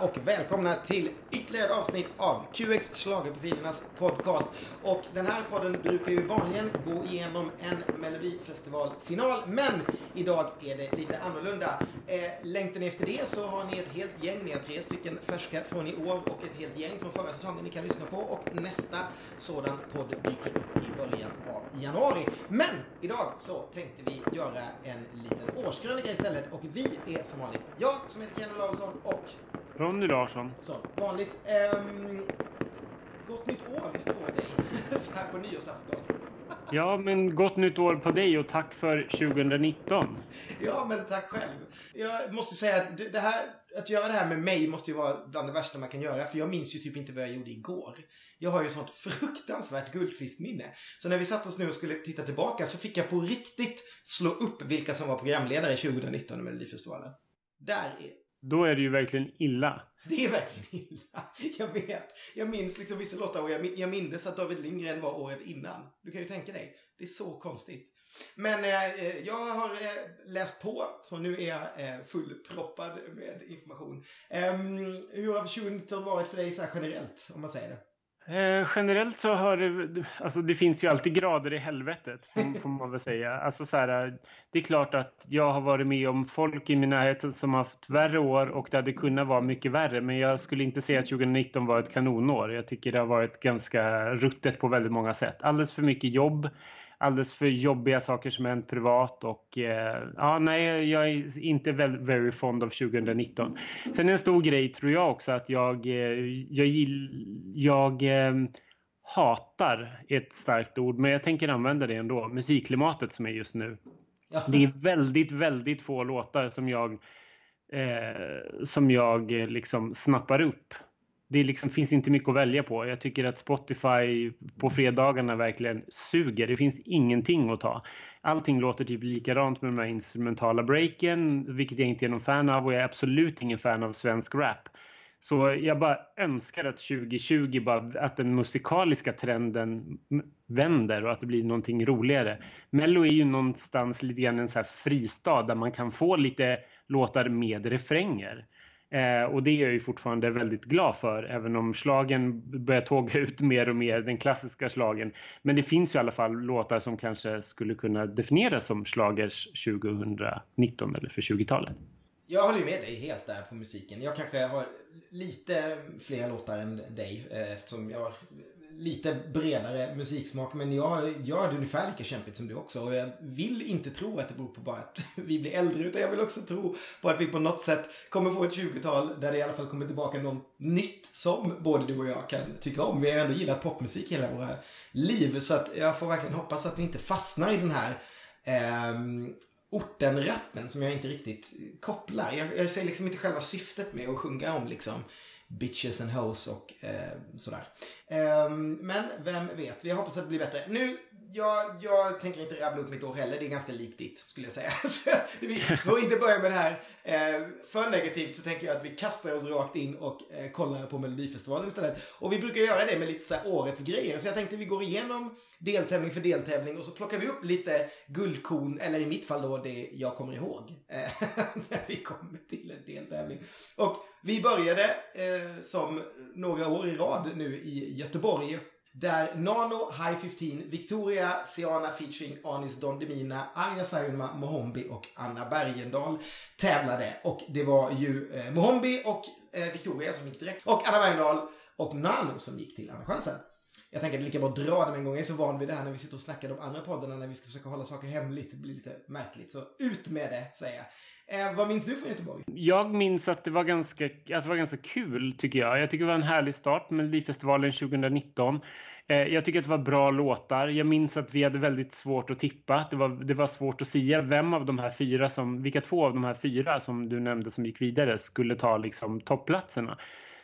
och välkomna till ytterligare ett avsnitt av QX Schlagerprofilernas podcast. Och den här podden brukar ju vanligen gå igenom en Melodifestivalfinal, men idag är det lite annorlunda. Eh, längtar ni efter det så har ni ett helt gäng, ni har tre stycken färska från i år och ett helt gäng från förra säsongen ni kan lyssna på och nästa sådan podd dyker upp i början av januari. Men idag så tänkte vi göra en liten årskrönika istället och vi är som vanligt jag som heter Ken Olausson och Ronny Larsson. som vanligt. Ehm, gott nytt år på dig så här på nyårsafton. Ja, men gott nytt år på dig och tack för 2019. Ja, men tack själv. Jag måste säga att det här, att göra det här med mig måste ju vara bland det värsta man kan göra. För jag minns ju typ inte vad jag gjorde igår. Jag har ju sånt fruktansvärt guldfiskminne. Så när vi satt oss nu och skulle titta tillbaka så fick jag på riktigt slå upp vilka som var programledare 2019 i Melodifestivalen. Där är då är det ju verkligen illa. Det är verkligen illa. Jag vet. Jag minns liksom vissa låtar och jag, jag minns att David Lindgren var året innan. Du kan ju tänka dig. Det är så konstigt. Men eh, eh jag har eh, läst på, så nu är jag eh, fullproppad med information. Ehm, hur har 2019 varit för dig så här generellt, om man säger det? Eh, generellt så har det, alltså det finns ju alltid grader i helvetet, får, man väl säga. Alltså så här, det är klart att jag har varit med om folk i min närhet som har haft värre år och det hade kunnat vara mycket värre. Men jag skulle inte säga att 2019 var ett kanonår. Jag tycker det har varit ganska ruttet på väldigt många sätt. Alldeles för mycket jobb, alldeles för jobbiga saker som hänt privat och eh, ja, nej, jag är inte väl, very fond av 2019. Sen en stor grej tror jag också att jag, eh, jag, gill- jag eh, hatar är ett starkt ord, men jag tänker använda det ändå. Musikklimatet som är just nu. Ja. Det är väldigt, väldigt få låtar som jag eh, som jag eh, liksom snappar upp. Det liksom finns inte mycket att välja på. Jag tycker att Spotify på fredagarna verkligen suger. Det finns ingenting att ta. Allting låter typ likadant med de här instrumentala breaken, vilket jag inte är någon fan av och jag är absolut ingen fan av svensk rap. Så jag bara önskar att 2020 bara, att den musikaliska trenden vänder och att det blir någonting roligare. Mello är ju någonstans lite grann en så här fristad där man kan få lite låtar med refränger. Eh, och det är jag ju fortfarande väldigt glad för, även om slagen börjar tåga ut mer och mer, den klassiska slagen. Men det finns ju i alla fall låtar som kanske skulle kunna definieras som slagers 2019 eller för 20-talet. Jag håller ju med dig helt där på musiken. Jag kanske har lite fler låtar än dig eh, eftersom jag lite bredare musiksmak. Men jag, jag har det ungefär lika kämpigt som du också. Och jag vill inte tro att det beror på bara att vi blir äldre. Utan jag vill också tro på att vi på något sätt kommer få ett 20-tal där det i alla fall kommer tillbaka något nytt som både du och jag kan tycka om. Vi har ändå gillat popmusik hela våra liv. Så att jag får verkligen hoppas att vi inte fastnar i den här eh, orten-rappen som jag inte riktigt kopplar. Jag, jag ser liksom inte själva syftet med att sjunga om liksom bitches and hoes och eh, sådär. Eh, men vem vet, jag hoppas att det blir bättre. Nu, jag, jag tänker inte rabbla upp mitt år heller, det är ganska likt ditt skulle jag säga. Så vi får inte börja med det här eh, för negativt så tänker jag att vi kastar oss rakt in och eh, kollar på Melodifestivalen istället. Och vi brukar göra det med lite så här årets grejer. Så jag tänkte vi går igenom deltävling för deltävling och så plockar vi upp lite guldkorn, eller i mitt fall då det jag kommer ihåg. eh, när vi kommer till en deltävling. Och vi började eh, som några år i rad nu i Göteborg. Där Nano, High 15, Victoria, Siana featuring Anis Don Demina, Arja Saijonmaa, Mohombi och Anna Bergendahl tävlade. Och det var ju eh, Mohombi och eh, Victoria som gick direkt. Och Anna Bergendahl och Nano som gick till Andra chansen. Jag tänker att det är lika bra att dra det med en gång. Jag är så van vid det här när vi sitter och snackar de andra poddarna när vi ska försöka hålla saker hemligt. Det blir lite märkligt. Så ut med det, säger jag. Eh, vad minns du från Göteborg? Jag minns att det var ganska, att det var ganska kul tycker jag. Jag tycker det var en härlig start med Melodifestivalen 2019. Eh, jag tycker att det var bra låtar. Jag minns att vi hade väldigt svårt att tippa. Det var, det var svårt att säga vem av de här fyra som, vilka två av de här fyra som du nämnde som gick vidare skulle ta liksom toppplatserna.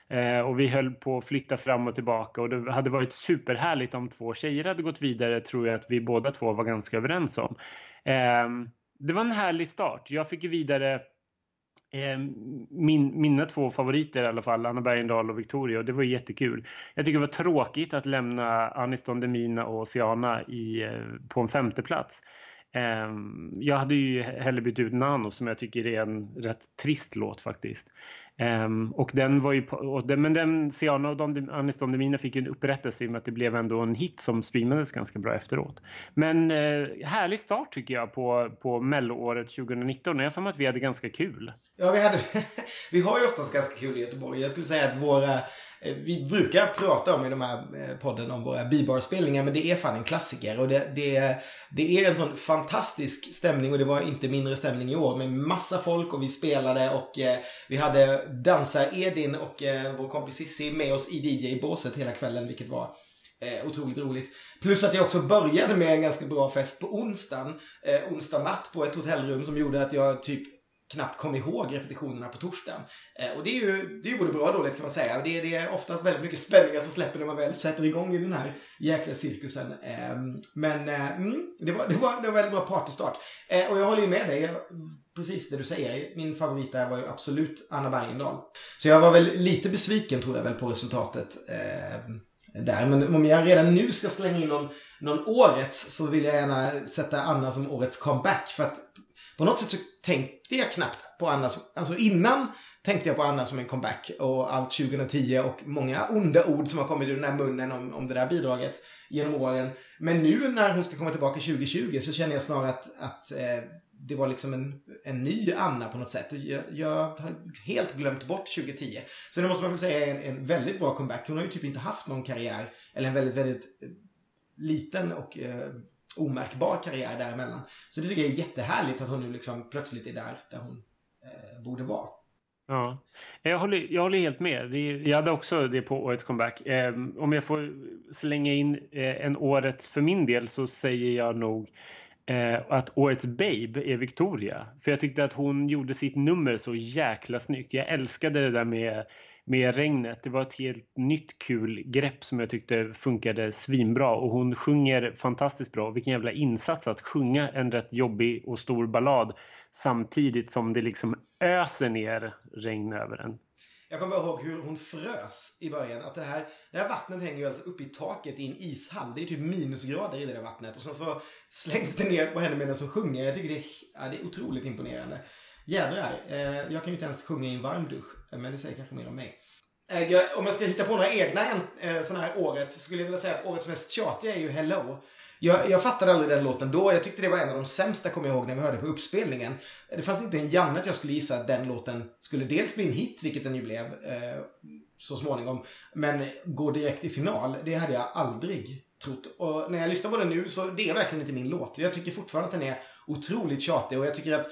Eh, och vi höll på att flytta fram och tillbaka och det hade varit superhärligt om två tjejer hade gått vidare tror jag att vi båda två var ganska överens om. Eh, det var en härlig start. Jag fick ju vidare eh, min, mina två favoriter i alla fall, Anna Bergendahl och Victoria och det var jättekul. Jag tycker det var tråkigt att lämna Anis Don Demina och Oceana i, eh, på en femte plats. Ehm, jag hade ju hellre bytt ut Nano som jag tycker är en rätt trist låt faktiskt. Um, och den var ju, och den, men den Siana och Anis Don Demina fick ju en upprättelse i och med att det blev ändå en hit som streamades ganska bra efteråt. Men uh, härlig start tycker jag på, på melloåret 2019 och jag har att vi hade ganska kul. Ja, vi, hade, vi har ju oftast ganska kul i Göteborg. Jag skulle säga att våra Eh, vi brukar prata om i de här eh, podden om våra bibarspelningar men det är fan en klassiker och det, det, det är en sån fantastisk stämning och det var inte mindre stämning i år med massa folk och vi spelade och eh, vi hade dansar-Edin och eh, vår kompis Cissi med oss i DJ-båset hela kvällen vilket var Eh, otroligt roligt. Plus att jag också började med en ganska bra fest på onsdagen. Eh, onsdag natt på ett hotellrum som gjorde att jag typ knappt kom ihåg repetitionerna på torsdagen. Eh, och det är ju det är både bra och dåligt kan man säga. Det är, det är oftast väldigt mycket spänningar som släpper när man väl sätter igång i den här jäkla cirkusen. Eh, men eh, mm, det, var, det, var, det var väldigt bra partystart. Eh, och jag håller ju med dig. Precis det du säger. Min favorit där var ju absolut Anna Bergendahl. Så jag var väl lite besviken tror jag väl på resultatet eh, där. Men om jag redan nu ska slänga in någon, någon årets så vill jag gärna sätta Anna som årets comeback. För att på något sätt så tänkte jag knappt på Anna som, alltså innan tänkte jag på Anna som en comeback och allt 2010 och många onda ord som har kommit ur den här munnen om, om det där bidraget genom åren. Men nu när hon ska komma tillbaka 2020 så känner jag snarare att, att eh, det var liksom en, en ny Anna på något sätt. Jag, jag har helt glömt bort 2010. Så det måste man väl säga är en, en väldigt bra comeback. Hon har ju typ inte haft någon karriär, eller en väldigt, väldigt eh, liten och eh, omärkbar karriär däremellan. Så det tycker jag är jättehärligt att hon nu liksom plötsligt är där, där hon eh, borde vara. Ja, jag håller, jag håller helt med. Det, jag hade också det på årets comeback. Eh, om jag får slänga in eh, en årets för min del så säger jag nog eh, att årets Babe är Victoria. För jag tyckte att hon gjorde sitt nummer så jäkla snyggt. Jag älskade det där med med regnet. Det var ett helt nytt kul grepp som jag tyckte funkade svinbra och hon sjunger fantastiskt bra. Vilken jävla insats att sjunga en rätt jobbig och stor ballad samtidigt som det liksom öser ner regn över en. Jag kommer ihåg hur hon frös i början. Att det här, det här vattnet hänger ju alltså uppe i taket i en ishall. Det är typ minusgrader i det där vattnet. Och sen så slängs det ner på henne medan hon sjunger. Jag tycker det är, ja, det är otroligt imponerande. Jädrar. Eh, jag kan ju inte ens sjunga i en varm dusch. Eh, men det säger kanske mer om mig. Eh, jag, om jag ska hitta på några egna eh, sådana här året så skulle jag vilja säga att årets mest tjatiga är ju Hello. Jag, jag fattade aldrig den låten då. Jag tyckte det var en av de sämsta, kommer jag ihåg, när vi hörde på uppspelningen. Det fanns inte en janne att jag skulle gissa att den låten skulle dels bli en hit, vilket den ju blev eh, så småningom, men gå direkt i final. Det hade jag aldrig trott. Och när jag lyssnar på den nu så det är verkligen inte min låt. Jag tycker fortfarande att den är otroligt tjatig och jag tycker att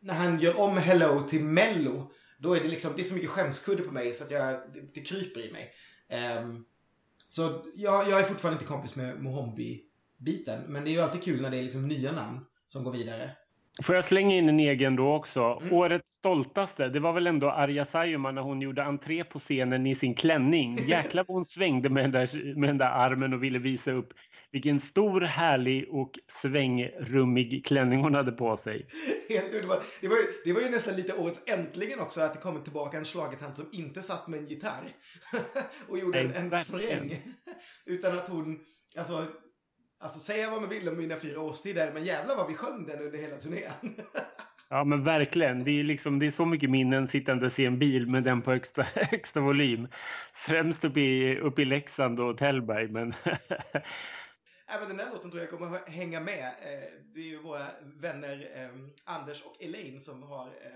när han gör om Hello till Mello då är det liksom, det är så mycket skämskudde på mig så att jag, det, det kryper i mig. Um, så jag, jag är fortfarande inte kompis med Mohombi-biten. Men det är ju alltid kul när det är liksom nya namn som går vidare. Får jag slänga in en egen då också? Mm. Årets stoltaste, det var väl ändå Arja Saijonmaa när hon gjorde entré på scenen i sin klänning. Jäklar vad hon svängde med den, där, med den där armen och ville visa upp vilken stor, härlig och svängrummig klänning hon hade på sig. Helt underbart. Det var, ju, det var ju nästan lite årets äntligen också att det kommer tillbaka en schlagertant som inte satt med en gitarr och gjorde en, en fräng. Utan att hon, alltså Alltså säga vad man vill om mina fyra årstider, men jävlar vad vi sjöng den under hela turnén. ja men verkligen. Det är, liksom, det är så mycket minnen sittandes i en bil med den på högsta, högsta volym. Främst uppe i, uppe i Leksand och Tällberg. Men Även den här låten tror jag kommer hänga med. Eh, det är ju våra vänner eh, Anders och Elaine som har eh,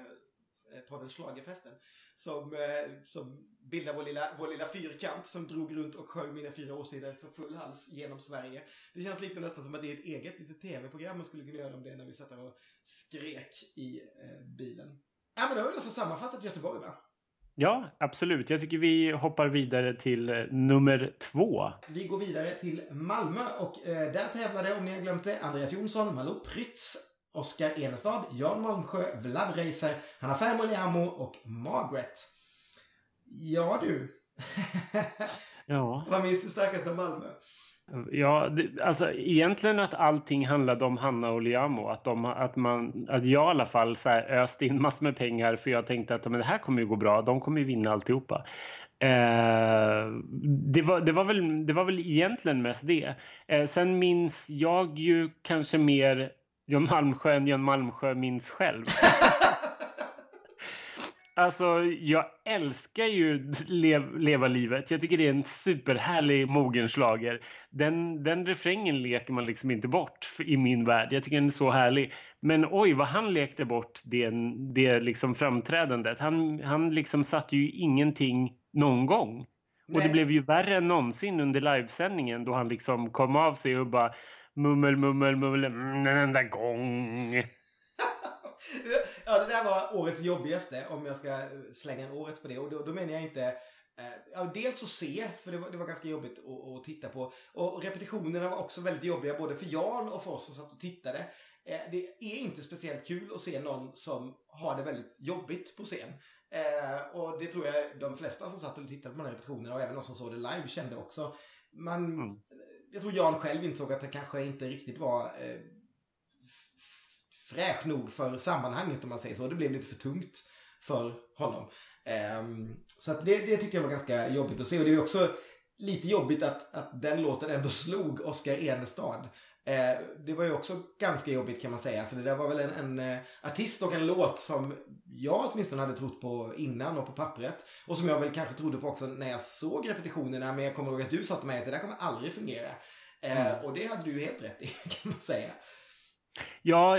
podden Schlagerfesten som, eh, som bildar vår lilla, vår lilla fyrkant som drog runt och sjöng mina fyra årstider för full hals genom Sverige. Det känns lite nästan som att det är ett eget litet tv-program man skulle kunna göra om det när vi satt och skrek i eh, bilen. Ja men då har vi nästan sammanfattat Göteborg va? Ja, absolut. Jag tycker vi hoppar vidare till eh, nummer två. Vi går vidare till Malmö och eh, där tävlade, om ni har glömt det, Andreas Jonsson, Malou Prytz, Oskar Enestad, Jan Malmsjö, Vlad Reiser, Hanna Fermo och Margaret. Ja du. ja. Vad minns du starkast av Malmö? Ja, det, alltså egentligen att allting handlade om Hanna och Liamo. Att, de, att, man, att jag i alla fall så här öste in massor med pengar för jag tänkte att men det här kommer ju gå bra. De kommer ju vinna alltihopa. Eh, det, var, det, var väl, det var väl egentligen mest det. Eh, sen minns jag ju kanske mer John Malmsjö John Malmsjö minns själv. Alltså, jag älskar ju lev, Leva livet. Jag tycker det är en superhärlig mogenslager. Den, den refrängen leker man liksom inte bort i min värld. Jag tycker den är så härlig. Men oj, vad han lekte bort det, det liksom framträdandet. Han, han liksom satte ju ingenting någon gång. Nej. Och det blev ju värre än någonsin under livesändningen då han liksom kom av sig och bara mummel, mummel, mummel, en enda gång. ja, det där var årets jobbigaste om jag ska slänga en årets på det. Och då, då menar jag inte eh, Ja, dels att se, för det var, det var ganska jobbigt att, att, titta på. Och repetitionerna var också väldigt jobbiga både för Jan och för oss som satt och tittade. Eh, det är inte speciellt kul att se någon som har det väldigt jobbigt på scen. Eh, och det tror jag de flesta som satt och tittade på de här repetitionerna och även de som såg det live kände också. Man, mm. Jag tror Jan själv insåg att det kanske inte riktigt var eh, fräsch nog för sammanhanget om man säger så. Det blev lite för tungt för honom. Eh, så att det, det tyckte jag var ganska jobbigt att se. Och det är också lite jobbigt att, att den låten ändå slog Oscar Enestad. Eh, det var ju också ganska jobbigt kan man säga. För det där var väl en, en eh, artist och en låt som jag åtminstone hade trott på innan och på pappret. Och som jag väl kanske trodde på också när jag såg repetitionerna. Men jag kommer ihåg att du sa till mig att det där kommer aldrig fungera. Eh, mm. Och det hade du ju helt rätt i kan man säga. Ja,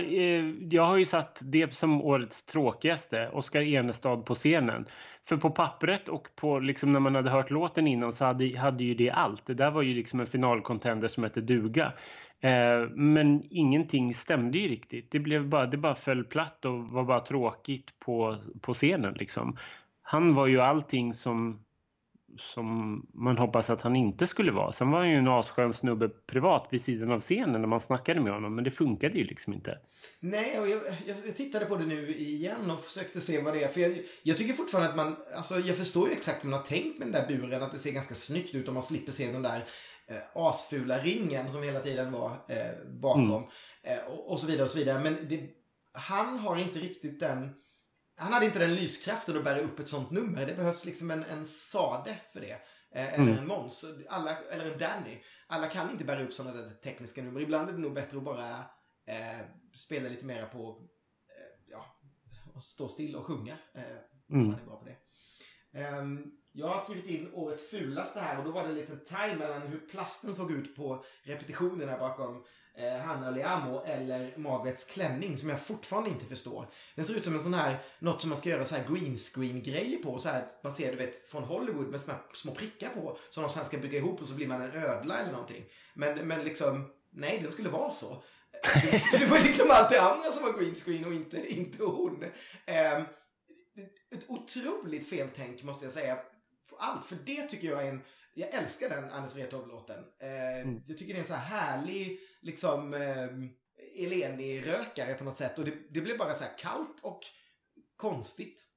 jag har ju satt det som årets tråkigaste, Oskar Enestad på scenen. För på pappret och på liksom när man hade hört låten innan så hade, hade ju det allt. Det där var ju liksom en finalkontender som hette duga. Eh, men ingenting stämde ju riktigt. Det, blev bara, det bara föll platt och var bara tråkigt på, på scenen liksom. Han var ju allting som som man hoppas att han inte skulle vara. Sen var han ju en asskön snubbe privat vid sidan av scenen när man snackade med honom. Men det funkade ju liksom inte. Nej, och jag, jag tittade på det nu igen och försökte se vad det är. För jag, jag, tycker fortfarande att man, alltså jag förstår ju exakt hur man har tänkt med den där buren. Att det ser ganska snyggt ut om man slipper se den där eh, asfula ringen som hela tiden var eh, bakom. Mm. Eh, och, och, så vidare och så vidare. Men det, han har inte riktigt den han hade inte den lyskraften att bära upp ett sånt nummer. Det behövs liksom en, en Sade för det. Eh, eller mm. en Måns. eller en Danny. Alla kan inte bära upp sådana där tekniska nummer. Ibland är det nog bättre att bara eh, spela lite mera på, eh, ja, stå still och sjunga. Eh, mm. Man är bra på det. Um, jag har skrivit in årets fulaste här och då var det en liten time mellan hur plasten såg ut på repetitionerna bakom eh, Hanna Leamo eller Margarets klänning som jag fortfarande inte förstår. Den ser ut som en sån här, något som man ska göra så här green screen grejer på. Så här, man ser du vet från Hollywood med små, små prickar på. Som de sen ska bygga ihop och så blir man en ödla eller någonting. Men, men liksom, nej den skulle vara så. För det var liksom allt det andra som var green screen och inte, inte hon. Eh, ett otroligt feltänk måste jag säga. Allt, för det tycker jag är en jag älskar den Anders Wrethov-låten. Eh, mm. Jag tycker det är en så här härlig, liksom, eh, Eleni-rökare på något sätt. Och det, det blev bara så här kallt och konstigt.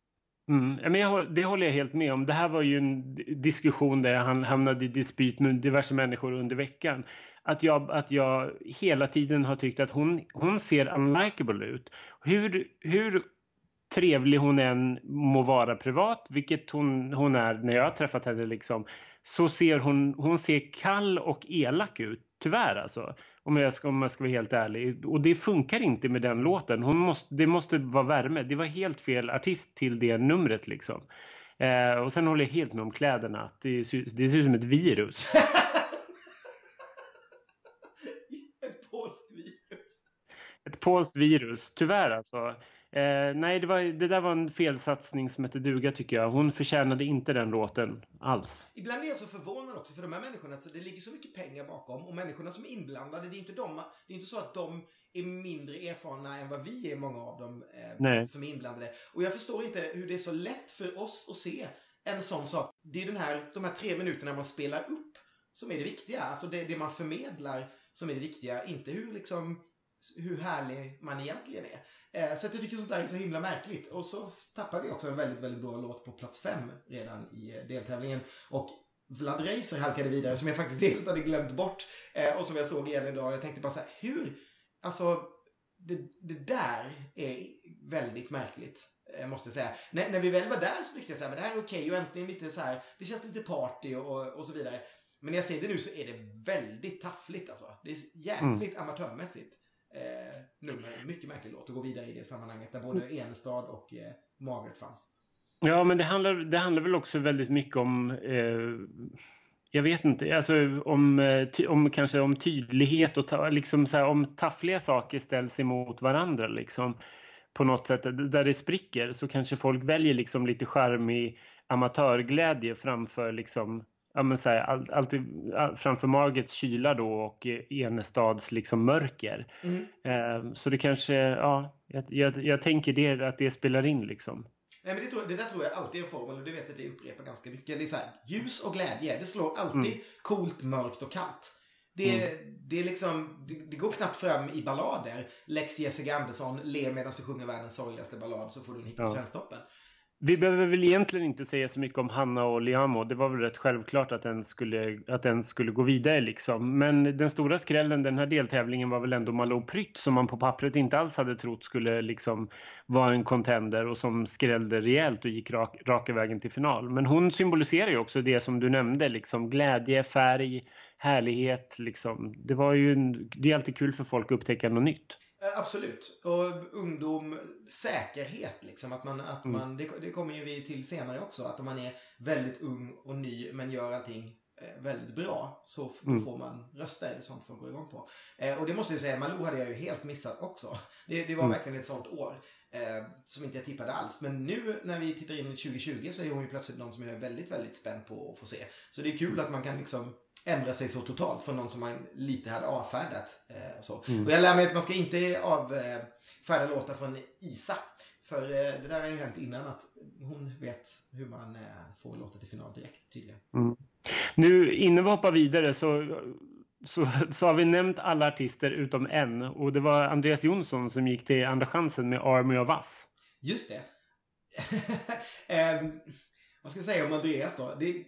Mm, men jag, det håller jag helt med om. Det här var ju en diskussion där han hamnade i dispyt med diverse människor under veckan. Att jag, att jag hela tiden har tyckt att hon, hon ser unlikable ut. Hur, hur trevlig hon än må vara privat, vilket hon, hon är när jag har träffat henne, liksom, så ser hon, hon ser kall och elak ut. Tyvärr alltså. Om jag, ska, om jag ska vara helt ärlig. Och det funkar inte med den låten. Hon måste, det måste vara värme. Det var helt fel artist till det numret liksom. Eh, och sen håller jag helt med om kläderna. Det, det ser ut som ett virus. ett polskt virus. Ett polskt virus. Tyvärr alltså. Eh, nej, det, var, det där var en felsatsning som hette duga tycker jag. Hon förtjänade inte den låten alls. Ibland blir jag så förvånad också för de här människorna, så det ligger så mycket pengar bakom och människorna som är inblandade, det är inte, de, det är inte så att de är mindre erfarna än vad vi är, många av dem eh, som är inblandade. Och jag förstår inte hur det är så lätt för oss att se en sån sak. Det är den här, de här tre minuterna man spelar upp som är det viktiga. Alltså det, det man förmedlar som är det viktiga, inte hur liksom hur härlig man egentligen är. Eh, så jag tycker sånt där är så himla märkligt. Och så tappade vi också en väldigt, väldigt bra låt på plats fem redan i eh, deltävlingen. Och Vlad Reiser halkade vidare som jag faktiskt helt hade glömt bort. Eh, och som jag såg igen idag. Jag tänkte bara så här, hur? Alltså, det, det där är väldigt märkligt. Måste jag säga. När, när vi väl var där så tyckte jag så här, men det här är okej och äntligen lite så här, det känns lite party och, och så vidare. Men när jag ser det nu så är det väldigt taffligt alltså. Det är jäkligt mm. amatörmässigt eh, nummer. Mycket märklig låt att gå vidare i det sammanhanget där både. Enestad och eh, Margaret fanns. Ja, men det handlar, det handlar väl också väldigt mycket om eh, jag vet inte, alltså om, eh, om kanske om tydlighet och ta, liksom så här, om taffliga saker ställs emot varandra liksom på något sätt där det spricker så kanske folk väljer liksom lite charmig amatörglädje framför liksom ja men så här, all, alltid all, framför Margits kyla då och Enestads liksom mörker. Mm. Eh, så det kanske, ja, jag, jag, jag tänker det, att det spelar in liksom. Nej men det, tror, det där tror jag alltid är en formel och det vet att jag upprepar ganska mycket. Det är så här, ljus och glädje, det slår alltid mm. coolt, mörkt och kallt. Det, mm. det, är liksom, det, det, går knappt fram i ballader. Lex Jessica Andersson, le medan du sjunger världens sorgligaste ballad så får du en hit på ja. Vi behöver väl egentligen inte säga så mycket om Hanna och Liamo. Det var väl rätt självklart att den skulle, att den skulle gå vidare liksom. Men den stora skrällen den här deltävlingen var väl ändå Malou Prytt som man på pappret inte alls hade trott skulle liksom vara en contender och som skrällde rejält och gick rak, raka vägen till final. Men hon symboliserar ju också det som du nämnde, liksom glädje, färg, härlighet liksom. Det var ju, en, det är alltid kul för folk att upptäcka något nytt. Eh, absolut. Och ungdom, säkerhet liksom. Att man, att mm. man, det, det kommer ju vi till senare också. Att om man är väldigt ung och ny men gör allting eh, väldigt bra så mm. får man rösta. Det sånt folk går igång på. Eh, och det måste jag säga, Malou hade jag ju helt missat också. Det, det var mm. verkligen ett sånt år. Eh, som inte jag tippade alls. Men nu när vi tittar in i 2020 så är hon ju plötsligt någon som jag är väldigt, väldigt spänd på att få se. Så det är kul att man kan liksom ändra sig så totalt från någon som man lite hade avfärdat. Eh, så. Mm. Och jag lär mig att man ska inte avfärda låtar från Isa. För eh, det där har ju hänt innan att hon vet hur man eh, får låta till final direkt tydligen. Mm. Nu innan vi hoppar vidare så, så, så har vi nämnt alla artister utom en och det var Andreas Jonsson som gick till Andra chansen med Army of Us. Just det. eh, vad ska jag säga om Andreas då? Det,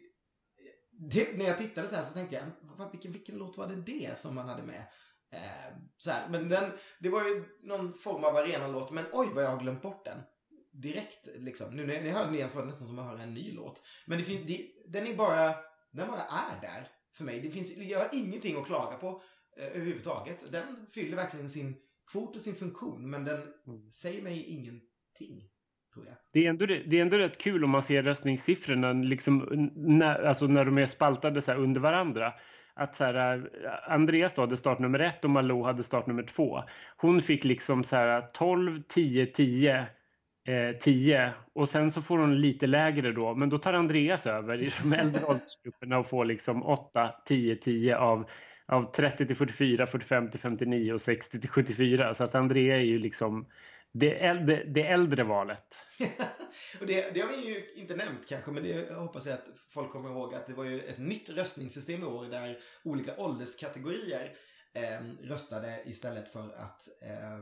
det, när jag tittade så här så tänkte jag, vilken, vilken låt var det det som man hade med? Eh, så här, men den, det var ju någon form av arenalåt, men oj vad jag har glömt bort den. Direkt liksom. Nu när jag hör den igen så var det nästan som att höra en ny låt. Men det finns, det, den är bara, den bara är där för mig. Det finns, jag har ingenting att klaga på eh, överhuvudtaget. Den fyller verkligen sin kvot och sin funktion, men den mm. säger mig ingenting. Det är, ändå, det är ändå rätt kul om man ser röstningssiffrorna liksom, när, alltså när de är spaltade så under varandra. Att så här, äh, Andreas då hade startnummer ett och Malou hade startnummer två. Hon fick liksom så här 12, 10, 10, eh, 10 och sen så får hon lite lägre då. Men då tar Andreas över i de äldre åldersgrupperna och får liksom 8, 10, 10 av av 30 till 44, 45 till 59 och 60 till 74. Så att Andrea är ju liksom det, äldre, det äldre valet. och det, det har vi ju inte nämnt kanske, men det hoppas jag att folk kommer ihåg att det var ju ett nytt röstningssystem i år där olika ålderskategorier eh, röstade istället för att eh,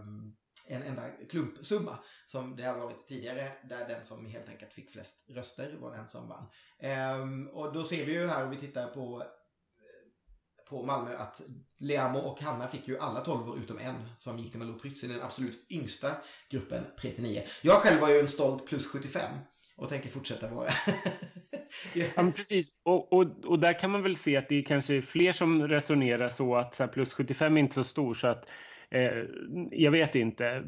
en enda klumpsumma som det har varit tidigare där den som helt enkelt fick flest röster var den som vann. Eh, och då ser vi ju här om vi tittar på på Malmö att Leamo och Hanna fick ju alla 12 utom en som gick till Malou Prytz i den absolut yngsta gruppen 39. Jag själv var ju en stolt plus 75 och tänker fortsätta vara. ja, men precis. Och, och, och där kan man väl se att det är kanske fler som resonerar så att så här, plus 75 är inte så stor så att eh, jag vet inte.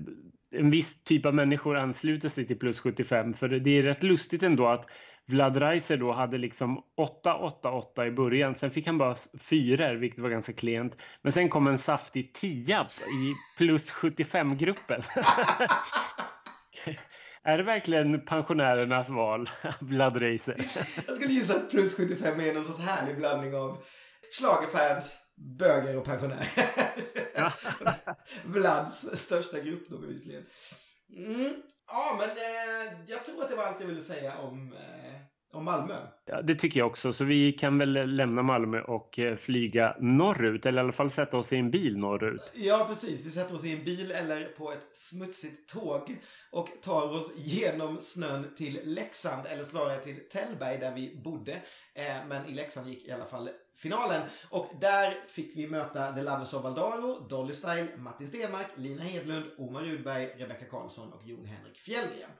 En viss typ av människor ansluter sig till plus 75 för det är rätt lustigt ändå att Vlad Reiser då hade liksom 8-8-8 i början. Sen fick han bara fyror, vilket var ganska klent. Men sen kom en saftig tia i plus 75-gruppen. är det verkligen pensionärernas val, Vlad Reiser? Jag skulle gissa att plus 75 är någon sorts härlig blandning av schlagerfans, böger och pensionärer. Vlads största grupp då bevisligen. Mm. Ja, men eh, jag tror att det var allt jag ville säga om, eh, om Malmö. Ja, det tycker jag också. Så vi kan väl lämna Malmö och eh, flyga norrut. Eller i alla fall sätta oss i en bil norrut. Ja, precis. Vi sätter oss i en bil eller på ett smutsigt tåg och tar oss genom snön till Leksand, eller snarare till Tällberg där vi bodde. Eh, men i Leksand gick i alla fall finalen. Och där fick vi möta The Lovers of Valdaro, Dolly Style, Matti Stenmark, Lina Hedlund, Omar Rudberg, Rebecca Karlsson och Jon Henrik Fjällgren.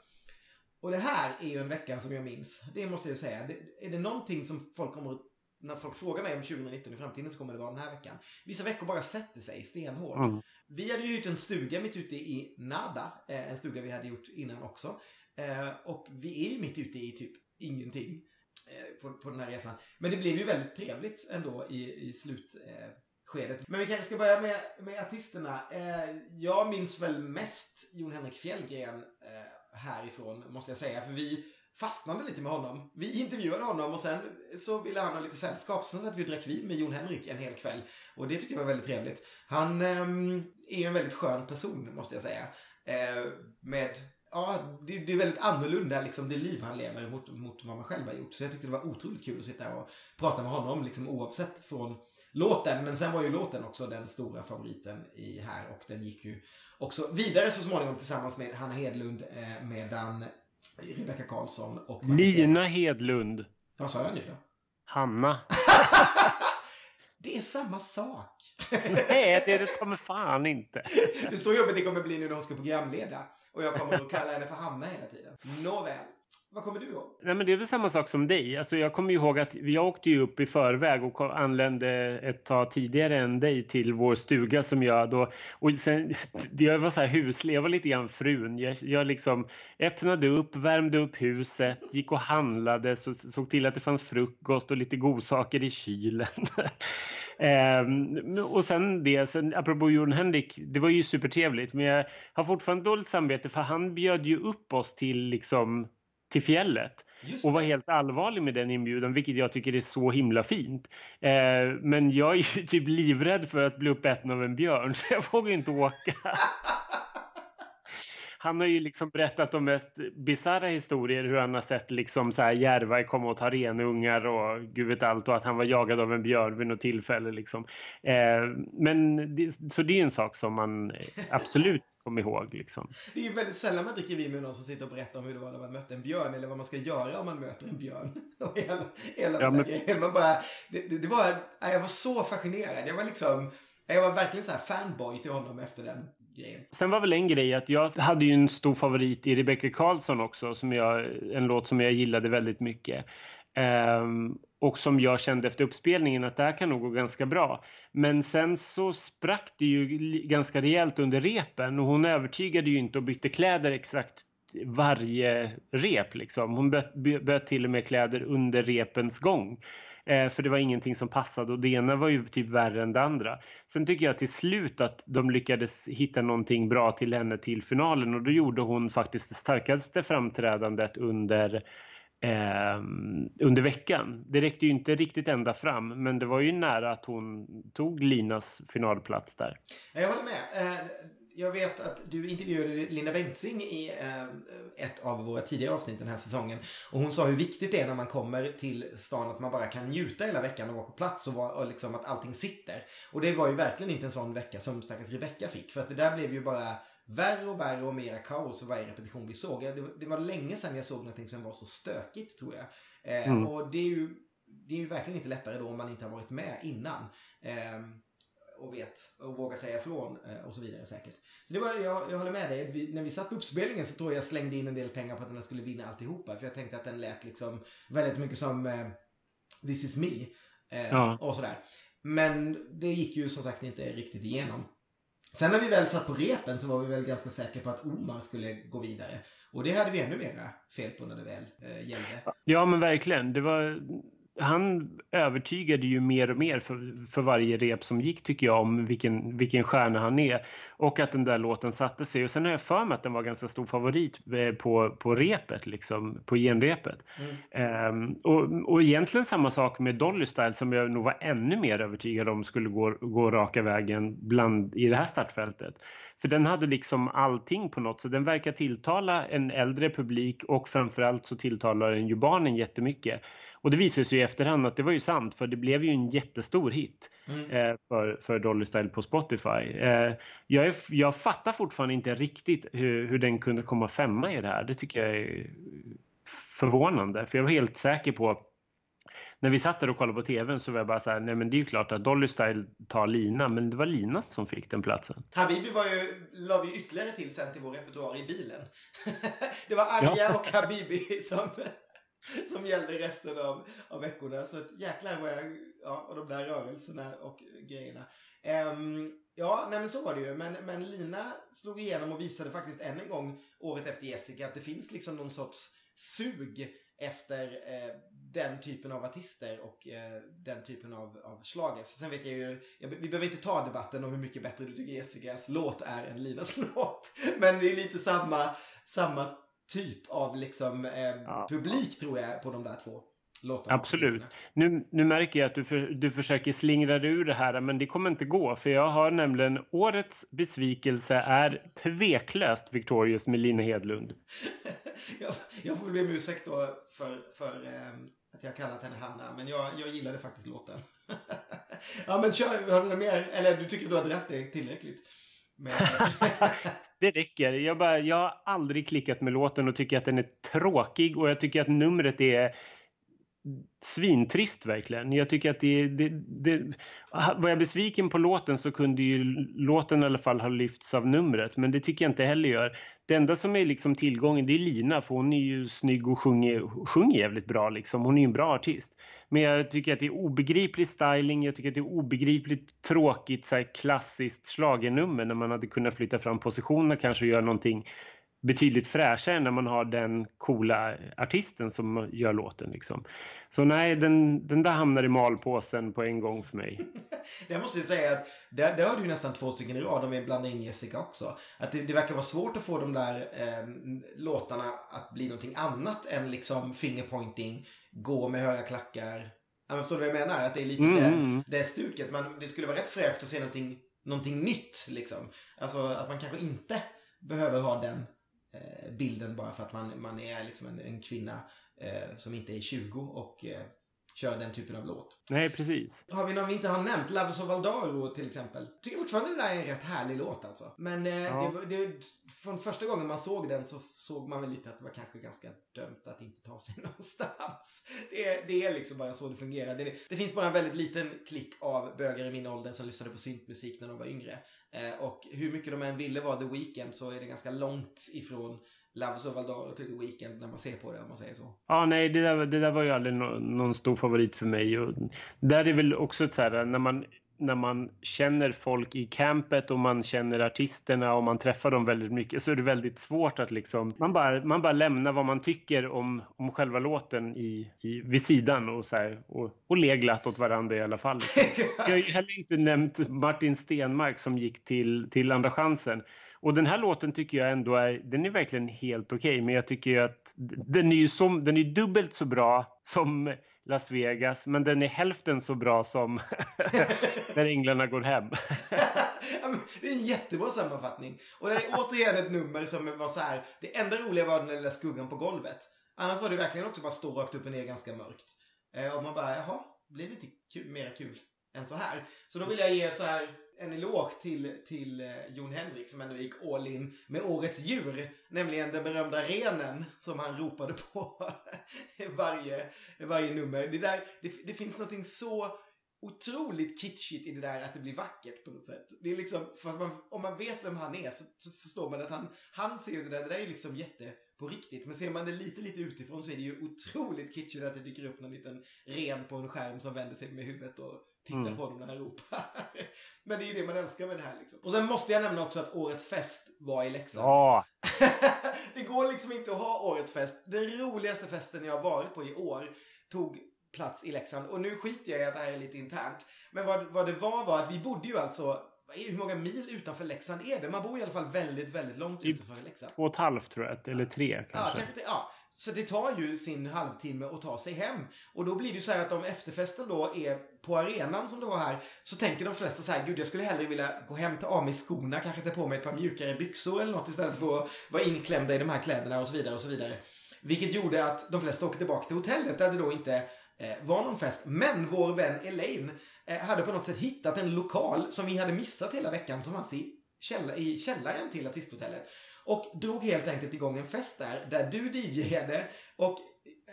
Och det här är ju en vecka som jag minns. Det måste jag säga. är det någonting som folk kommer att när folk frågar mig om 2019 i framtiden så kommer det vara den här veckan. Vissa veckor bara sätter sig stenhårt. Mm. Vi hade ju hyrt en stuga mitt ute i Nada. Eh, en stuga vi hade gjort innan också. Eh, och vi är ju mitt ute i typ ingenting Eh, på, på den här resan. Men det blev ju väldigt trevligt ändå i, i slutskedet. Men vi kanske ska börja med, med artisterna. Eh, jag minns väl mest Jon Henrik Fjällgren eh, härifrån, måste jag säga. För vi fastnade lite med honom. Vi intervjuade honom och sen så ville han ha lite sällskap. Sen satt vi och drack vin med Jon Henrik en hel kväll. Och det tyckte jag var väldigt trevligt. Han eh, är ju en väldigt skön person, måste jag säga. Eh, med ja, det, det, är väldigt annorlunda liksom det liv han lever mot, mot vad man själv har gjort. Så jag tyckte det var otroligt kul att sitta och prata med honom liksom oavsett från låten. Men sen var ju låten också den stora favoriten i här och den gick ju också vidare så småningom tillsammans med Hanna Hedlund eh, medan Rebecca Karlsson och Lina Hedlund. Vad sa jag nu då? Hanna. det är samma sak. Nej, det är det mig fan inte. Det står jobbigt det kommer bli nu när hon ska programleda. Och jag kommer att kalla henne för Hanna hela tiden. Nåväl. Vad kommer du ihåg? Nej, men det är väl samma sak som dig. Alltså, jag kommer ihåg att jag åkte ju upp i förväg och anlände ett tag tidigare än dig till vår stuga som jag då... Och sen, jag var så här huslig, jag var lite grann frun. Jag, jag liksom öppnade upp, värmde upp huset, gick och handlade, så, såg till att det fanns frukost och lite godsaker i kylen. ehm, och sen det, sen, apropå Jon Henrik, det var ju supertrevligt men jag har fortfarande dåligt samvete för han bjöd ju upp oss till liksom till fjället och var helt allvarlig med den inbjudan, vilket jag tycker är så himla fint. Eh, men jag är ju typ livrädd för att bli uppäten av en björn, så jag vågar inte åka. han har ju liksom berättat de mest bisarra historier hur han har sett liksom så här Järva komma och ta renungar och gud vet allt och att han var jagad av en björn vid något tillfälle liksom. Eh, men det, så det är en sak som man absolut kommer ihåg liksom. Det är ju väldigt sällan man dricker vin med någon som sitter och berättar om hur det var när man mötte en björn eller vad man ska göra om man möter en björn. Och hela, hela ja, men... man bara, det, det, det var, jag var så fascinerad. Jag var liksom, jag var verkligen så här fanboy till honom efter den grejen. Sen var väl en grej att jag hade ju en stor favorit i Rebecca Karlsson också, som jag, en låt som jag gillade väldigt mycket. Um, och som jag kände efter uppspelningen att det här kan nog gå ganska bra. Men sen så sprack det ju ganska rejält under repen och hon övertygade ju inte och bytte kläder exakt varje rep liksom. Hon bytte till och med kläder under repens gång. Eh, för det var ingenting som passade och det ena var ju typ värre än det andra. Sen tycker jag till slut att de lyckades hitta någonting bra till henne till finalen och då gjorde hon faktiskt det starkaste framträdandet under eh, under veckan. Det räckte ju inte riktigt ända fram men det var ju nära att hon tog Linas finalplats där. Jag håller med. Eh, jag vet att du intervjuade Linda Bengtzing i eh, ett av våra tidigare avsnitt den här säsongen. Och hon sa hur viktigt det är när man kommer till stan att man bara kan njuta hela veckan och vara på plats och, var, och liksom att allting sitter. Och det var ju verkligen inte en sån vecka som stackars Rebecca fick. För att det där blev ju bara värre och värre och mera kaos för varje repetition vi såg. Det, det var länge sedan jag såg någonting som var så stökigt tror jag. Eh, mm. Och det är ju det är ju verkligen inte lättare då om man inte har varit med innan. Eh, och vet och vågar säga ifrån eh, och så vidare säkert. Så det var, jag, jag håller med dig. Vi, när vi satt på uppspelningen så tror jag jag slängde in en del pengar på att den skulle vinna alltihopa. För jag tänkte att den lät liksom väldigt mycket som eh, This is me. Eh, ja. Och sådär. Men det gick ju som sagt inte riktigt igenom. Sen när vi väl satt på repen så var vi väl ganska säkra på att Omar skulle gå vidare. Och det hade vi ännu mera fel på när det väl eh, gällde. Ja men verkligen. Det var han övertygade ju mer och mer för, för varje rep som gick tycker jag om vilken, vilken stjärna han är. Och att den där låten satte sig. Och sen har jag för mig att den var ganska stor favorit eh, på, på repet, liksom, på genrepet. Mm. Um, och, och egentligen samma sak med Dolly Style som jag nog var ännu mer övertygad om skulle gå, gå raka vägen bland, i det här startfältet. För den hade liksom allting på något sätt. Den verkar tilltala en äldre publik och framförallt så tilltalar den ju barnen jättemycket. Och det visade sig i efterhand att det var ju sant för det blev ju en jättestor hit mm. eh, för, för Dolly Style på Spotify. Eh, jag, är, jag fattar fortfarande inte riktigt hur, hur den kunde komma femma i det här. Det tycker jag är förvånande för jag var helt säker på när vi satt där och kollade på tvn så var jag bara så här, nej men det är ju klart att Dolly Style tar Lina, men det var Lina som fick den platsen. Habibi var ju, la vi ytterligare till sen till vår repertoar i bilen. det var Arja ja. och Habibi som som gällde resten av, av veckorna. Så att jäklar vad jag, ja, och de där rörelserna och grejerna. Um, ja, nej men så var det ju. Men, men Lina slog igenom och visade faktiskt än en gång året efter Jessica att det finns liksom någon sorts sug efter eh, den typen av artister och eh, den typen av, av slagers. Sen vet jag ju, jag, vi behöver inte ta debatten om hur mycket bättre du tycker Jessicas låt är än Linas låt. Men det är lite samma, samma typ av liksom eh, ja. publik tror jag på de där två. Låtarna. Absolut. Nu, nu märker jag att du, för, du försöker slingra dig ur det här, men det kommer inte gå. För jag har nämligen årets besvikelse är tveklöst Victorious med Lina Hedlund. jag, jag får be om ursäkt då för, för eh, att jag kallat henne Hanna, men jag, jag gillade faktiskt låten. ja, men kör, har du mer? Eller du tycker du har dratt det tillräckligt? det räcker. Jag, bara, jag har aldrig klickat med låten och tycker att den är tråkig och jag tycker att numret är svintrist verkligen. Jag tycker att det, det, det... Var jag besviken på låten så kunde ju låten i alla fall ha lyfts av numret. Men det tycker jag inte heller gör. Det enda som är liksom tillgången det är Lina för hon är ju snygg och sjunger, sjunger jävligt bra liksom. Hon är ju en bra artist. Men jag tycker att det är obegriplig styling. Jag tycker att det är obegripligt tråkigt så här klassiskt slagernummer när man hade kunnat flytta fram positionerna kanske och göra någonting betydligt fräschare när man har den coola artisten som gör låten. Liksom. Så nej, den, den där hamnar i malpåsen på en gång för mig. jag måste säga att där, där har du nästan två stycken i rad om vi blandar in Jessica också. Att det, det verkar vara svårt att få de där eh, låtarna att bli någonting annat än liksom fingerpointing, gå med höga klackar. Ja, förstår du vad jag menar? Att det är lite mm. det, det stuket. Men det skulle vara rätt fräscht att se någonting, någonting nytt liksom. Alltså att man kanske inte behöver ha den bilden bara för att man, man är liksom en, en kvinna eh, som inte är 20 och eh, kör den typen av låt. Nej, precis. Har vi någon vi inte har nämnt? Loves of Valdaro till exempel. Tycker fortfarande det där är en rätt härlig låt alltså. Men eh, ja. det, det, från första gången man såg den så såg man väl lite att det var kanske ganska dömt att inte ta sig någonstans. Det det är liksom bara så det fungerar. Det, det finns bara en väldigt liten klick av bögar i min ålder som lyssnade på syntmusik när de var yngre. Eh, och hur mycket de än ville vara The Weeknd så är det ganska långt ifrån Loves of Valdaro till The Weeknd när man ser på det om man säger så. Ja, nej, det där, det där var ju aldrig no någon stor favorit för mig. Och där är väl också så här, när man när man känner folk i campet och man känner artisterna och man träffar dem väldigt mycket så är det väldigt svårt att liksom man bara, man bara lämnar vad man tycker om, om själva låten i, i, vid sidan och, så här, och, och le glatt åt varandra i alla fall. Jag har heller inte nämnt Martin Stenmark som gick till, till Andra chansen. Och den här låten tycker jag ändå är, den är verkligen helt okej okay, men jag tycker att den är ju som, den är dubbelt så bra som Las Vegas, men den är hälften så bra som när änglarna går hem. det är en jättebra sammanfattning. Och det är återigen ett nummer som var så här, det enda roliga var den lilla skuggan på golvet. Annars var det verkligen också bara stå rakt upp och ner ganska mörkt. Eh, och man bara, jaha, blir det inte kul, mer kul än så här? Så då vill jag ge så här en eloge till, till eh, Jon Henrik som ändå gick all in med årets djur. Nämligen den berömda renen som han ropade på varje, varje nummer. Det, där, det, det finns någonting så otroligt kitschigt i det där att det blir vackert på något sätt. Det är liksom, för man, om man vet vem han är så, så, förstår man att han, han ser det där, det där är liksom jätte på riktigt. Men ser man det lite, lite utifrån så är det ju otroligt kitschigt att det dyker upp någon liten ren på en skärm som vänder sig med huvudet och tittar mm. på honom när han ropar. Men det är ju det man älskar med det här liksom. Och sen måste jag nämna också att årets fest var i Leksand. Ja. det går liksom inte att ha årets fest. Den roligaste festen jag har varit på i år tog plats i Leksand. Och nu skiter jag i att det här är lite internt. Men vad, vad det var var att vi bodde ju alltså hur många mil utanför Leksand är det? Man bor i alla fall väldigt, väldigt långt utanför Leksand. Två och ett halvt tror jag, eller tre kanske. Ja, kanske ja. Så det tar ju sin halvtimme att ta sig hem. Och då blir det ju så här att om efterfesten då är på arenan som det var här, så tänker de flesta så här, gud jag skulle hellre vilja gå hem, ta av mig skorna, kanske ta på mig ett par mjukare byxor eller något istället för att vara inklämda i de här kläderna och så vidare och så vidare. Vilket gjorde att de flesta åkte tillbaka till hotellet där det då inte eh, var någon fest. Men vår vän Elaine eh, hade på något sätt hittat en lokal som vi hade missat hela veckan som fanns i, käll i källaren till artisthotellet. Och drog helt enkelt igång en fest där, där du DJade och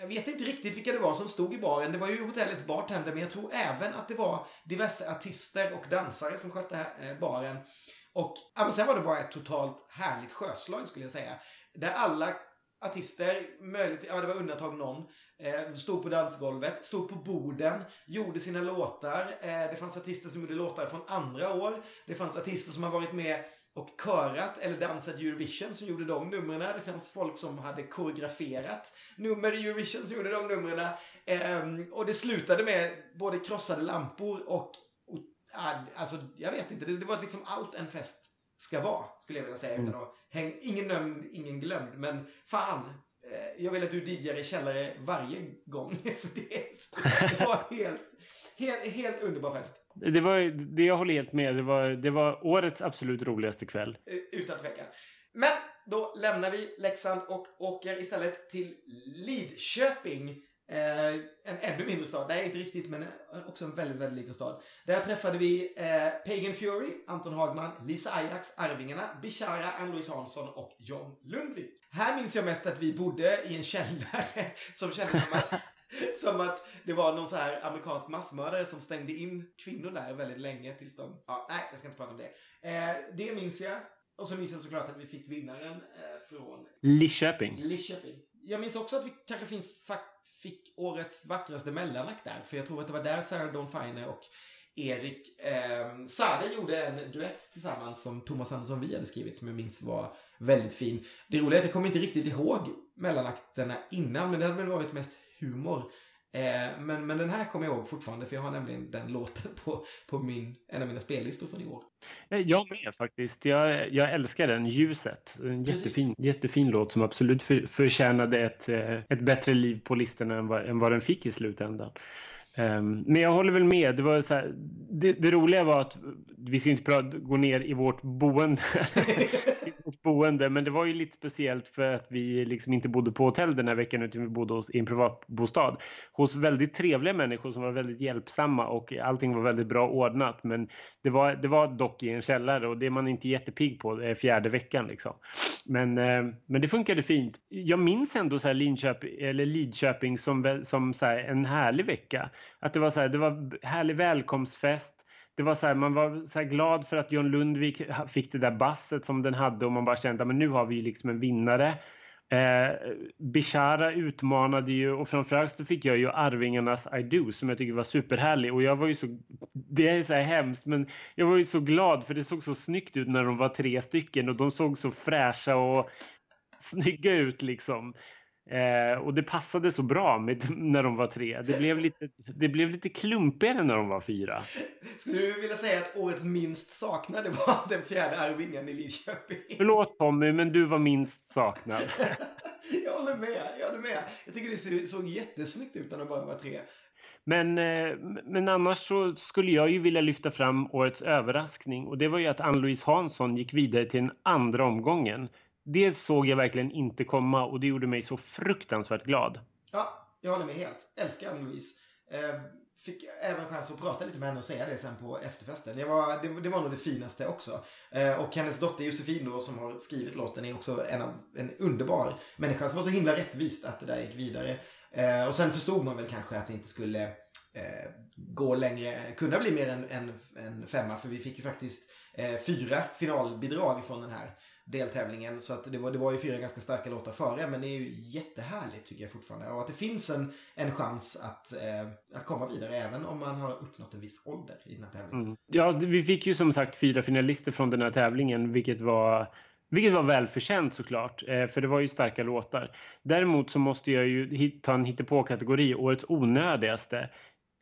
jag vet inte riktigt vilka det var som stod i baren. Det var ju hotellets bartender, men jag tror även att det var diverse artister och dansare som skötte eh, baren. Och ja, men sen var det bara ett totalt härligt sjöslag skulle jag säga. Där alla artister, möjligt, ja det var undantag någon, eh, stod på dansgolvet, stod på borden, gjorde sina låtar. Eh, det fanns artister som gjorde låtar från andra år. Det fanns artister som har varit med och körat eller dansat Eurovision som gjorde de numren. Det fanns folk som hade koreograferat nummer i Eurovision som gjorde de numren. Eh, och det slutade med både krossade lampor och, och alltså jag vet inte, det, det var liksom allt en fest ska vara, skulle jag vilja säga. Mm. Utan att häng, ingen nämnd, ingen glömd. Men fan, eh, jag vill att du DJar i källare varje gång. För det, det var helt, helt, helt underbar fest. Det var det jag håller helt med. Det var, det var årets absolut roligaste kväll. Eh, utan tvekan. Men då lämnar vi Leksand och åker istället till Lidköping. Eh, en ännu mindre stad. Nej, inte riktigt, men också en väldigt, väldigt liten stad. Där träffade vi eh, Pagan Fury, Anton Hagman, Lisa Ajax, Arvingarna, Bishara, Ann-Louise Hansson och John Lundvik. Här minns jag mest att vi bodde i en källare som kändes som att som att det var någon så här amerikansk massmördare som stängde in kvinnor där väldigt länge tills de... Ja, nej, jag ska inte prata om det. Eh, det minns jag. Och så minns jag såklart att vi fick vinnaren eh, från... Lidköping. Lidköping. Jag minns också att vi kanske finns, fick årets vackraste mellanakt där. För jag tror att det var där Sarah Dawn Finer och Erik eh, Sade gjorde en duett tillsammans som Thomas Andersson Vi hade skrivit som jag minns var väldigt fin. Det roliga är att jag kommer inte riktigt ihåg mellanakterna innan men det hade väl varit mest humor. Eh, men, men den här kommer jag ihåg fortfarande för jag har nämligen den låten på, på min, en av mina spellistor från i år. Eh, jag med faktiskt. Jag, jag älskar den, Ljuset. En jättefin, jättefin låt som absolut för, förtjänade ett, eh, ett bättre liv på listorna än vad, än vad den fick i slutändan. Um, men jag håller väl med. Det, var så här, det, det, roliga var att vi ska inte prata, gå ner i vårt boende. vårt boende. Men det var ju lite speciellt för att vi liksom inte bodde på hotell den här veckan utan vi bodde hos, i en privatbostad. Hos väldigt trevliga människor som var väldigt hjälpsamma och allting var väldigt bra ordnat. Men det var, det var dock i en källare och det är man inte jättepigg på det är fjärde veckan liksom. Men, ehm, men det funkade fint. Jag minns ändå så här Linköping, eller Lidköping som, som så en härlig vecka. Att det var så här, det var härlig välkomstfest det var så här, man var så glad för att John Lundvik fick det där basset som den hade och man bara kände att nu har vi liksom en vinnare. Eh, Bishara utmanade ju och framförallt så fick jag ju Arvingarnas I Do som jag tycker var superhärlig och jag var ju så, det är så här hemskt men jag var ju så glad för det såg så snyggt ut när de var tre stycken och de såg så fräscha och snygga ut liksom. Eh, och det passade så bra med, när de var tre. Det blev, lite, det blev lite klumpigare när de var fyra. Skulle du vilja säga att årets minst saknade var den fjärde Arvingen i Lidköping? Förlåt Tommy, men du var minst saknad. jag håller med, jag håller med. Jag tycker det såg jättesnyggt ut när de bara var tre. Men, eh, men annars så skulle jag ju vilja lyfta fram årets överraskning och det var ju att Ann-Louise Hansson gick vidare till den andra omgången det såg jag verkligen inte komma och det gjorde mig så fruktansvärt glad. Ja, jag håller med helt. Älskar Ann-Louise. Eh, fick även chans att prata lite med henne och säga det sen på efterfesten. Det var, det, det var nog det finaste också. Eh, och hennes dotter Josefin då som har skrivit låten är också en, av, en underbar människa som var så himla rättvist att det där gick vidare. Eh, och sen förstod man väl kanske att det inte skulle eh, gå längre, kunna bli mer än en, en femma för vi fick ju faktiskt eh, fyra finalbidrag från den här deltävlingen. Så att det var, det var ju fyra ganska starka låtar före. Men det är ju jättehärligt tycker jag fortfarande. Och att det finns en, en chans att, eh, att komma vidare även om man har uppnått en viss ålder i den här tävlingen. Mm. Ja, vi fick ju som sagt fyra finalister från den här tävlingen. Vilket var vilket var välförtjänt såklart, eh, för det var ju starka låtar. Däremot så måste jag ju ta en hittepå-kategori, årets onödigaste.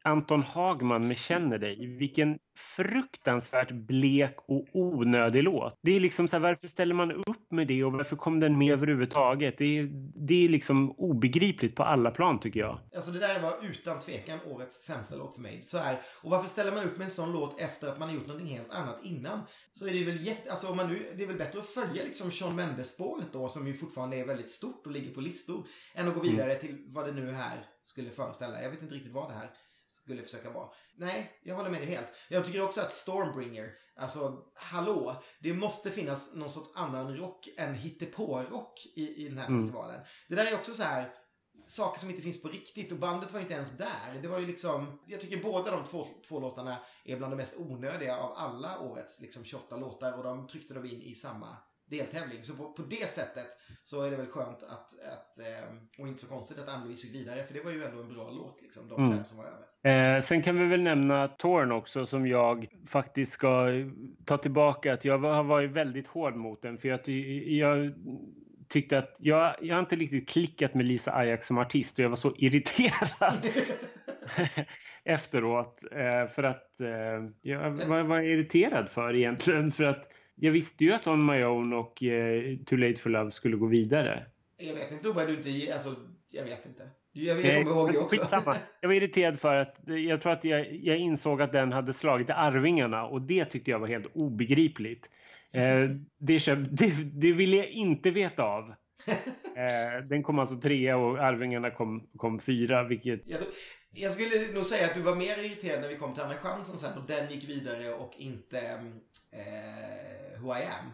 Anton Hagman med Känner dig. Vilken fruktansvärt blek och onödig låt. Det är liksom så här, varför ställer man upp med det och varför kom den med överhuvudtaget? Det är, det är liksom obegripligt på alla plan tycker jag. Alltså det där var utan tvekan årets sämsta låt för mig. Så här, och varför ställer man upp med en sån låt efter att man har gjort någonting helt annat innan? Så är det väl jätte, alltså om man nu, det är väl bättre att följa liksom Sean Mendes-spåret då som ju fortfarande är väldigt stort och ligger på listor. Än att gå vidare mm. till vad det nu här skulle föreställa. Jag vet inte riktigt vad det här skulle försöka vara. Nej, jag håller med dig helt. Jag tycker också att Stormbringer, alltså hallå, det måste finnas någon sorts annan rock än hittepå-rock i, i den här mm. festivalen. Det där är också så här saker som inte finns på riktigt och bandet var inte ens där. Det var ju liksom, jag tycker båda de två, två låtarna är bland de mest onödiga av alla årets liksom 28 låtar och de tryckte de in i samma deltävling. Så på, på det sättet så är det väl skönt att, att eh, och inte så konstigt att Ann-Louise gick vidare. För det var ju ändå en bra låt, liksom, de mm. fem som var över. Eh, sen kan vi väl nämna Torn också som jag faktiskt ska ta tillbaka. Att jag har varit väldigt hård mot den. För jag, jag tyckte att jag, jag har inte riktigt klickat med Lisa Ajax som artist och jag var så irriterad efteråt. Eh, för att eh, jag var, var irriterad för egentligen. För att jag visste ju att On My Own och eh, Too Late For Love skulle gå vidare. Jag vet inte, vad du inte... Alltså, jag vet inte. Jag, jag kommer ihåg det också. Skitsamma. Jag var irriterad för att jag tror att jag, jag insåg att den hade slagit Arvingarna och det tyckte jag var helt obegripligt. Eh, det, det, det vill jag inte veta av. Eh, den kom alltså trea och Arvingarna kom, kom fyra, vilket... Jag, jag, skulle nog säga att du var mer irriterad när vi kom till Andra chansen sen och den gick vidare och inte eh, Who I Am.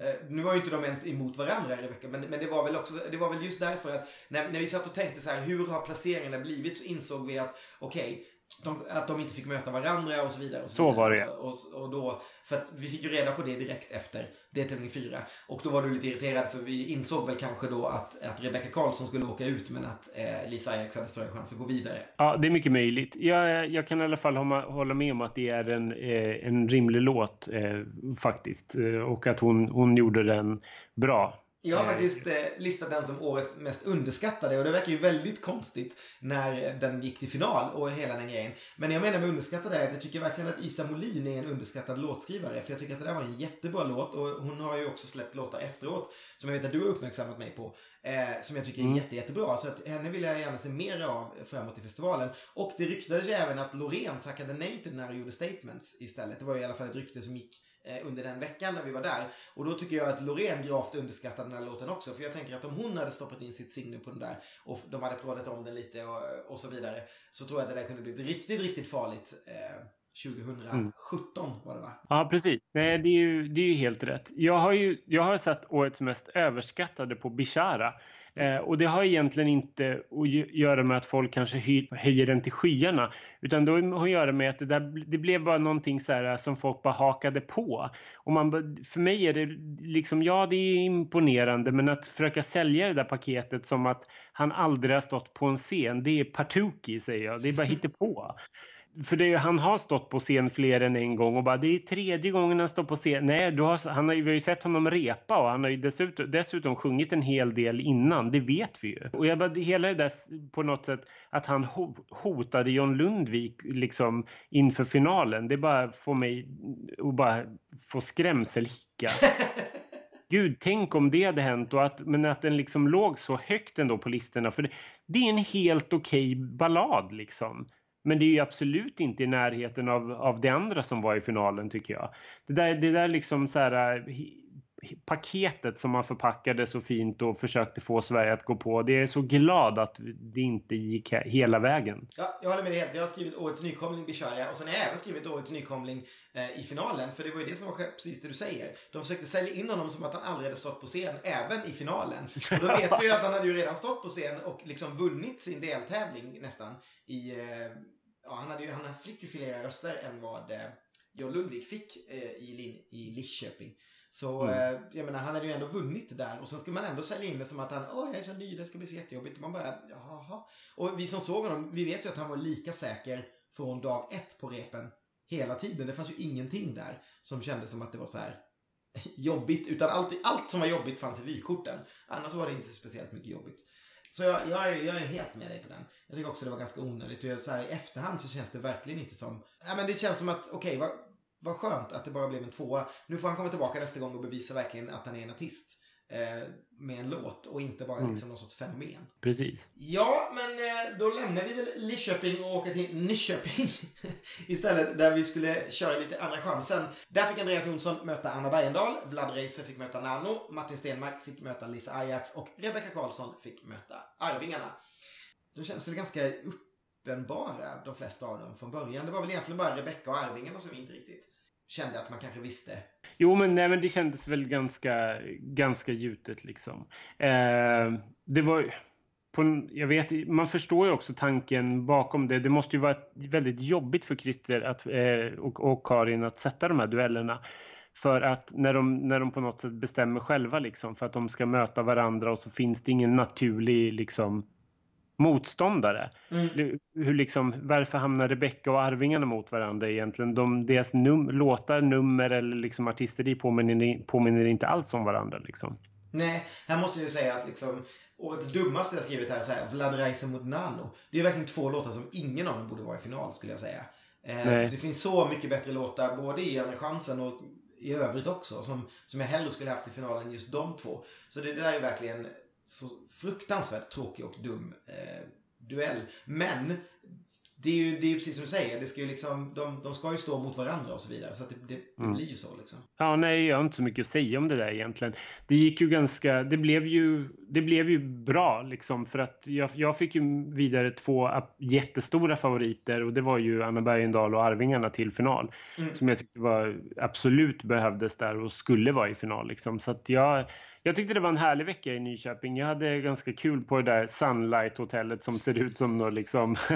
Eh, nu var ju inte de ens emot varandra Rebecka, men, men det var väl också, det var väl just därför att när, när vi satt och tänkte så här, hur har placeringarna blivit? Så insåg vi att, okej, okay, de, att de inte fick möta varandra och så vidare. Och så, så vidare. var det. Och, och, då, för att vi fick ju reda på det direkt efter deltävling 4. Och då var du lite irriterad för vi insåg väl kanske då att, att Rebecca Karlsson skulle åka ut men att eh, Lisa Ajax hade större chans att gå vidare. Ja, det är mycket möjligt. Jag, jag kan i alla fall hålla med om att det är en, eh, en rimlig låt eh, faktiskt. Eh, och att hon, hon gjorde den bra. Jag har eh, faktiskt eh, listat den som årets mest underskattade och det verkar ju väldigt konstigt när den gick till final och hela den grejen. Men jag menar med underskattad är att jag tycker verkligen att Isa Molin är en underskattad låtskrivare. För jag tycker att det där var en jättebra låt och hon har ju också släppt låtar efteråt som jag vet att du har uppmärksammat mig på. Eh, som jag tycker är mm. jätte, jättebra. Så att henne vill jag gärna se mer av framåt i festivalen. Och det ryktades ju även att Loreen tackade nej till den här och gjorde statements istället. Det var ju i alla fall ett rykte som gick Eh, Eh, under den veckan när vi var där. Och då tycker jag att Loreen gravt underskattar den här låten också. För jag tänker att om hon hade stoppat in sitt signum på den där och de hade pratat om den lite och, och så vidare. Så tror jag att det där kunde blivit riktigt, riktigt farligt. Eh, 2017 mm. var det va? Ja, precis. Nej, det är ju, det är ju helt rätt. Jag har ju jag har sett årets mest överskattade på Bishara. Eh, och det har egentligen inte att göra med att folk kanske höjer den till skyarna. Utan det har att göra med att det, där, det blev bara någonting så här eh, som folk bara hakade på. Och man, för mig är det liksom, ja det är imponerande men att försöka sälja det där paketet som att han aldrig har stått på en scen, det är partuki säger jag. Det är bara hittepå för det, han har stått på scen fler än en gång och bara det är tredje gången han står på scen. Nej, du har, han har, vi har ju sett honom repa och han har ju dessutom, dessutom sjungit en hel del innan. Det vet vi ju. Och jag bara, hela det där på något sätt att han hotade John Lundvik liksom inför finalen. Det bara får mig att bara få skrämselhicka. Gud, tänk om det hade hänt och att, men att den liksom låg så högt ändå på listorna. För det, det är en helt okej okay ballad liksom. Men det är ju absolut inte i närheten av, av det andra som var i finalen tycker jag. Det där, det där liksom så här eh, paketet som man förpackade så fint och försökte få Sverige att gå på. Det är så glad att det inte gick hela vägen. Ja, jag håller med dig helt. Jag har skrivit årets nykomling Bishaya och sen har jag även skrivit årets nykomling eh, i finalen. För det var ju det som var precis det du säger. De försökte sälja in honom som att han aldrig hade stått på scen, även i finalen. Och då vet vi ju att han hade ju redan stått på scen och liksom vunnit sin deltävling nästan i eh, ja, han, hade ju, han fick ju fler röster än vad eh, John Lundvik fick eh, i, Lin, i Lidköping. Så mm. eh, jag menar, han hade ju ändå vunnit där och sen ska man ändå sälja in det som att han, åh jag är så ny, det ska bli så jättejobbigt. Man bara, jaha. Och vi som såg honom, vi vet ju att han var lika säker från dag ett på repen hela tiden. Det fanns ju ingenting där som kändes som att det var så här jobbigt, utan allt, allt som var jobbigt fanns i vykorten. Annars var det inte speciellt mycket jobbigt. Så jag, jag, är, jag är helt med dig på den. Jag tycker också det var ganska onödigt. Och så här, i efterhand så känns det verkligen inte som... Ja, men det känns som att, okej, okay, vad, vad skönt att det bara blev en tvåa. Nu får han komma tillbaka nästa gång och bevisa verkligen att han är en artist med en låt och inte bara mm. liksom någon sorts fenomen. Precis. Ja, men eh, då lämnar vi väl Lidköping och åker till Nyköping istället där vi skulle köra lite andra chansen. Där fick Andreas Jonsson möta Anna Bergendahl, Vlad Reiser fick möta Nano, Martin Stenmark fick möta Lisa Ajax och Rebecca Karlsson fick möta Arvingarna. De kändes väl ganska uppenbara, de flesta av dem, från början. Det var väl egentligen bara Rebecca och Arvingarna som inte riktigt kände att man kanske visste. Jo, men, nej, men det kändes väl ganska, ganska gjutet liksom. Eh, det var på, jag vet, man förstår ju också tanken bakom det. Det måste ju vara väldigt jobbigt för Christer att, eh, och, och Karin att sätta de här duellerna. För att när de, när de på något sätt bestämmer själva liksom för att de ska möta varandra och så finns det ingen naturlig liksom motståndare. Mm. Hur liksom, varför hamnar Rebecca och Arvingarna mot varandra egentligen? De, deras num, låtar, nummer eller liksom artisteri påminner, påminner inte alls om varandra. Liksom. Nej, här måste jag ju säga att liksom Årets dummaste jag skrivit här är så här, Vlad Reise mot Nano. Det är verkligen två låtar som ingen av dem borde vara i final skulle jag säga. Eh, det finns så mycket bättre låtar både i Andra chansen och i övrigt också som, som jag hellre skulle haft i finalen just de två. Så det, det där är verkligen så fruktansvärt tråkig och dum eh, duell. Men det är ju det är precis som du säger. Det ska ju liksom, de, de ska ju stå mot varandra och så vidare. Så det, det, det mm. blir ju så liksom. Ja, nej, jag har inte så mycket att säga om det där egentligen. Det gick ju ganska, det blev ju, det blev ju bra liksom för att jag, jag fick ju vidare två jättestora favoriter och det var ju Anna Bergendahl och Arvingarna till final. Mm. Som jag tyckte var absolut behövdes där och skulle vara i final liksom. Så att jag jag tyckte det var en härlig vecka i Nyköping. Jag hade ganska kul på det där Sunlight-hotellet som ser ut som något liksom,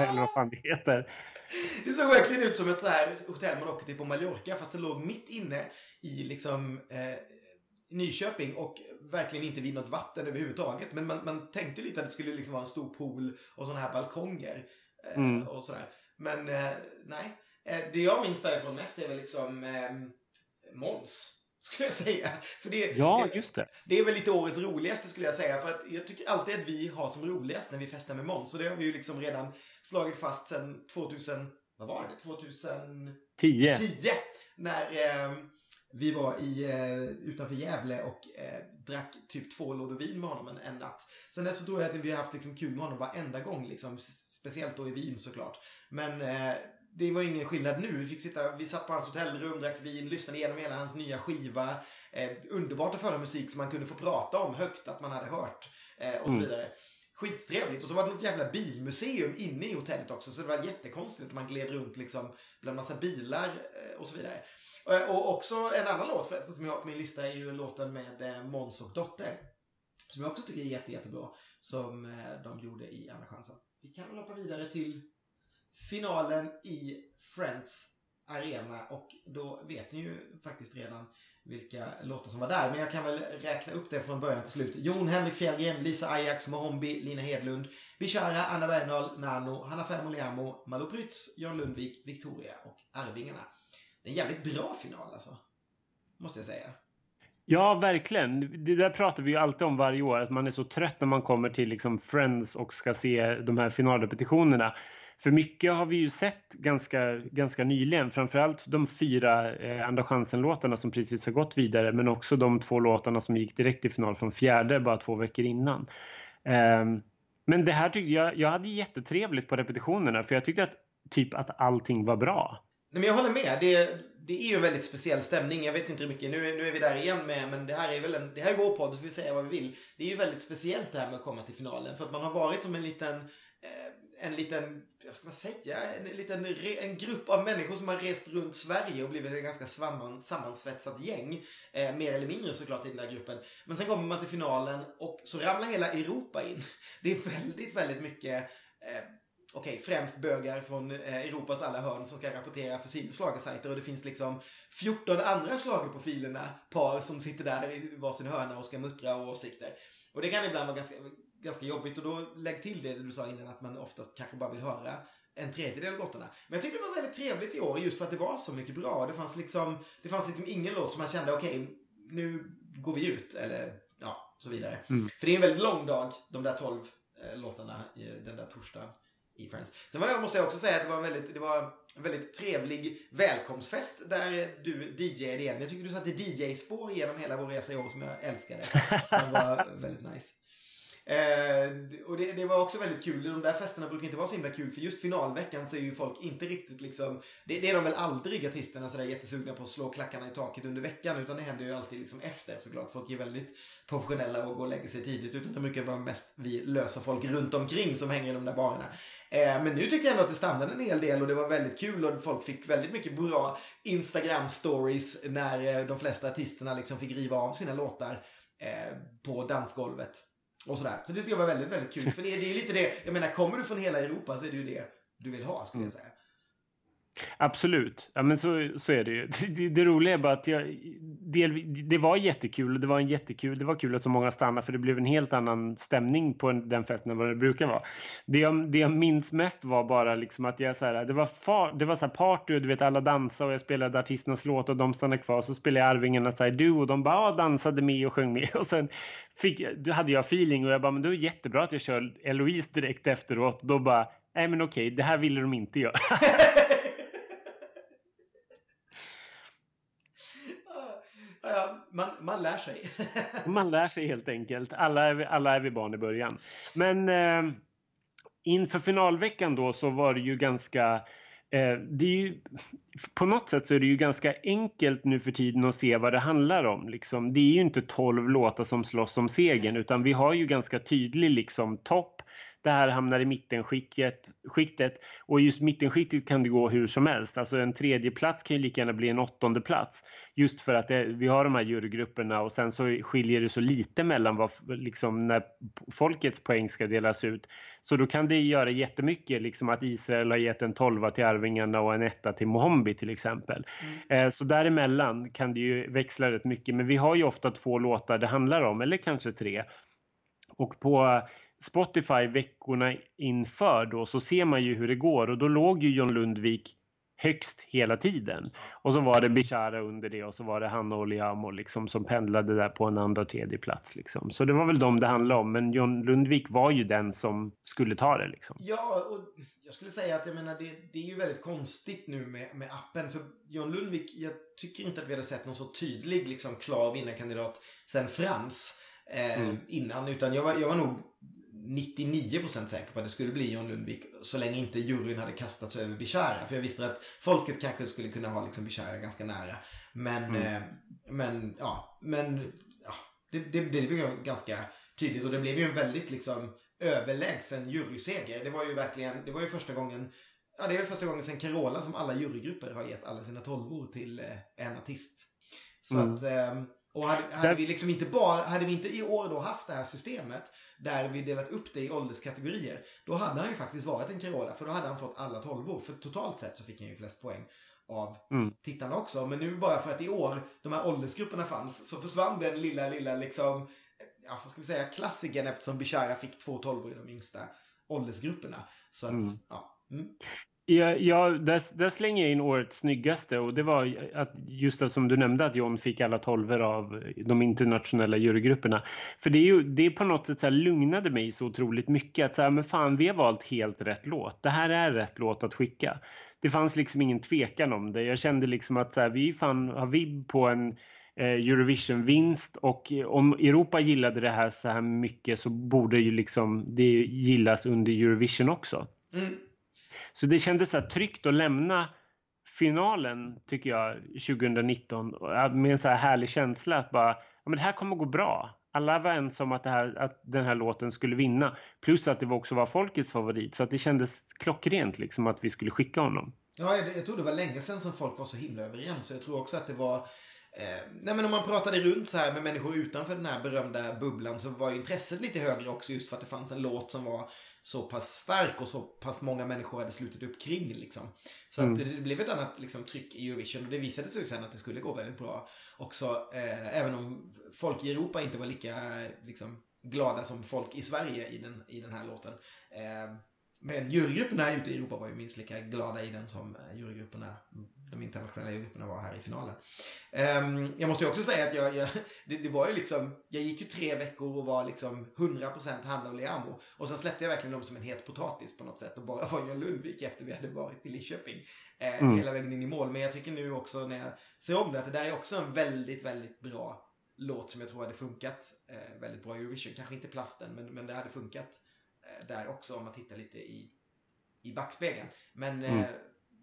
eller vad fan det heter. Det såg verkligen ut som ett så här hotell man åker till på Mallorca fast det låg mitt inne i liksom eh, Nyköping och verkligen inte vid något vatten överhuvudtaget. Men man, man tänkte lite att det skulle liksom vara en stor pool och sådana här balkonger. Eh, mm. och sådär. Men eh, nej. Eh, det jag minns därifrån mest är väl liksom eh, Måns. Skulle jag säga. För det, ja, just det. Det är väl lite årets roligaste skulle jag säga. För att jag tycker alltid att vi har som roligast när vi festar med Måns. Så det har vi ju liksom redan slagit fast sedan 2000... Vad var det? 2010. 10. När eh, vi var i, eh, utanför Gävle och eh, drack typ två lådor vin med honom en, en natt. Sen dess så tror jag att vi har haft liksom kul med honom varenda gång. Liksom, speciellt då i Wien såklart. Men eh, det var ingen skillnad nu. Vi, fick sitta, vi satt på hans hotellrum, drack vin, lyssnade igenom hela hans nya skiva. Eh, underbart att föra musik som man kunde få prata om högt att man hade hört. Eh, och så mm. vidare. Skittrevligt. Och så var det något jävla bilmuseum inne i hotellet också. Så det var jättekonstigt att man gled runt liksom bland massa bilar eh, och så vidare. Eh, och också en annan låt förresten som jag har på min lista är ju låten med eh, Måns och Dotter. Som jag också tycker är jätte, jättebra. Som eh, de gjorde i Andra chansen. Vi kan väl hoppa vidare till finalen i Friends Arena och då vet ni ju faktiskt redan vilka låtar som var där. Men jag kan väl räkna upp det från början till slut. Jon Henrik Fjällgren, Lisa Ajax, Mohombi, Lina Hedlund, Bishara, Anna Bergendahl, Nano, Hanna Fermoliamo, Malou Prytz, Jan Lundvik, Victoria och Arvingarna. Det är en jävligt bra final alltså. Måste jag säga. Ja, verkligen. Det där pratar vi ju alltid om varje år, att man är så trött när man kommer till liksom Friends och ska se de här finalrepetitionerna. För mycket har vi ju sett ganska, ganska nyligen, framförallt de fyra eh, Andra chansen-låtarna som precis har gått vidare, men också de två låtarna som gick direkt till final från fjärde bara två veckor innan. Eh, men det här tyckte jag, jag hade jättetrevligt på repetitionerna för jag tyckte att typ att allting var bra. Nej, men jag håller med. Det, det är ju en väldigt speciell stämning. Jag vet inte hur mycket, nu, nu är vi där igen med, men det här är väl en, det här är vår podd så vi säger vad vi vill. Det är ju väldigt speciellt det här med att komma till finalen. För att man har varit som en liten eh, en liten, vad ska man säga, en, liten, en grupp av människor som har rest runt Sverige och blivit ett ganska samman, sammansvetsat gäng. Eh, mer eller mindre såklart i den där gruppen. Men sen kommer man till finalen och så ramlar hela Europa in. Det är väldigt, väldigt mycket eh, Okej, okay, främst bögar från eh, Europas alla hörn som ska rapportera för sina schlagersajter och det finns liksom 14 andra schlagerprofilerna, par som sitter där i varsin hörna och ska muttra åsikter. Och det kan ibland vara ganska, ganska jobbigt och då lägg till det du sa innan att man oftast kanske bara vill höra en tredjedel av låtarna. Men jag tyckte det var väldigt trevligt i år just för att det var så mycket bra. Det fanns liksom, det fanns liksom ingen låt som man kände okej, okay, nu går vi ut eller ja, så vidare. Mm. För det är en väldigt lång dag, de där tolv eh, låtarna i den där torsdagen i Friends. Sen var jag, måste jag också säga att det var en väldigt, det var en väldigt trevlig välkomstfest där du DJade igen. Jag tycker du satte DJ-spår genom hela vår resa i år som jag älskade. Som var väldigt nice. Eh, och det, det, var också väldigt kul. De där festerna brukar inte vara så himla kul för just finalveckan så är ju folk inte riktigt liksom Det, det är de väl aldrig artisterna sådär jättesugna på att slå klackarna i taket under veckan utan det händer ju alltid liksom efter såklart. Folk är väldigt professionella och går och lägger sig tidigt utan det brukar vara mest vi lösa folk runt omkring som hänger i de där barerna. Eh, men nu tycker jag ändå att det stannade en hel del och det var väldigt kul och folk fick väldigt mycket bra Instagram stories när eh, de flesta artisterna liksom fick riva av sina låtar eh, på dansgolvet. Och sådär. Så det tycker jag var väldigt, väldigt kul. För det, det är lite det, jag menar kommer du från hela Europa så är det ju det du vill ha skulle jag säga. Absolut, ja, men så, så är det ju. Det, det roliga är bara att jag, det, det var jättekul. Det var, en jättekul. det var kul att så många stannade för det blev en helt annan stämning på den festen än vad det brukar vara. Det jag, det jag minns mest var bara liksom att jag så här, det var, far, det var så här party och du vet alla dansade och jag spelade artisternas låt och de stannade kvar. Så spelade jag Arvingarnas I Do och de bara ah, dansade med och sjöng med. Och sen fick, då hade jag feeling och jag bara, men det är jättebra att jag kör Eloise direkt efteråt. Då bara, nej men okej, det här ville de inte göra. Ja, man, man lär sig. man lär sig helt enkelt. Alla är, alla är vi barn i början. Men eh, inför finalveckan då så var det ju ganska eh, det är ju, på något sätt så är det ju ganska enkelt nu för tiden att se vad det handlar om. Liksom. Det är ju inte tolv låtar som slåss om segern utan vi har ju ganska tydlig liksom, topp det här hamnar i mittenskiktet skiktet, och just mittenskiktet kan det gå hur som helst. Alltså en tredje plats kan ju lika gärna bli en åttonde plats just för att det, vi har de här jurygrupperna och sen så skiljer det så lite mellan vad, liksom, när folkets poäng ska delas ut. Så då kan det göra jättemycket liksom att Israel har gett en tolva till Arvingarna och en etta till Mohombi till exempel. Mm. Eh, så däremellan kan det ju växla rätt mycket men vi har ju ofta två låtar det handlar om eller kanske tre. Och på Spotify veckorna inför då så ser man ju hur det går och då låg ju John Lundvik högst hela tiden. Och så var det Bishara under det och så var det Hanna och Liamo liksom som pendlade där på en andra och tredje plats liksom. Så det var väl dem det handlade om. Men John Lundvik var ju den som skulle ta det liksom. Ja, och jag skulle säga att jag menar det, det är ju väldigt konstigt nu med, med appen. För John Lundvik, jag tycker inte att vi hade sett någon så tydlig liksom klar vinnarkandidat sen Frans eh, mm. innan. Utan jag var, jag var nog 99% säker på att det skulle bli John Lundvik så länge inte juryn hade kastats över Bishara. För jag visste att folket kanske skulle kunna ha liksom Bishara ganska nära. Men, mm. eh, men ja, men ja, det, det, det blev ganska tydligt och det blev ju en väldigt liksom överlägsen juryseger. Det var ju verkligen, det var ju första gången Ja, det är väl första gången sen Carola som alla jurygrupper har gett alla sina tolvor till eh, en artist. Så mm. att, eh, och hade, hade vi liksom inte bara, hade vi inte i år då haft det här systemet där vi delat upp det i ålderskategorier. Då hade han ju faktiskt varit en Carola för då hade han fått alla tolvor. För totalt sett så fick han ju flest poäng av mm. tittarna också. Men nu bara för att i år de här åldersgrupperna fanns så försvann den lilla, lilla liksom, ja vad ska vi säga, klassikern eftersom Bishara fick två tolvor i de yngsta åldersgrupperna. Så att, mm. ja. Mm. Ja, ja där, där, slänger jag in årets snyggaste och det var att just det som du nämnde att John fick alla tolver av de internationella jurygrupperna. För det är ju det är på något sätt så här lugnade mig så otroligt mycket att så här, men fan vi har valt helt rätt låt. Det här är rätt låt att skicka. Det fanns liksom ingen tvekan om det. Jag kände liksom att så här, vi fan har vibb på en eh, Eurovision-vinst och om Europa gillade det här så här mycket så borde ju liksom det gillas under Eurovision också. Mm. Så det kändes så tryggt att lämna finalen, tycker jag, 2019 med en så här härlig känsla att bara, ja men det här kommer gå bra. Alla var ens om att, det här, att den här låten skulle vinna. Plus att det också var folkets favorit. Så att det kändes klockrent liksom att vi skulle skicka honom. Ja, jag, jag tror det var länge sedan som folk var så himla överens. Så jag tror också att det var Eh, nej men om man pratade runt så här med människor utanför den här berömda bubblan så var intresset lite högre också just för att det fanns en låt som var så pass stark och så pass många människor hade slutit upp kring liksom. Så mm. att det, det, blev ett annat liksom, tryck i Eurovision och det visade sig sen att det skulle gå väldigt bra också. Eh, även om folk i Europa inte var lika liksom, glada som folk i Sverige i den, i den här låten. Eh, men jurygrupperna ute i Europa var ju minst lika glada i den som eh, jurygrupperna, de internationella jurygrupperna var här i finalen. Um, jag måste ju också säga att jag, jag det, det, var ju liksom, jag gick ju tre veckor och var liksom 100% Hanna och Liamo. Och sen släppte jag verkligen dem som en het potatis på något sätt och bara var John Lundvik efter vi hade varit i Lidköping. Eh, mm. Hela vägen in i mål. Men jag tycker nu också när jag ser om det att det där är också en väldigt, väldigt bra låt som jag tror hade funkat eh, väldigt bra i Eurovision. Kanske inte plasten, men, men det hade funkat Eh, där också om man tittar lite i, i backspegeln. Men... Mm. Eh,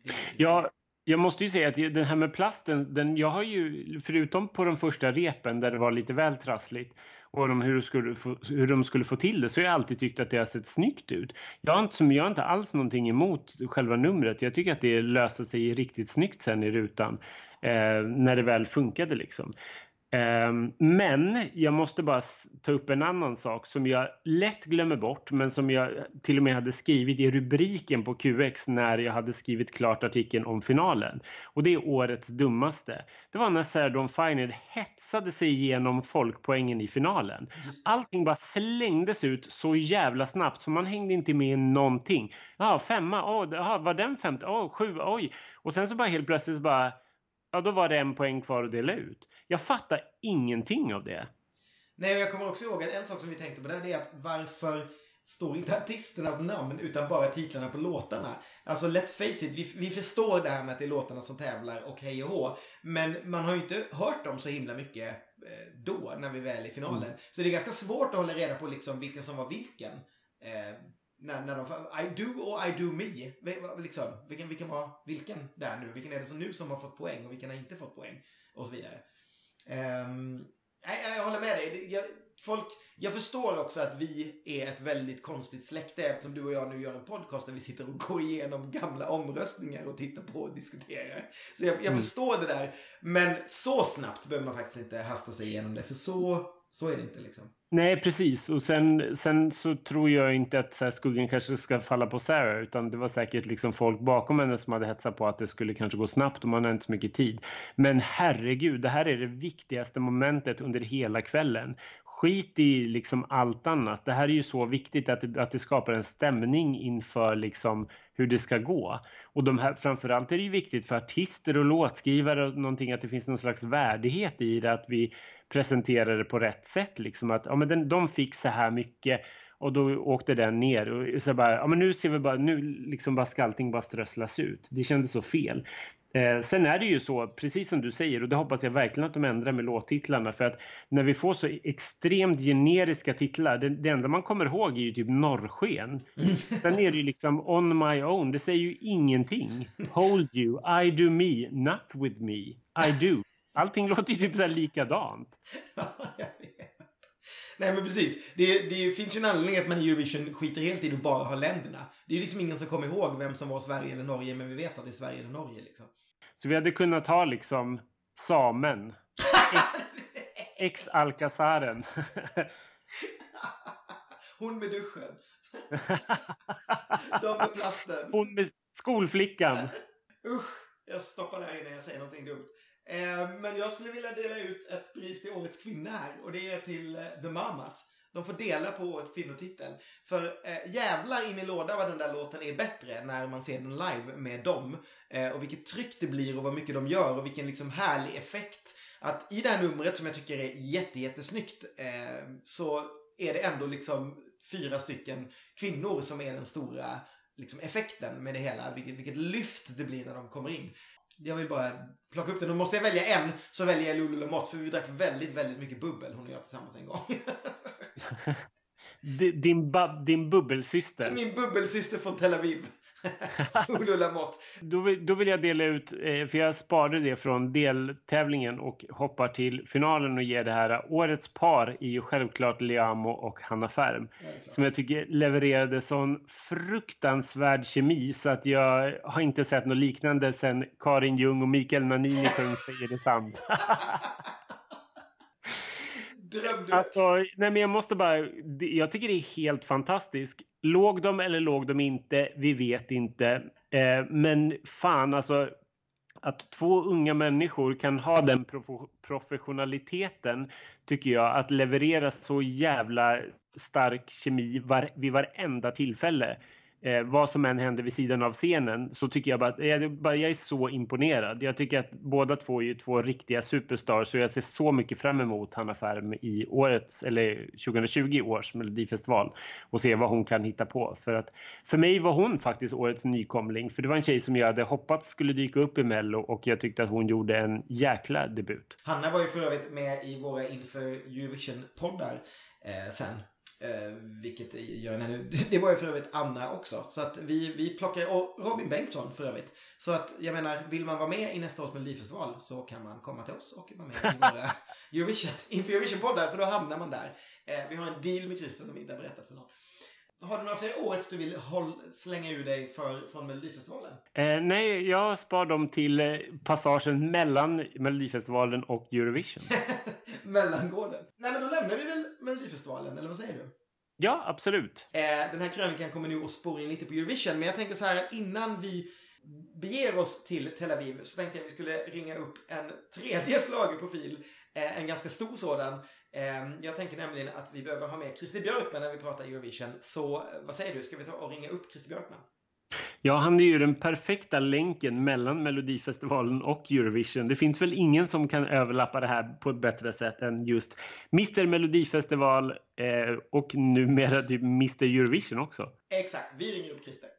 det... Ja, jag måste ju säga att den här med plasten, den, jag har ju, förutom på de första repen där det var lite väl trassligt och de, hur, skulle få, hur de skulle få till det så har jag alltid tyckt att det har sett snyggt ut. Jag har inte, jag har inte alls någonting emot själva numret. Jag tycker att det löste sig riktigt snyggt sen i rutan eh, när det väl funkade liksom. Um, men jag måste bara ta upp en annan sak som jag lätt glömmer bort men som jag till och med hade skrivit i rubriken på QX när jag hade skrivit klart artikeln om finalen. Och det är årets dummaste. Det var när Sarah Dawn Finer hetsade sig igenom folkpoängen i finalen. Allting bara slängdes ut så jävla snabbt så man hängde inte med någonting. Ja, femma, oh, var den femte? Oh, sju, oj. Och sen så bara helt plötsligt så bara ja då var det en poäng kvar att dela ut. Jag fattar ingenting av det. Nej, jag kommer också ihåg att en sak som vi tänkte på där det är att varför står inte artisternas namn utan bara titlarna på låtarna. Alltså let's face it, vi, vi förstår det här med att det är låtarna som tävlar och hej och hå. Men man har ju inte hört dem så himla mycket eh, då, när vi väl är i finalen. Mm. Så det är ganska svårt att hålla reda på liksom vilken som var vilken. Eh, när, när de, I do och I do me. Liksom, vilken, vilken var vilken där nu? Vilken är det som nu som har fått poäng och vilken har inte fått poäng? Och så vidare. Um, jag, jag håller med dig. Jag, folk, jag förstår också att vi är ett väldigt konstigt släkte eftersom du och jag nu gör en podcast där vi sitter och går igenom gamla omröstningar och tittar på och diskuterar. Så jag, jag mm. förstår det där. Men så snabbt behöver man faktiskt inte hasta sig igenom det för så, så är det inte liksom. Nej, precis. Och sen, sen så tror jag inte att så här, skuggan kanske ska falla på Sarah utan det var säkert liksom folk bakom henne som hade hetsat på att det skulle kanske gå snabbt och man har inte så mycket tid. Men herregud, det här är det viktigaste momentet under hela kvällen. Skit i liksom allt annat. Det här är ju så viktigt att det, att det skapar en stämning inför liksom hur det ska gå. Och de här, framförallt är det ju viktigt för artister och låtskrivare och någonting att det finns någon slags värdighet i det. Att vi presenterar det på rätt sätt. Liksom att ja, men den, de fick så här mycket och då åkte den ner och så bara, ja men nu ser vi bara, nu liksom bara ska allting bara strösslas ut. Det kändes så fel. Eh, sen är det ju så, precis som du säger, och det hoppas jag verkligen att de ändrar med låttitlarna för att när vi får så extremt generiska titlar, det, det enda man kommer ihåg är ju typ Norrsken. Sen är det ju liksom On My Own, det säger ju ingenting. Hold You, I Do Me, Not With Me, I Do. Allting låter ju typ så här likadant. Nej men precis. Det, det finns ju en anledning att man i Eurovision skiter helt i att bara ha länderna. Det är ju liksom ingen som kommer ihåg vem som var Sverige eller Norge, men vi vet att det är Sverige eller Norge liksom. Så vi hade kunnat ha liksom samen. Ex-Alcazaren. Hon med duschen. De med plasten. Hon med skolflickan. Usch, jag stoppar det här innan jag säger någonting dumt. Eh, men jag skulle vilja dela ut ett pris till Årets kvinna här och det är till eh, The Mamas. De får dela på Årets kvinnotitel. För eh, jävlar in i låda vad den där låten är bättre när man ser den live med dem. Eh, och vilket tryck det blir och vad mycket de gör och vilken liksom härlig effekt. Att i det här numret som jag tycker är jätte, jättesnyggt eh, så är det ändå liksom fyra stycken kvinnor som är den stora liksom, effekten med det hela. Vilket, vilket lyft det blir när de kommer in jag vill bara plocka upp den. Och måste jag välja en så väljer jag Lulu Lamotte för vi drack väldigt, väldigt mycket bubbel hon och jag tillsammans en gång. din, din bubbelsyster? Min bubbelsyster från Tel Aviv. då, vill, då vill jag dela ut, eh, för jag sparade det från deltävlingen och hoppar till finalen och ger det här. Årets par är ju självklart Liamo och Hanna Färm. Som jag tycker levererade sån fruktansvärd kemi så att jag har inte sett något liknande sen Karin Ljung och Mikael Nanini sjöng Säger det sant. Drömde. Alltså, nej men jag måste bara, jag tycker det är helt fantastiskt. Låg de eller låg de inte? Vi vet inte. Eh, men fan alltså att två unga människor kan ha den professionaliteten tycker jag att leverera så jävla stark kemi var, vid varenda tillfälle eh, vad som än händer vid sidan av scenen så tycker jag bara att jag, jag är så imponerad. Jag tycker att båda två är ju två riktiga superstars och jag ser så mycket fram emot Hanna Färm i årets, eller 2020 års melodifestival och se vad hon kan hitta på. För att för mig var hon faktiskt årets nykomling för det var en tjej som jag hade hoppats skulle dyka upp i Mello och jag tyckte att hon gjorde en jäkla debut. Hanna var ju för övrigt med i våra inför Eurovision-poddar eh, sen Eh, vilket gör henne, det var ju för övrigt Anna också. Så att vi, vi plockar, och Robin Bengtsson för övrigt. Så att jag menar, vill man vara med i nästa års Melodifestival så kan man komma till oss och vara med i våra Eurovision, inför Eurovision-poddar för då hamnar man där. Eh, vi har en deal med Christer som vi inte har berättat för någon. Har du några fler årets du vill slänga ur dig för, från Melodifestivalen? Eh, nej, jag spar dem till eh, passagen mellan Melodifestivalen och Eurovision. mellangården. Nej men då lämnar vi väl Melodifestivalen, eller vad säger du? Ja, absolut. Eh, den här krönikan kommer nu att spåra in lite på Eurovision, men jag tänker så här att innan vi beger oss till Tel Aviv så tänkte jag att vi skulle ringa upp en tredje slagerprofil. Eh, en ganska stor sådan. Eh, jag tänker nämligen att vi behöver ha med Christer Björkman när vi pratar Eurovision. Så eh, vad säger du, ska vi ta och ringa upp Christer Björkman? Ja, han är ju den perfekta länken mellan Melodifestivalen och Eurovision. Det finns väl ingen som kan överlappa det här på ett bättre sätt än just Mr Melodifestival eh, och numera typ Mr Eurovision också. Exakt, vi ringer upp Christer.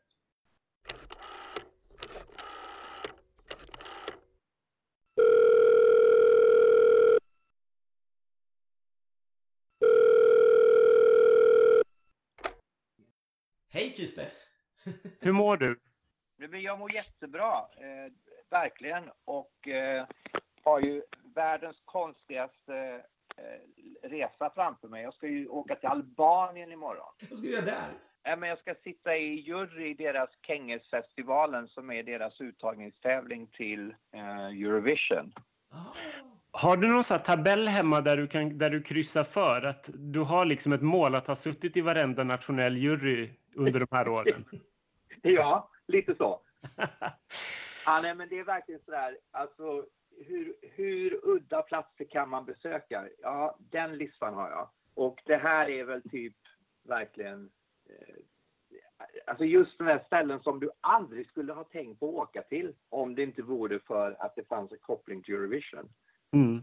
Hej Christer! Hur mår du? Jag mår jättebra, eh, verkligen. Och eh, har ju världens konstigaste eh, resa framför mig. Jag ska ju åka till Albanien imorgon. Vad ska du göra där? Ja, men jag ska sitta i jury i deras Kengesfestivalen som är deras uttagningstävling till eh, Eurovision. Ah. Har du någon sån här tabell hemma där du, kan, där du kryssar för att du har liksom ett mål att ha suttit i varenda nationell jury under de här åren? Ja, lite så. ja, nej, men det är verkligen sådär, alltså hur, hur udda platser kan man besöka? Ja, den listan har jag. Och det här är väl typ verkligen eh, Alltså just de här ställen som du aldrig skulle ha tänkt på att åka till om det inte vore för att det fanns en koppling till Eurovision. Mm.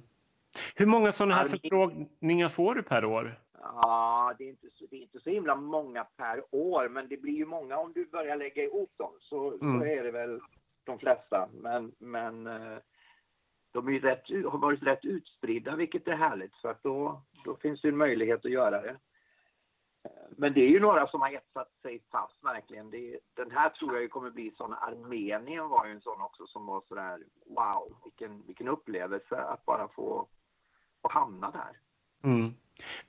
Hur många sådana här förfrågningar får du per år? Ja, det är, inte så, det är inte så himla många per år, men det blir ju många om du börjar lägga ihop dem. Så, Mm. så är det väl de flesta. Men, men eh, de är ju rätt, har varit rätt utspridda, vilket är härligt. Så att då, då finns det en möjlighet att göra det. Men det är ju några som har etsat sig fast verkligen. Det, den här tror jag kommer bli sån. Armenien var ju en sån också som var sådär wow, vilken, vilken upplevelse att bara få, få hamna där. Mm.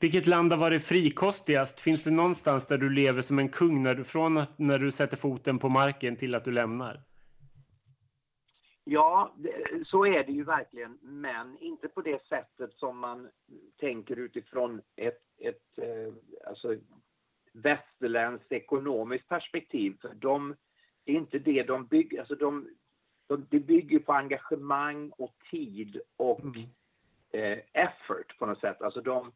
Vilket land har varit frikostigast? Finns det någonstans där du lever som en kung när du, från att, när du sätter foten på marken till att du lämnar? Ja, det, så är det ju verkligen, men inte på det sättet som man tänker utifrån ett, ett eh, alltså, västerländskt ekonomiskt perspektiv. För de, det är inte det de bygger, alltså de, de, det bygger på engagemang och tid och Mm. Eh, effort på något sätt. Alltså de,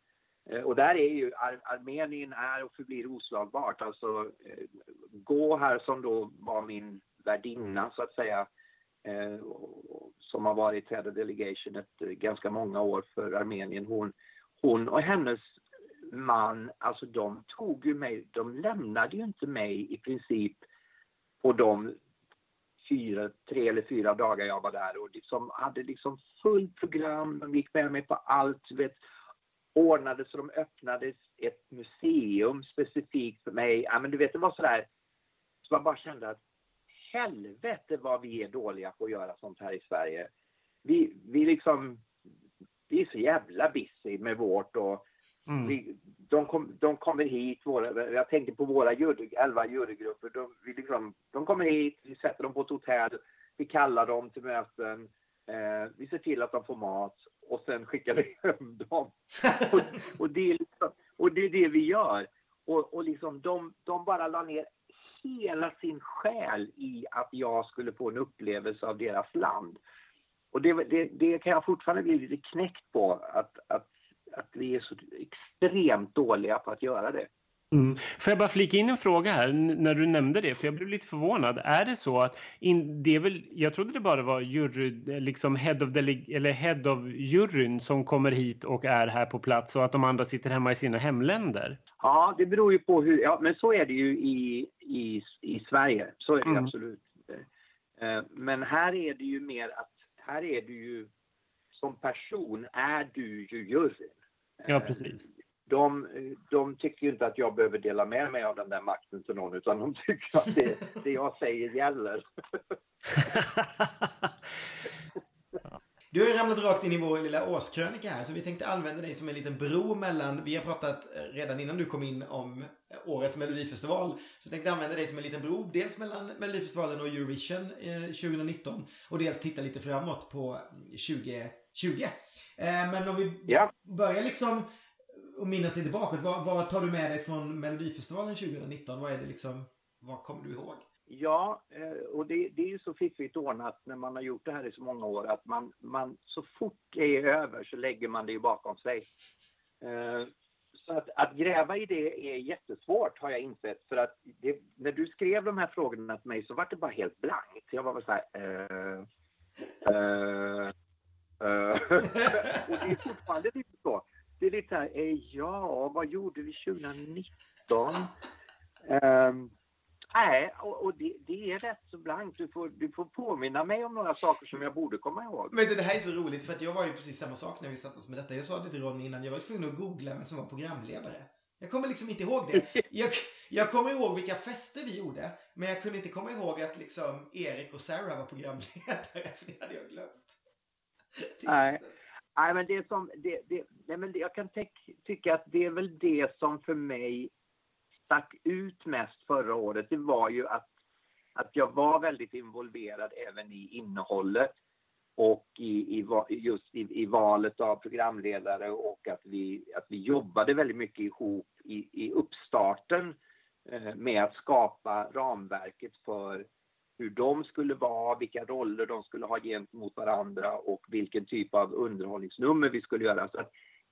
eh, och där är ju Ar Armenien är och förblir oslagbart. Alltså eh, gå här som då var min värdinna så att säga som har varit head of delegation ett ganska många år för Armenien. Hon, hon och hennes man, alltså de tog ju mig, de lämnade ju inte mig i princip på de fyra, tre eller fyra dagar jag var där och liksom hade liksom fullt program. De gick med mig på allt, du vet, ordnade så de öppnade ett museum specifikt för mig. Ja, men du vet, det var sådär så man bara kände att helvete vad vi är dåliga på att göra sånt här i Sverige. Vi, vi liksom, vi är så jävla busy med vårt och Mm. vi, de, kom, de kommer hit, våra, jag tänker på våra jury, elva jurygrupper. De, vi liksom, de kommer hit, vi sätter dem på ett hotell, vi kallar dem till möten, eh, vi ser till att de får mat och sen skickar vi hem dem. och, och, det är liksom, och det är det vi gör. Och, och liksom de, de bara la ner hela sin själ i att jag skulle få en upplevelse av deras land. Och det, det, det kan jag fortfarande bli lite knäckt på, att, att, att vi är så extremt dåliga på att göra det. Mm. Får jag bara flika in en fråga här när du nämnde det, för jag blev lite förvånad. Är det så att in, det är väl, jag trodde det bara var jury, liksom head of, dele, eller head of juryn som kommer hit och är här på plats och att de andra sitter hemma i sina hemländer? Ja, det beror ju på hur... Ja, men så är det ju i, i, i Sverige. Så är det Mm. absolut. Eh, Men här är det ju mer att... Här är du ju... Som person är du ju juryn. Ja, Eh, precis. De, de tycker ju inte att jag behöver dela med mig av den där makten till någon utan de tycker att det, det jag säger gäller. Du har ju ramlat rakt in i vår lilla årskrönika här, så vi tänkte använda dig som en liten bro mellan, vi har pratat eh, redan innan du kom in om eh, årets Melodifestival, så vi tänkte använda dig som en liten bro, dels mellan Melodifestivalen och Eurovision eh, 2019, och dels titta lite framåt på 20. Men om vi ja. börjar liksom och minnas lite bakåt. Vad, vad, tar du med dig från Melodifestivalen 2019? Vad är det liksom, vad kommer du ihåg? Ja, och det, det är ju så fiffigt ordnat när man har gjort det här i så många år att man, man så fort det är över så lägger man det bakom sig. Så att, att, gräva i det är jättesvårt har jag insett. För att det, när du skrev de här frågorna till mig så var det bara helt blankt. Jag var bara så här... Uh, uh. och det är fortfarande lite så. Det är lite så här, eh, ja, vad gjorde vi 2019? Um, Nej, och, och det, det, är rätt så blankt. Du får, du får påminna mig om några saker som jag borde komma ihåg. Men det här är så roligt för att jag var ju precis samma sak när vi oss med detta. Jag sa det till Ronny innan. Jag var tvungen att googla vem som var programledare. Jag kommer liksom inte ihåg det. Jag, jag kommer ihåg vilka fester vi gjorde. Men jag kunde inte komma ihåg att liksom Erik och Sarah var programledare. För det hade jag glömt. Nej. Nej, men det som... Det, det, nej, men det, jag kan tycka att det är väl det som för mig stack ut mest förra året, det var ju att, att jag var väldigt involverad även i innehållet och i, i just i, i, valet av programledare och att vi, att vi jobbade väldigt mycket ihop i, i uppstarten eh, med att skapa ramverket för hur de skulle vara, vilka roller de skulle ha gentemot varandra och vilken typ av underhållningsnummer vi skulle göra. Så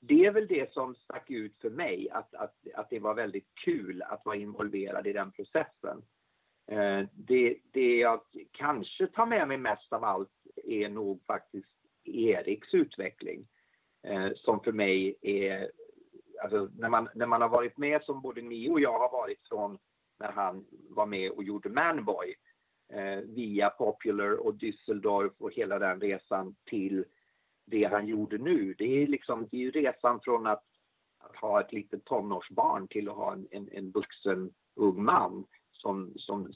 det är väl det som stack ut för mig, att, att, att det var väldigt kul att vara involverad i den processen. Eh, det, det jag kanske tar med mig mest av allt är nog faktiskt Eriks utveckling. Eh, som för mig är, alltså när man, när man har varit med som både ni och jag har varit från när han var med och gjorde Manboy Eh, via Popular och Düsseldorf och hela den resan till det han gjorde nu. Det är liksom det är ju resan från att, att ha ett litet tonårsbarn till att ha en, en, en vuxen ung man som, som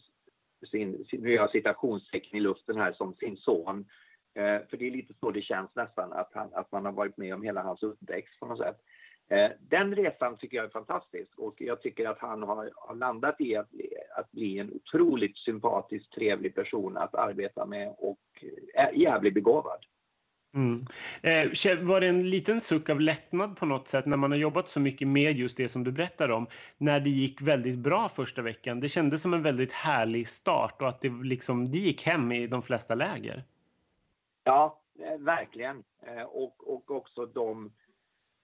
sin, nu gör jag citationstecken i luften här, som sin son. Eh, för det är lite så det känns nästan, att, han, att man har varit med om hela hans uppväxt på något sätt. Eh, den resan tycker jag är fantastisk och jag tycker att han har, har landat i att, att bli en otroligt sympatisk, trevlig person att arbeta med och är jävligt begåvad. Mm. Eh, var det en liten suck av lättnad på något sätt när man har jobbat så mycket med just det som du berättar om, när det gick väldigt bra första veckan? Det kändes som en väldigt härlig start och att det, liksom, det gick hem i de flesta läger. Ja, eh, verkligen. Eh, och, och också de,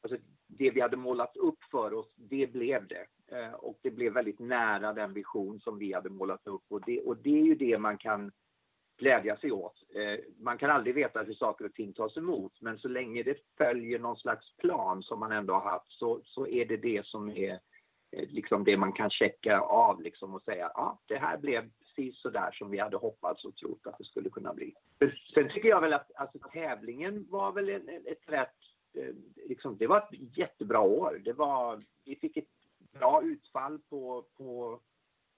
alltså det vi hade målat upp för oss, det blev det. Eh, och det blev väldigt nära den vision som vi hade målat upp och det, och det är ju det man kan glädja sig åt. Eh, man kan aldrig veta hur saker och ting tas emot, men så länge det följer någon slags plan som man ändå har haft så, så är det det som är eh, liksom det man kan checka av liksom och säga ja, det här blev precis så där som vi hade hoppats och trott att det skulle kunna bli. Sen tycker jag väl att alltså, tävlingen var väl ett, ett rätt, Eh, liksom, det var ett jättebra år. Det var, vi fick ett bra utfall på, på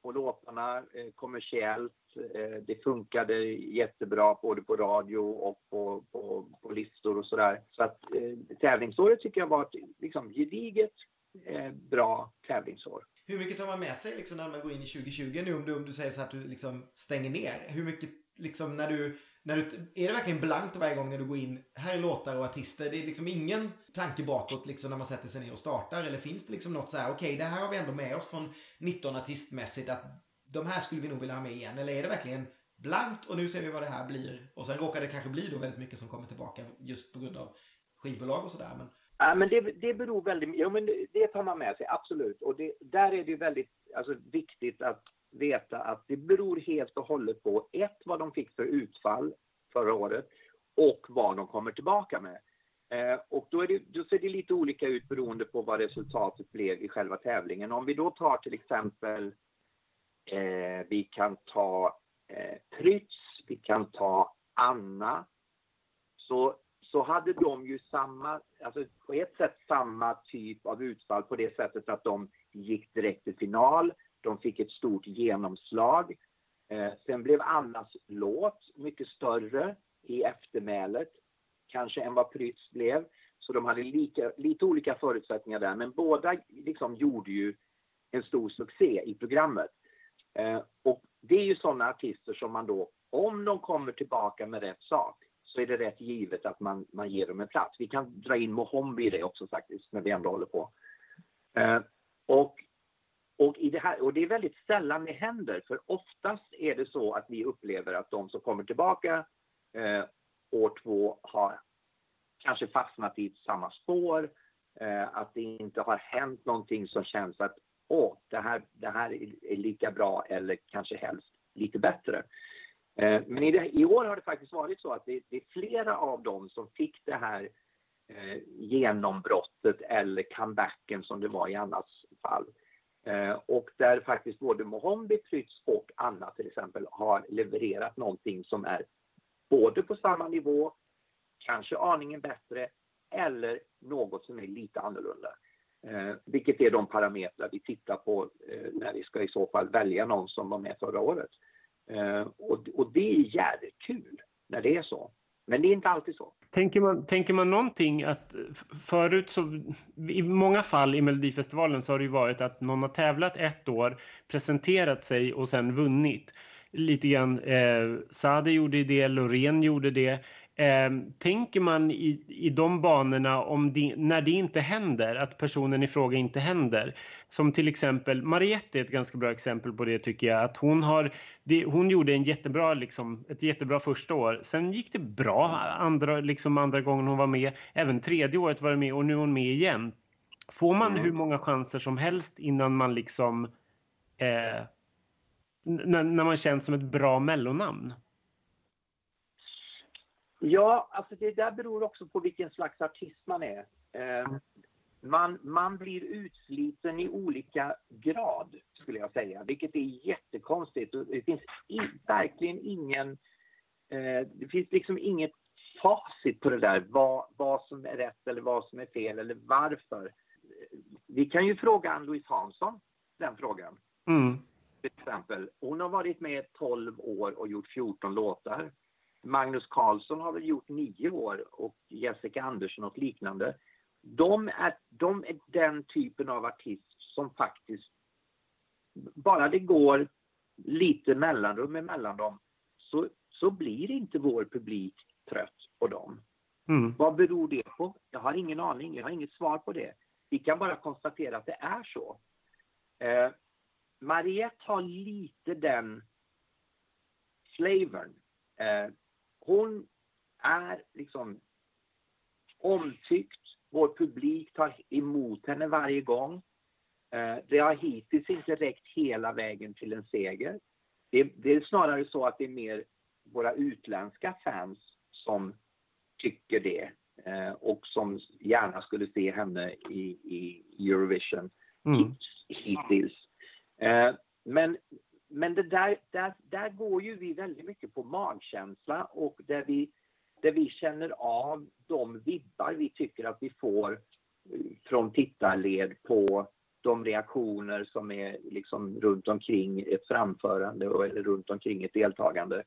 på låtarna eh, kommersiellt. Eh, det funkade jättebra både på radio och på, på, på listor och sådär. Så att eh, tävlingsåret tycker jag var ett liksom, gediget eh, bra tävlingsår. Hur mycket tar man med sig liksom, när man går in i 2020 nu om du, om du säger så att du liksom stänger ner? Hur mycket liksom när du när du, är det verkligen blankt varje gång när du går in, här är låtar och artister, det är liksom ingen tanke bakåt liksom när man sätter sig ner och startar? Eller finns det liksom något så här, okej okay, det här har vi ändå med oss från 19 artistmässigt att de här skulle vi nog vilja ha med igen? Eller är det verkligen blankt och nu ser vi vad det här blir? Och sen råkar det kanske bli då väldigt mycket som kommer tillbaka just på grund av skivbolag och sådär. Men... Ja, men det, det beror väldigt ja, men det tar man med sig, absolut. Och det, där är det ju väldigt alltså, viktigt att veta att det beror helt och hållet på ett, vad de fick för utfall förra året och vad de kommer tillbaka med. Eh, och då, är det, då ser det lite olika ut beroende på vad resultatet blev i själva tävlingen. Om vi då tar till exempel, eh, vi kan ta eh, Prytz, vi kan ta Anna, så, så hade de ju samma, alltså på ett sätt samma typ av utfall på det sättet att de gick direkt till final. De fick ett stort genomslag. Eh, sen blev Annas låt mycket större i eftermälet, kanske än vad Prytz blev. Så de hade lika, lite olika förutsättningar där, men båda liksom gjorde ju en stor succé i programmet. Eh, och det är ju sådana artister som man då, om de kommer tillbaka med rätt sak, så är det rätt givet att man, man ger dem en plats. Vi kan dra in Mohombi i det också faktiskt, när vi ändå håller på. Eh, och, och, i det här, och det är väldigt sällan det händer, för oftast är det så att vi upplever att de som kommer tillbaka eh, år två har kanske fastnat i samma spår, eh, att det inte har hänt någonting som känns att åh, det här, det här är lika bra eller kanske helst lite bättre. Eh, men i, det, i, år har det faktiskt varit så att det, det, är flera av dem som fick det här eh, genombrottet eller comebacken som det var i annars fall. Eh, och där faktiskt både Mohombi, Prytz och Anna till exempel har levererat någonting som är både på samma nivå, kanske aningen bättre eller något som är lite annorlunda. Eh, vilket är de parametrar vi tittar på eh, när vi ska i så fall välja någon som var med förra året. Eh, och, och det är jävligt kul när det är så. Men det är inte alltid så. Tänker man, tänker man någonting att förut så i många fall i Melodifestivalen så har det ju varit att någon har tävlat ett år, presenterat sig och sen vunnit. Lite grann, eh, Sade gjorde det, Loreen gjorde det. Eh, tänker man i, i de banorna om det, när det inte händer, att personen i fråga inte händer? Som till exempel Mariette är ett ganska bra exempel på det tycker jag. Att hon, har, det, hon gjorde en jättebra, liksom, ett jättebra första år. Sen gick det bra andra, liksom andra gången hon var med. Även tredje året var hon med och nu är hon med igen. Får man mm. hur många chanser som helst innan man liksom eh, när, när man känns som ett bra mellonamn? Ja, alltså det där beror också på vilken slags artist man är. Eh, man, man blir utsliten i olika grad, skulle jag säga, vilket är jättekonstigt. Det finns i, verkligen ingen... Eh, det finns liksom inget facit på det där, vad, vad som är rätt eller vad som är fel eller varför. Vi kan ju fråga Ann-Louise Hansson den frågan. Mm. Till exempel. Hon har varit med 12 år och gjort 14 låtar. Magnus Carlsson har väl gjort nio år och Jessica Andersson och liknande. De är, de är den typen av artist som faktiskt, bara det går lite mellanrum emellan dem, så, så blir inte vår publik trött på dem. Mm. Vad beror det på? Jag har ingen aning, jag har inget svar på det. Vi kan bara konstatera att det är så. Eh, Mariette har lite den flavorn. Eh, hon är liksom omtyckt. Vår publik tar emot henne varje gång. Eh, det har hittills inte räckt hela vägen till en seger. Det, det är snarare så att det är mer våra utländska fans som tycker det eh, och som gärna skulle se henne i, i Eurovision mm. hittills. Eh, men men det där, där, där går ju vi väldigt mycket på magkänsla och där vi, där vi känner av de vibbar vi tycker att vi får eh, från tittarled på de reaktioner som är liksom runt omkring ett framförande eller runt omkring ett deltagande.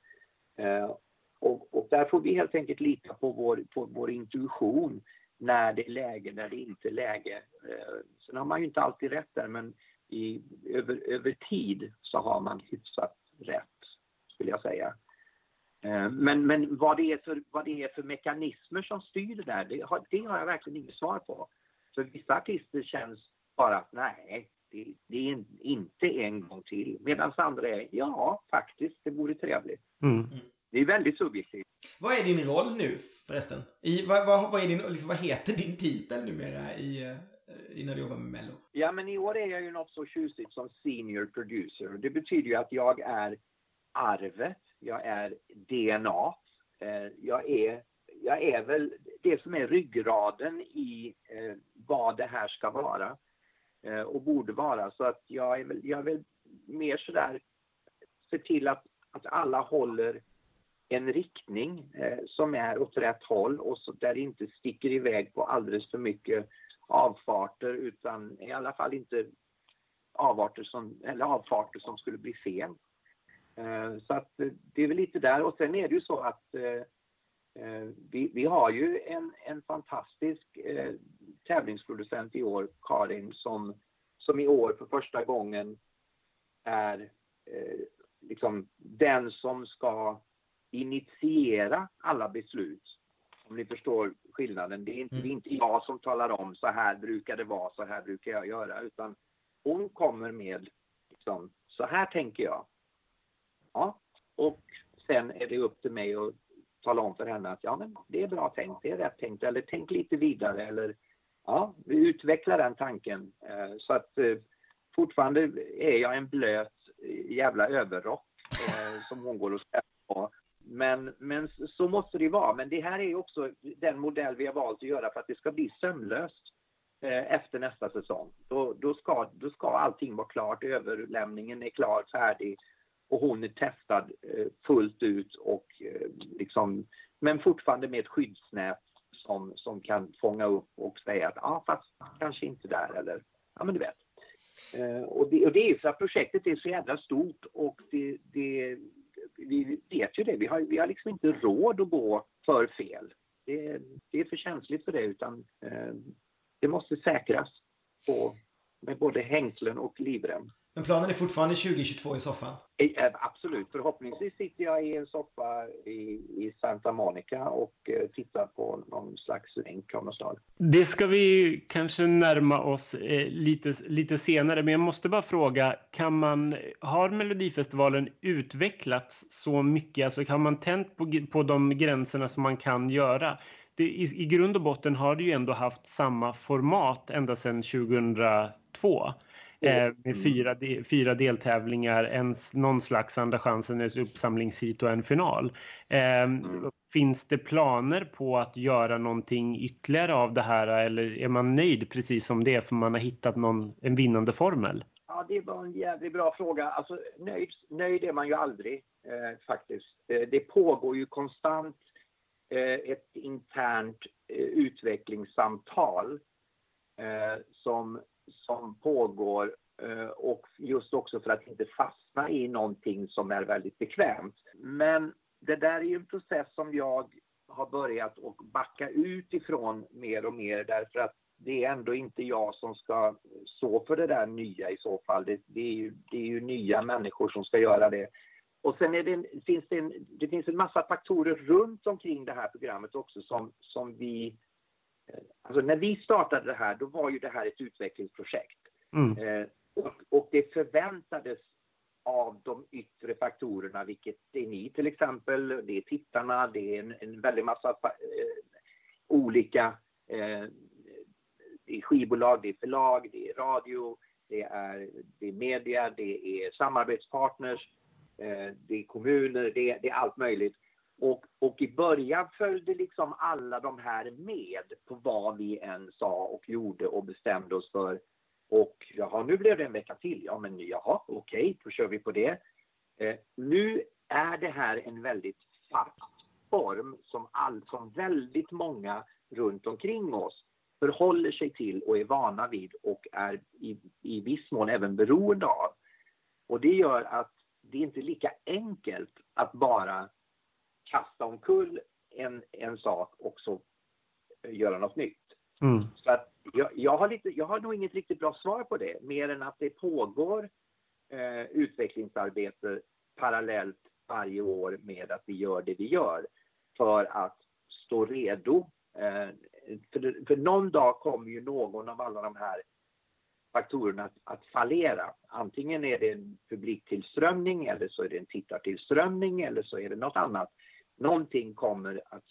Eh, och, och, där får vi helt enkelt lita på vår, på vår intuition när det är läge, när det inte är läge. Eh, sen har man ju inte alltid rätt där men i, över, över tid så har man hyfsat rätt, skulle jag säga. Eh, men, men vad, det är för, vad det är för mekanismer som styr det där, det har, det har jag verkligen inget svar på. För vissa artister känns bara att nej, det, det är inte en gång till. Medan andra är, ja, faktiskt, det vore trevligt. Mm. Det är väldigt subjektivt. Vad är din roll nu förresten? I, vad, vad, vad, är din, liksom, vad heter din titel numera i, innan du jobbar med Mello? Ja, men i år är jag ju något så tjusigt som senior producer. Det betyder ju att jag är arvet, jag är DNA, eh, jag är, jag är väl det som är ryggraden i eh, vad det här ska vara eh, och borde vara. Så att jag är väl, jag är väl mer sådär, se till att, att alla håller en riktning eh, som är åt rätt håll och så där det inte sticker iväg på alldeles för mycket avfarter utan i alla fall inte avarter som, eller avfarter som skulle bli fel. Eh, så att eh, det är väl lite där och sen är det ju så att eh, vi, vi har ju en, en fantastisk tävlingsproducent i år, Karin, som, som i år för första gången är liksom den som ska initiera alla beslut. Om ni förstår skillnaden. Det är inte, det är inte jag som talar om så här brukar det vara, så här brukar jag göra. Utan hon kommer med liksom, så här tänker jag. Ja, och sen är det upp till mig att tala om för henne att ja, men det är bra tänkt, det är rätt tänkt, eller tänk lite vidare, eller ja, vi utvecklar den tanken. Eh, så att eh, fortfarande är jag en blöt jävla överrock eh, som hon går och ställer på. Men, men så måste det vara. Men det här är också den modell vi har valt att göra för att det ska bli sömlöst eh, efter nästa säsong. Då, då, ska, då ska allting vara klart, överlämningen är klar, färdig och hon är testad eh, fullt ut och eh, liksom, men fortfarande med ett skyddsnät som, som kan fånga upp och säga att ja, ah, fast kanske inte där eller ja, men du vet. Och, det, och det är för att projektet är så jävla stort och det, det, vi vet ju det. Vi har, vi har liksom inte råd att gå för fel. Det, det är för känsligt för det utan eh, det måste säkras på, med både hängslen och livrem. Men planen är fortfarande 2022 i soffan? Eh, absolut. Förhoppningsvis sitter jag i en soffa i, i Santa Monica och eh, tittar på någon slags länk av något slag. Det ska vi kanske närma oss eh, lite, lite senare, men jag måste bara fråga, kan man, har Melodifestivalen utvecklats så mycket? Alltså kan man tänt på, på de gränserna som man kan göra? Det, i, I grund och botten har det ju ändå haft samma format ända sedan 2002. Eh, med fyra, de, fyra deltävlingar, en, någon slags andra chansen, ett uppsamlingshit och en final. Eh, mm. Finns det planer på att göra någonting ytterligare av det här eller är man nöjd precis som det är för man har hittat någon, en vinnande formel? Ja, det var en jävligt bra fråga. Alltså, nöjd, nöjd är man ju aldrig eh, faktiskt. Eh, det pågår ju konstant eh, ett internt eh, utvecklingssamtal som som pågår eh, och just också för att inte fastna i någonting som är väldigt bekvämt. Men det där är ju en process som jag har börjat att backa ut ifrån mer och mer därför att det är ändå inte jag som ska stå för det där nya i så fall. Det, det, är, ju, det är ju nya människor som ska göra det. Och sen det, finns det, en, det finns en massa faktorer runt omkring det här programmet också som, som vi Alltså när vi startade det här, då var ju det här ett utvecklingsprojekt. Mm. Eh, och, och, det förväntades av de yttre faktorerna, vilket är ni till exempel, det är tittarna, det är en, en väldig massa eh, olika eh, det är skivbolag, det är förlag, det är radio, det är, det är media, det är samarbetspartners, eh, det är kommuner, det det är allt möjligt. Och, och i början följde liksom alla de här med på vad vi än sa och gjorde och bestämde oss för. Och jaha, nu blev det en vecka till. Ja, men jaha, okej, okay, då kör vi på det. Eh, nu är det här en väldigt fast form som, all, som väldigt många runt omkring oss förhåller sig till och är vana vid och är i, i viss mån även beroende av. Och det gör att det är inte lika enkelt att bara kasta omkull en, en sak och så göra något nytt. Mm. Så att jag, jag, har lite, jag har nog inget riktigt bra svar på det, mer än att det pågår eh, utvecklingsarbete parallellt varje år med att vi gör det vi gör för att stå redo. Eh, för, för någon dag kommer ju någon av alla de här faktorerna att, att fallera. Antingen är det en publiktillströmning eller så är det en tittartillströmning eller så är det något annat någonting kommer att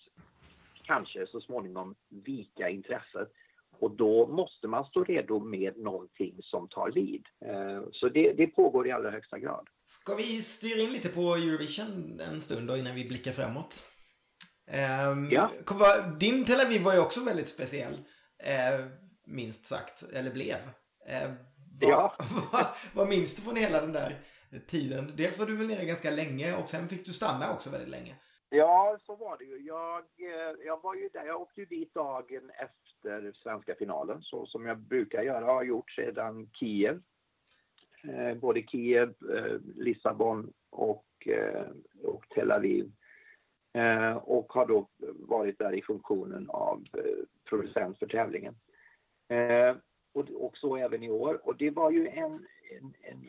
kanske så småningom vika intresset och då måste man stå redo med någonting som tar vid. Eh, så det, det pågår i allra högsta grad. Ska vi styra in lite på Eurovision en stund då innan vi blickar framåt? Um, ja. Din Tel Aviv var ju också väldigt speciell. Uh, minst sagt, eller blev. Uh, vad, ja. vad, vad minns du från hela den där tiden? Dels var du väl nere ganska länge och sen fick du stanna också väldigt länge. Ja, så var det ju. Jag, eh, jag var ju där. Jag åkte ju dit dagen efter svenska finalen, så som jag brukar göra, har gjort sedan Kiev. Eh, både Kiev, eh, Lissabon och, eh, och Tel Aviv. Eh, och har då varit där i funktionen av producent för tävlingen. Och, och så även i år. Och det var ju en, en, en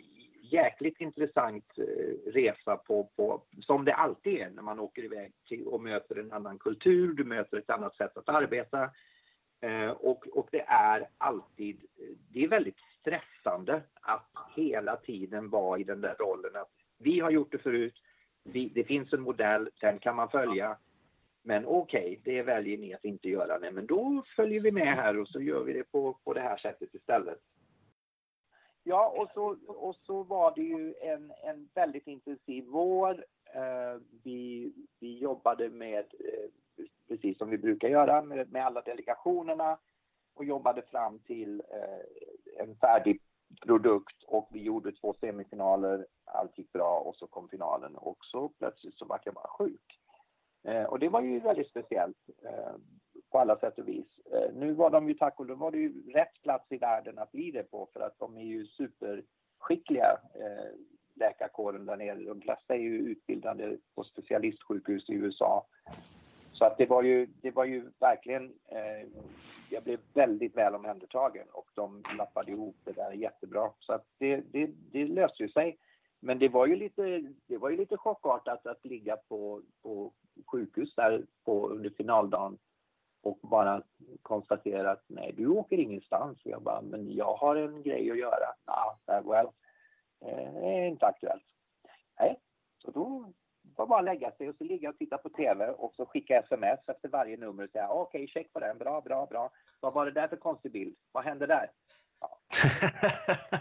jäkligt intressant eh, resa på, på, som det alltid är när man åker iväg till och möter en annan kultur, du möter ett annat sätt att arbeta. Eh, och, och det är alltid, eh, det är väldigt stressande att hela tiden vara i den där rollen att vi har gjort det förut, vi, det finns en modell, den kan man följa. Men okej, okay, det väljer ni att inte göra. Nej, men då följer vi med här och så gör vi det på, på det här sättet istället. Ja, och så, och så var det ju en, en väldigt intensiv vår. Eh, vi, vi jobbade med, eh, precis som vi brukar göra, med, med alla delegationerna och jobbade fram till eh, en färdig produkt och vi gjorde två semifinaler, allt gick bra och så kom finalen och så plötsligt så var jag bara sjuk. Eh, och det var ju väldigt speciellt eh, på alla sätt och vis. Eh, nu var de ju tack och lov var det ju rätt plats i världen att bli det på för att de är ju superskickliga eh, läkarkåren där nere. De flesta är ju utbildade på specialistsjukhus i USA. Så att det var ju, det var ju verkligen, eh, jag blev väldigt väl omhändertagen och de lappade ihop det där jättebra. Så att det, det, det löste ju sig. Men det var ju lite, det var ju lite chockartat att ligga på, på sjukhus där på, under finaldagen och bara konstatera att nej, du åker ingenstans. Och jag bara, men jag har en grej att göra. Ja, nah, well, eh, det är inte aktuellt. Nej, så då var bara lägga sig och så ligga och titta på TV och så skicka sms efter varje nummer och säga okej, okay, check på den, bra, bra, bra. Vad var det där för konstig bild? Vad hände där? Ja.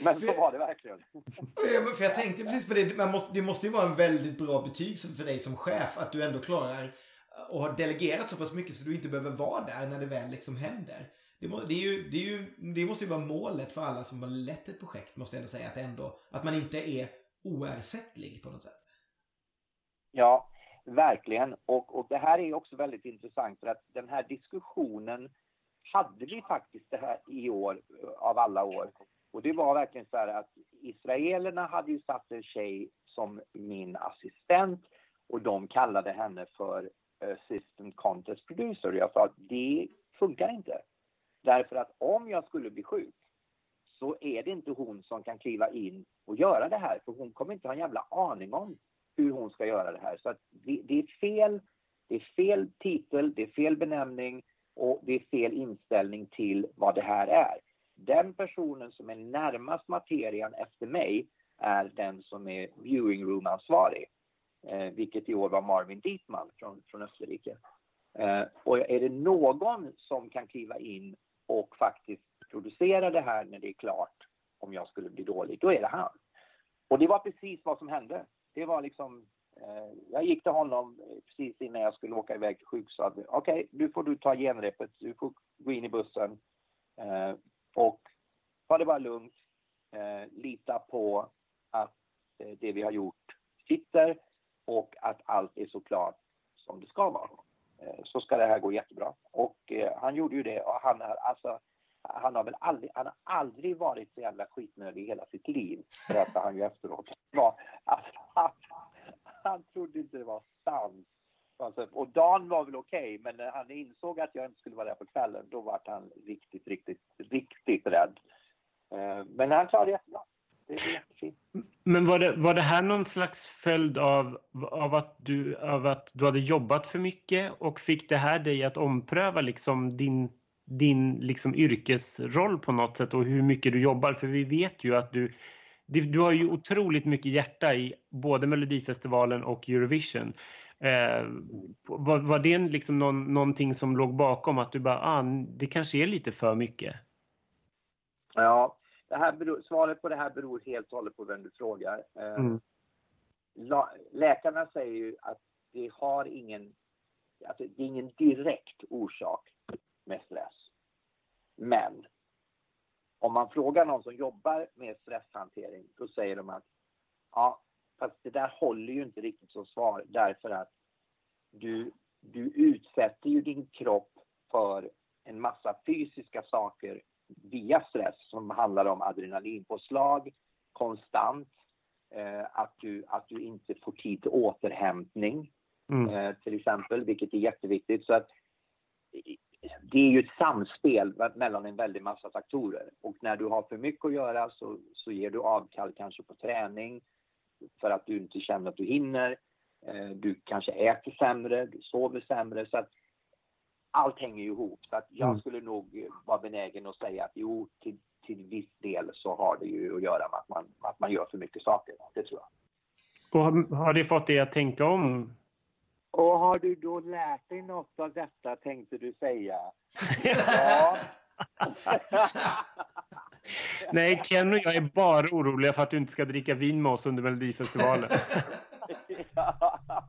Men så var det verkligen. för jag tänkte precis på det. Man måste, det måste ju vara en väldigt bra betyg för dig som chef att du ändå klarar och har delegerat så pass mycket så du inte behöver vara där när det väl liksom händer. Det, må, det, är ju, det, är ju, det måste ju vara målet för alla som har lett ett projekt, måste jag ändå säga. Att, ändå, att man inte är oersättlig på något sätt. Ja, verkligen. Och, och det här är också väldigt intressant för att den här diskussionen hade vi faktiskt det här i år, av alla år. Och det var verkligen så här att israelerna hade ju satt en tjej som min assistent och de kallade henne för Eh, assistant contest producer. Jag sa att det funkar inte. Därför att om jag skulle bli sjuk så är det inte hon som kan kliva in och göra det här för hon kommer inte ha en jävla aning om hur hon ska göra det här. Så det, det, är fel, det är fel titel, det är fel benämning och det är fel inställning till vad det här är. Den personen som är närmast materian efter mig är den som är viewing room-ansvarig, eh, vilket i år var Marvin Dietman från, från Österrike. Eh, och är det någon som kan kliva in och faktiskt producera det här när det är klart, om jag skulle bli dålig, då är det han. Och det var precis vad som hände. Det var liksom, eh, jag gick till honom precis innan jag skulle åka iväg till sjukhuset. okej, okay, nu får du ta genrepet, du får gå in i bussen eh, och ta det bara lugnt, eh, lita på att eh, det vi har gjort sitter och att allt är så klart som det ska vara. Eh, så ska det här gå jättebra. Och eh, han gjorde ju det och han, alltså, han har väl aldrig, han har aldrig varit så jävla skitnödig i hela sitt liv, berättade han ju efteråt. Var, alltså, han, han trodde inte det var sant. Alltså, och dagen var väl okej, okay, men när han insåg att jag inte skulle vara där på kvällen, då var han riktigt, riktigt, riktigt rädd. Eh, men han klarade det jättebra. Det är jättefint. Men var det, var det här någon slags följd av, av, att du, av att du hade jobbat för mycket och fick det här dig att ompröva liksom din din liksom yrkesroll på något sätt och hur mycket du jobbar. För vi vet ju att du, du har ju otroligt mycket hjärta i både Melodifestivalen och Eurovision. Eh, var, var det liksom någon, någonting som låg bakom att du bara, ah, det kanske är lite för mycket? Ja, det här beror, svaret på det här beror helt och hållet på vem du frågar. Eh, mm. Läkarna säger ju att det har ingen, alltså det är ingen direkt orsak med stress. Men om man frågar någon som jobbar med stresshantering, då säger de att ja, fast det där håller ju inte riktigt som svar därför att du, du utsätter ju din kropp för en massa fysiska saker via stress som handlar om adrenalinpåslag konstant, eh, att, du, att du inte får tid till återhämtning mm. eh, till exempel, vilket är jätteviktigt. Så att det är ju ett samspel mellan en väldig massa faktorer. Och när du har för mycket att göra så, så ger du avkall kanske på träning för att du inte känner att du hinner. Eh, du kanske äter sämre, du sover sämre. Så att allt hänger ju ihop. Så att jag mm. skulle nog vara benägen att säga att jo, till, till viss del så har det ju att göra med att man, att man gör för mycket saker. Det tror jag. Och har, har det fått dig att tänka om? Och har du då lärt dig något av detta, tänkte du säga? ja. Nej, Ken och jag är bara oroliga för att du inte ska dricka vin med oss under Melodifestivalen. ja,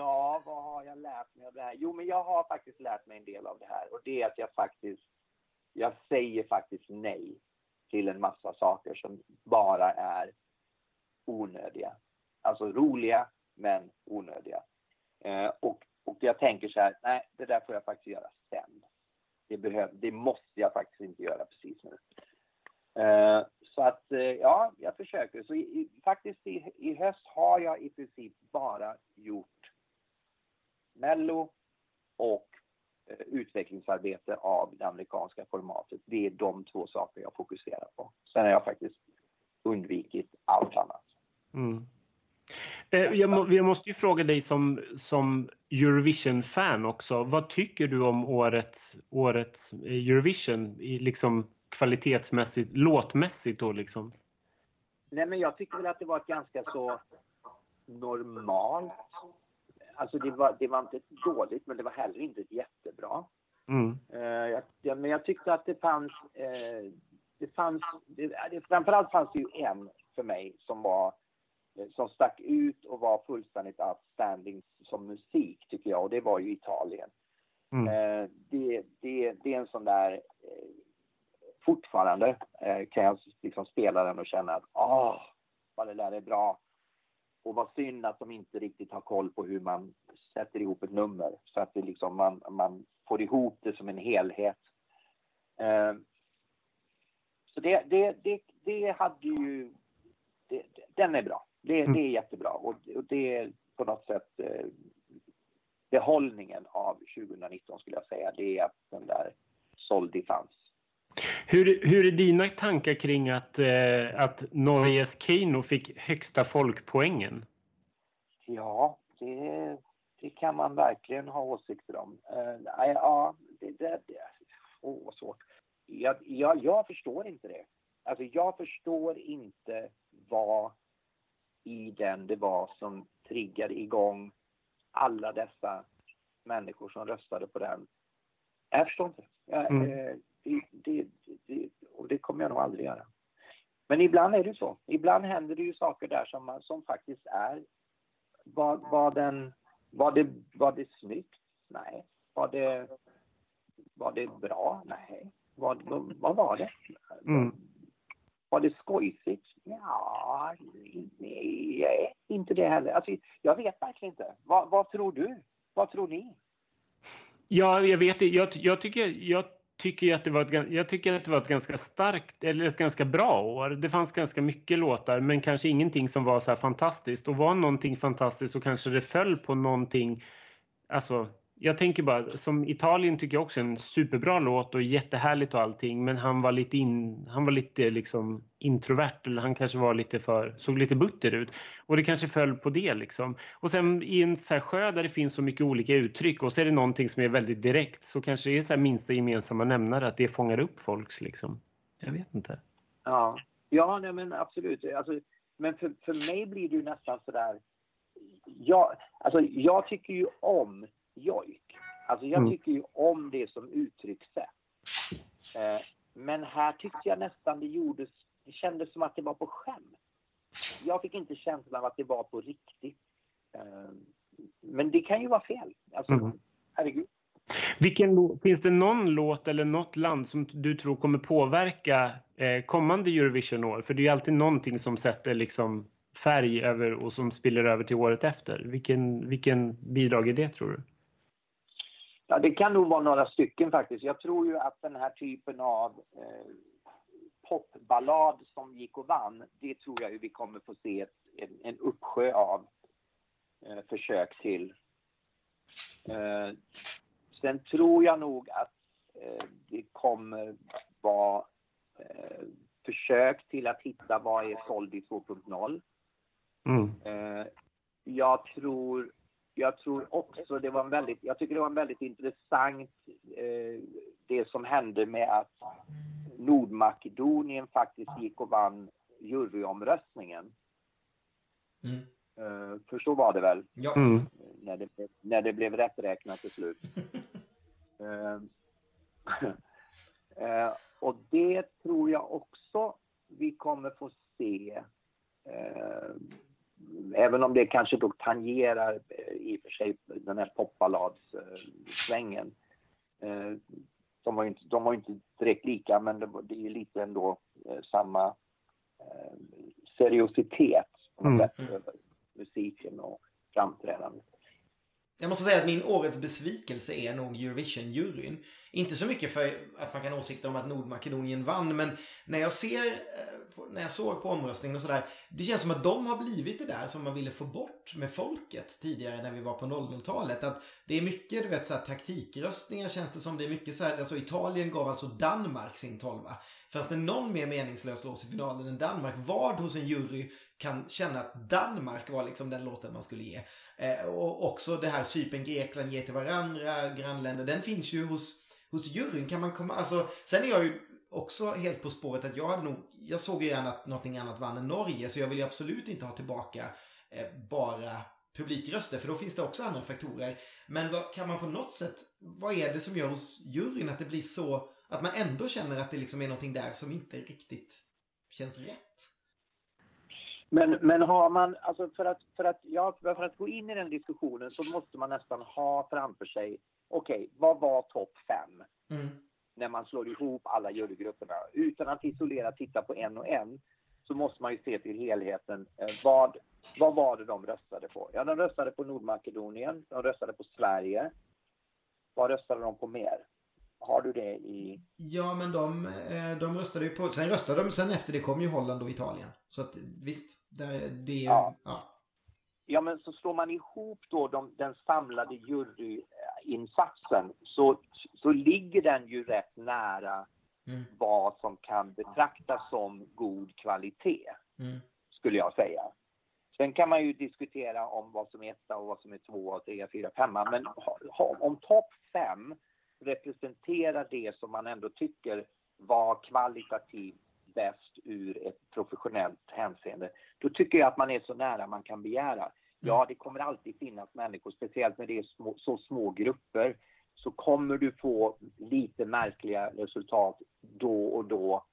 Ja, vad har jag lärt mig av det här? Jo, men jag har faktiskt lärt mig en del av det här och det är att jag faktiskt, jag säger faktiskt nej till en massa saker som bara är onödiga. Alltså roliga, men onödiga. Eh, och, och jag tänker så här, nej, det där får jag faktiskt göra sen. Det, behöv, det måste jag faktiskt inte göra precis nu. Eh, så att, eh, ja, jag försöker. Så i, faktiskt i, i höst har jag i princip bara gjort Mello och eh, utvecklingsarbete av det amerikanska formatet. Det är de två saker jag fokuserar på. Sen har jag faktiskt undvikit allt annat. Mm. Eh, jag, må, jag, måste ju fråga dig som, som Eurovision-fan också. Vad tycker du om årets, årets Eurovision, liksom kvalitetsmässigt, låtmässigt då liksom? Nej, men jag tycker väl att det var ett ganska så normalt. Alltså det var, det var inte dåligt, men det var heller inte jättebra. Mm. Uh, jag, men jag tyckte att det fanns, uh, det fanns, det, det, framförallt fanns det ju en för mig som var Eh, som stack ut och var fullständigt outstanding som musik tycker jag och det var ju Italien. Mm. Eh, det, det, det är en sån där eh, fortfarande kan jag liksom spela den och känna att ah, vad det där är bra. Och vad synd att de inte riktigt har koll på hur man sätter ihop ett nummer så att det liksom man, man får ihop det som en helhet. Så det, det, det, det hade ju, det, den är bra. Det, mm. det är jättebra och, och det är på något sätt eh, behållningen av 2019 skulle jag säga. Det är att den där sålde fanns. Hur, hur är dina tankar kring att, eh, att Norges Keino fick högsta folkpoängen? Ja, det, det kan man verkligen ha åsikter om. Uh, ja, det, det, det oh, vad svårt. Jag, jag, jag förstår inte det. Alltså, jag förstår inte vad i den det var som triggade igång alla dessa människor som röstade på den. Jag förstår inte. Jag, mm. Eh, det, det, det, och det kommer jag nog aldrig göra. Men ibland är det så. Ibland händer det ju saker där som, som faktiskt är... Var, var, den, var, det, var det snyggt? Nej. Var det, var det bra? Nej. Vad, vad var det? Mm. Var det skojsigt? Ja, nej, inte det heller. Alltså, jag vet verkligen inte. Vad, vad tror du? Vad tror ni? Ja, jag vet jag, jag tycker, jag tycker att det var ett, jag tycker att det var ett ganska starkt, eller ett ganska bra år. Det fanns ganska mycket låtar, men kanske ingenting som var så här fantastiskt. Och var någonting fantastiskt så kanske det föll på någonting, alltså jag tänker bara, som Italien tycker jag också är en superbra låt och jättehärligt och allting. Men han var lite, in, han var lite liksom introvert eller han kanske var lite för, såg lite butter ut. Och det kanske föll på det liksom. Och sen i en så här sjö där det finns så mycket olika uttryck och så är det någonting som är väldigt direkt så kanske det är så här minsta gemensamma nämnare att det fångar upp folks liksom. Jag vet inte. Ja, ja nej, men absolut. Alltså, men för, för mig blir det ju nästan sådär. Jag, alltså, jag tycker ju om jojk. Alltså jag mm. tycker ju om det som uttryckssätt. Eh, men här tyckte jag nästan det gjordes, det kändes som att det var på skämt. Jag fick inte känslan av att det var på riktigt. Eh, men det kan ju vara fel. Alltså, mm. herregud. Vilken, finns det någon låt eller något land som du tror kommer påverka eh, kommande Eurovision-år? För det är ju alltid någonting som sätter liksom färg över och som spiller över till året efter. Vilken, vilken bidrag är det tror du? Ja, det kan nog vara några stycken faktiskt. Jag tror ju att den här typen av eh, popballad som gick och vann, det tror jag ju vi kommer få se ett, en, en uppsjö av eh, försök till. Eh, sen tror jag nog att eh, det kommer vara eh, försök till att hitta vad är Soldi 2.0. Mm. Eh, jag tror jag tror också det var en väldigt, jag tycker det var en väldigt intressant eh, det som hände med att Nordmakedonien faktiskt gick och vann juryomröstningen. Mm. Eh, för så var det väl Ja. Mm. när det, när det blev rätträknat till slut. Eh, eh, och det tror jag också vi kommer få se. Även om det kanske då tangerar eh, i och för sig den här popballadssvängen. Eh, de var ju inte, de var inte direkt lika men det, var, det är ju lite ändå eh, samma seriositet på något Mm. sätt över musiken och framträdandet. Jag måste säga att min årets besvikelse är nog Eurovision-juryn. Inte så mycket för att man kan åsikta åsikter om att Nordmakedonien vann, men när jag ser, eh, när jag såg på omröstningen och sådär, det känns som att de har blivit det där som man ville få bort med folket tidigare när vi var på 00-talet. Att det är mycket, du vet, så här, taktikröstningar känns det som. Det är mycket så här, alltså Italien gav alltså Danmark sin tolva. Fanns det någon mer meningslös låt i finalen än Danmark? Vad hos en jury kan känna att Danmark var liksom den låten man skulle ge? Eh, och också det här Cypern, Grekland ger till varandra, grannländer. Den finns ju hos, hos juryn. Kan man komma, alltså, sen är jag ju också helt på spåret att jag hade nog, jag såg ju gärna att någonting annat vann än Norge. Så jag vill ju absolut inte ha tillbaka eh, bara publikröster. För då finns det också andra faktorer. Men vad, kan man på något sätt, vad är det som gör hos juryn att det blir så, att man ändå känner att det liksom är någonting där som inte riktigt känns rätt? Men, men har man, alltså för att, för, att, ja, för att gå in i den diskussionen så måste man nästan ha framför sig, okej, vad var topp fem? Mm. När man slår ihop alla jurygrupperna. Utan att isolera titta på en och en så måste man ju se till helheten. Eh, vad, vad var det de röstade på? Ja, de röstade på Nordmakedonien, de röstade på Sverige. Vad röstade de på mer? Har du det i... Ja, men de, eh, de röstade ju på... Sen röstade de, sen efter det kom ju Holland och Italien. Så att visst, där, det... Ja. ja. Ja, men så slår man ihop då de, den samlade juryinsatsen så, så ligger den ju rätt nära Mm. vad som kan betraktas som god kvalitet, Mm. skulle jag säga. Sen kan man ju diskutera om vad som är etta och vad som är tvåa, trea, fyra, femma. Men om topp fem representerar det som man ändå tycker var kvalitativt bäst ur ett professionellt hänseende, då tycker jag att man är så nära man kan begära. Ja, det kommer alltid finnas människor, speciellt när det är små, så små grupper, så kommer du få lite märkliga resultat då och då.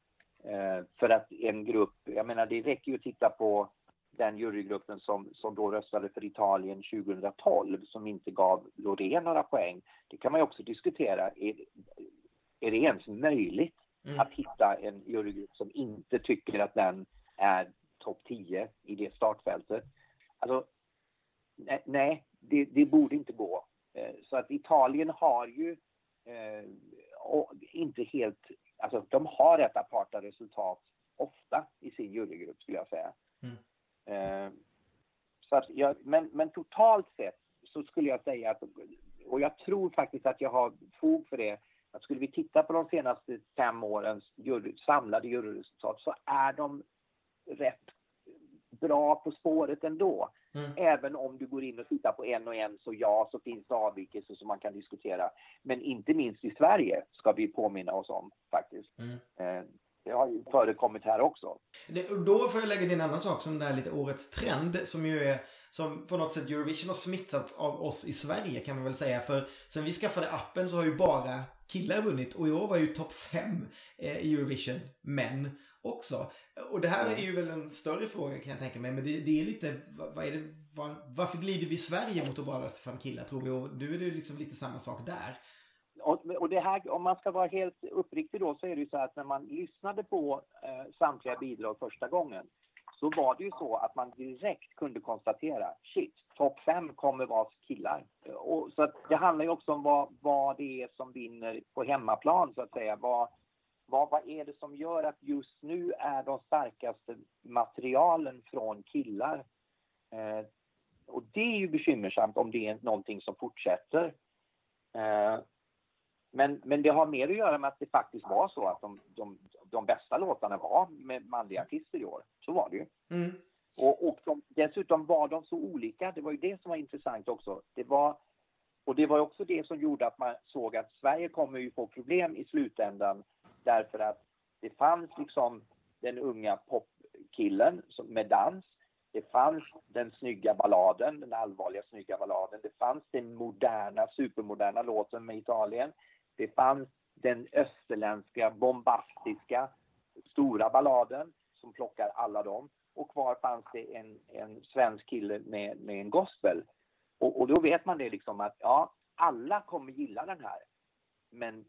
Eh, för att en grupp, jag menar det räcker ju att titta på den jurygruppen som, som då röstade för Italien 2012 som inte gav Loreen några poäng. Det kan man ju också diskutera. Är, är det ens möjligt Mm. att hitta en jurygrupp som inte tycker att den är topp 10 i det startfältet? Alltså, ne- nej, det, det borde inte gå. Eh, Så att Italien har ju eh, inte helt, alltså de har rätt aparta resultat ofta i sin jurygrupp skulle jag säga. Mm. Eh, så att jag, men, men totalt sett så skulle jag säga att, och jag tror faktiskt att jag har fog för det, att skulle vi titta på de senaste fem årens jury, samlade juryresultat så är de rätt bra på spåret ändå. Mm. Även om du går in och tittar på en och en så ja, så finns det avvikelser som man kan diskutera. Men inte minst i Sverige ska vi påminna oss om faktiskt. Mm. Det har ju förekommit här också. Det, då får jag lägga till en annan sak som är lite årets trend som ju är som på något sätt Eurovision har smittats av oss i Sverige kan man väl säga. För sen vi skaffade appen så har ju bara killar vunnit och i år var ju topp fem eh, i Eurovision män också. Och det här är ju väl en större fråga kan jag tänka mig. Men det, det är lite, vad, är det, var, varför glider vi i Sverige mot att bara rösta fram killar tror vi? Och nu är det liksom lite samma sak där. Och, det här, om man ska vara helt uppriktig då, så är det ju så att när man lyssnade på eh, samtliga bidrag första gången så var det ju så att man direkt kunde konstatera, shit, topp fem kommer vara killar. Och, så att det handlar ju också om vad, vad det är som vinner på hemmaplan så att säga. Vad, vad, vad är det som gör att just nu är de starkaste materialen från killar? Eh, och det är ju bekymmersamt om det är någonting som fortsätter. Eh, men, men det har mer att göra med att det faktiskt var så att de, de, de bästa låtarna var med manliga artister i år. Så var det ju. Mm. Och, och de, dessutom var de så olika. Det var ju det som var intressant också. Det var, och det var också det som gjorde att man såg att Sverige kommer ju få problem i slutändan därför att det fanns liksom den unga popkillen med dans. Det fanns den snygga balladen, den allvarliga snygga balladen. Det fanns den moderna, supermoderna låten med Italien. Det fanns den österländska, bombastiska, stora balladen som plockar alla dem. Och kvar fanns det en, en svensk kille med, med en gospel. Och, och då vet man det liksom att ja, alla kommer gilla den här. Men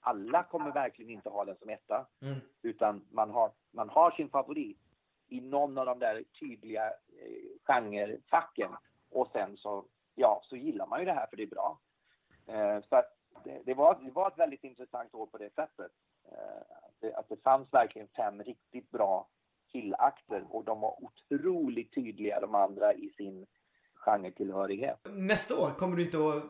alla kommer verkligen inte ha den som etta. Mm. Utan man har, man har sin favorit i någon av de där tydliga eh, genrefacken. Och sen så, ja, så gillar man ju det här för det är bra. Eh, så att det, det, var, det var ett väldigt intressant år på det sättet. Eh, det, att det fanns verkligen fem riktigt bra killakter och de var otroligt tydliga de andra i sin genretillhörighet. Nästa år kommer du inte att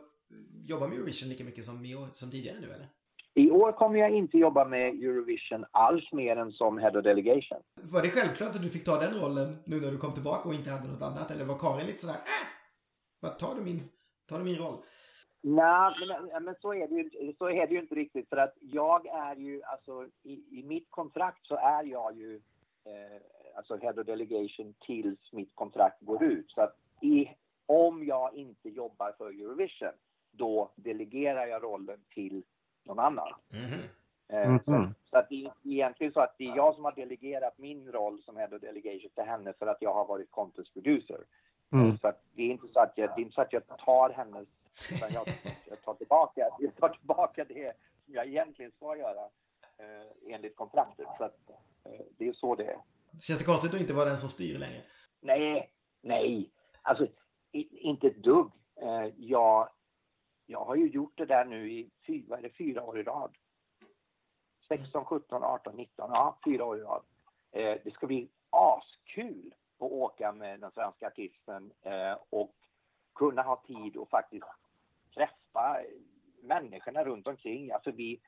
jobba med Eurovision lika mycket som, som tidigare nu eller? I år kommer jag inte jobba med Eurovision alls mer än som Head of Delegation. Var det självklart att du fick ta den rollen nu när du kom tillbaka och inte hade något annat? Eller var Karin lite sådär, äh, tar du min, tar du min roll? Nej, men, men så, är det ju, så är det ju inte riktigt. För att jag är ju, alltså i, i mitt kontrakt så är jag ju eh, alltså Head of Delegation tills mitt kontrakt går ut. Så att i, om jag inte jobbar för Eurovision, då delegerar jag rollen till någon annan. Mm. Eh, så, så, att det är egentligen så att det är jag som har delegerat min roll som Head of Delegation till henne för att jag har varit contest producer. Mm. Så att det är inte så att jag, det är inte så att jag tar hennes, utan jag, jag, tar tillbaka, jag tar tillbaka det som jag egentligen ska göra eh, enligt kontraktet. Så att, eh, det är så det är. Känns det konstigt att inte vara den som styr längre? Nej, nej. Alltså, inte ett dugg. Eh, jag, jag har ju gjort det där nu i fyra, eller fyra år i rad. 16, 17, 18, 19, ja, fyra år i rad. Eh, det ska bli askul att åka med den svenska artisten eh, och kunna ha tid och faktiskt träffa människorna runt omkring. Alltså vi,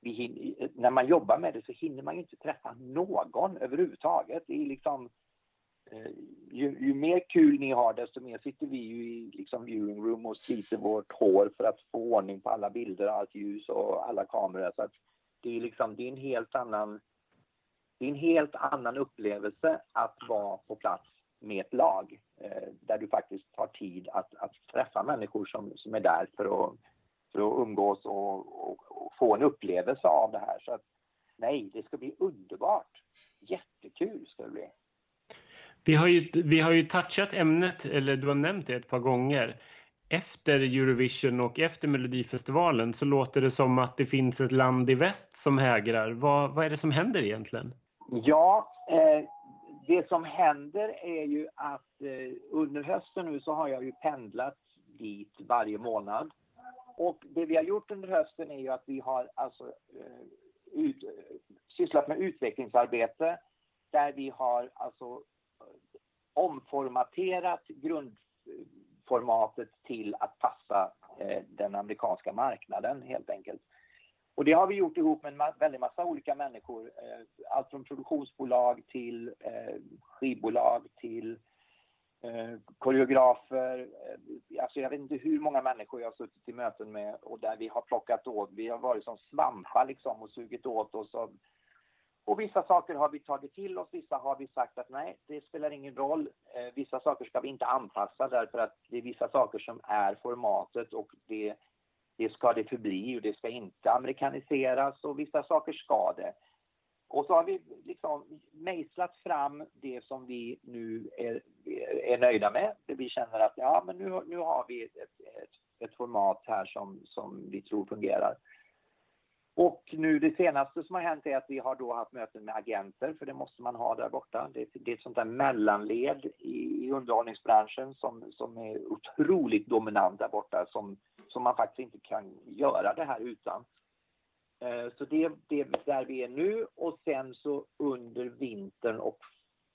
vi hinner, när man jobbar med det så hinner man ju inte träffa någon överhuvudtaget. Det är liksom eh, ju, ju, mer kul ni har desto mer sitter vi ju i liksom viewing room och sliter vårt hår för att få ordning på alla bilder, allt ljus och alla kameror. Så att det är liksom, det är en helt annan det är en helt annan upplevelse att vara på plats med ett lag eh, där du faktiskt har tid att, att träffa människor som, som är där för att, för att umgås och, och, och få en upplevelse av det här. Så att, nej, det ska bli underbart. Jättekul ska det bli. Vi har, ju, vi har ju touchat ämnet, eller du har nämnt det ett par gånger. Efter Eurovision och efter Melodifestivalen så låter det som att det finns ett land i väst som hägrar. Vad, vad är det som händer egentligen? Ja, eh, det som händer är ju att eh, under hösten nu så har jag ju pendlat dit varje månad. Och det vi har gjort under hösten är ju att vi har alltså eh, ut, sysslat med utvecklingsarbete där vi har alltså eh, omformaterat grundformatet till att passa eh, den amerikanska marknaden helt enkelt. Och det har vi gjort ihop med en väldig massa olika människor. Eh, allt från produktionsbolag till eh, skivbolag till eh, koreografer. Eh, alltså jag vet inte hur många människor jag har suttit i möten med och där vi har plockat åt. Vi har varit som svampar liksom och sugit åt oss Och, och vissa saker har vi tagit till oss, vissa har vi sagt att nej, det spelar ingen roll. Eh, vissa saker ska vi inte anpassa därför att det är vissa saker som är formatet och det, det ska det förbli och det ska inte amerikaniseras och vissa saker ska det. Och så har vi liksom mejslat fram det som vi nu är, är nöjda med. Det vi känner att ja, men nu, nu har vi ett, ett, ett format här som, som vi tror fungerar. Och nu det senaste som har hänt är att vi har då haft möten med agenter, för det måste man ha där borta. Det, det är ett sånt där mellanled i, i underhållningsbranschen som, som är otroligt dominant där borta, som, som man faktiskt inte kan göra det här utan. Eh, så det, det är där vi är nu och sen så under vintern och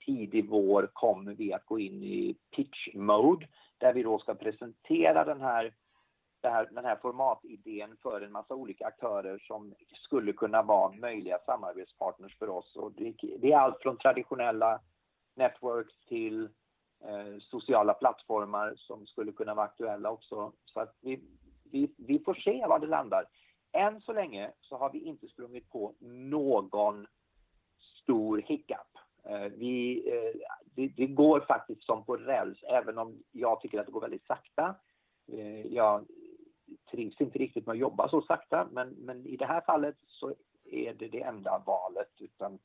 tidig vår kommer vi att gå in i pitch mode där vi då ska presentera den här här, den här formatidén för en massa olika aktörer som skulle kunna vara möjliga samarbetspartners för oss. Och det, det är allt från traditionella networks till eh, sociala plattformar som skulle kunna vara aktuella också. Så att vi, vi, vi får se var det landar. Än så länge så har vi inte sprungit på någon stor hiccup. Eh, vi, eh, det, det, går faktiskt som på räls, även om jag tycker att det går väldigt sakta. Eh, jag trivs inte riktigt med att jobba så sakta, men, men i det här fallet så är det det enda valet. Utan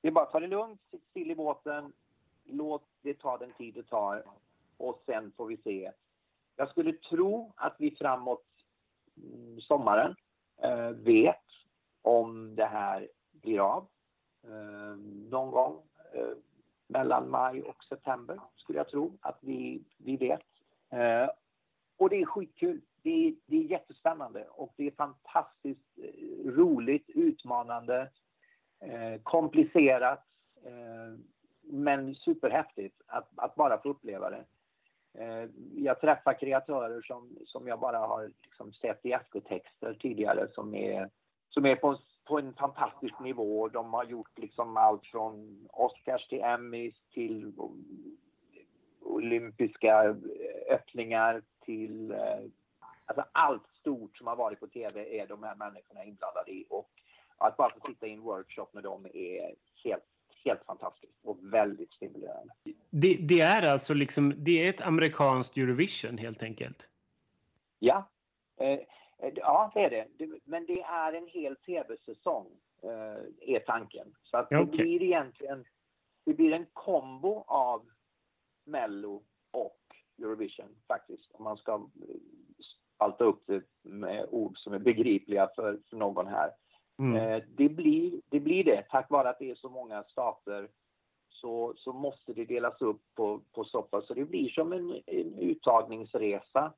det är bara att ta det lugnt, sitt still i båten, låt det ta den tid det tar och sen får vi se. Jag skulle tro att vi framåt mm, sommaren eh, vet om det här blir av. Eh, någon gång eh, mellan maj och september skulle jag tro att vi, vi vet. Eh, och det är skitkul. Det är, det är jättespännande och det är fantastiskt eh, roligt, utmanande, eh, komplicerat eh, men superhäftigt att, att bara få uppleva det. Eh, jag träffar kreatörer som, som jag bara har liksom sett i eftertexter tidigare som är, som är på på en fantastisk nivå. De har gjort liksom allt från Oscars till Emmys till olympiska eh, öppningar till eh, alltså allt stort som har varit på tv är de här människorna inblandade i. Och att bara få sitta i en workshop med dem är helt, helt fantastiskt och väldigt stimulerande. Det, det är alltså liksom, det är ett amerikanskt Eurovision helt enkelt? Ja. Eh, Eh, ja, det är det. Men det är en hel tv-säsong, eh, är tanken. Så att det okay. blir egentligen det blir en kombo av Mello och Eurovision faktiskt. Om man ska eh, spalta upp det med ord som är begripliga för, för någon här. Mm. Eh, det, blir, det blir det. Tack vare att det är så många stater så, så måste det delas upp på, på pass. Så det blir som en, en uttagningsresa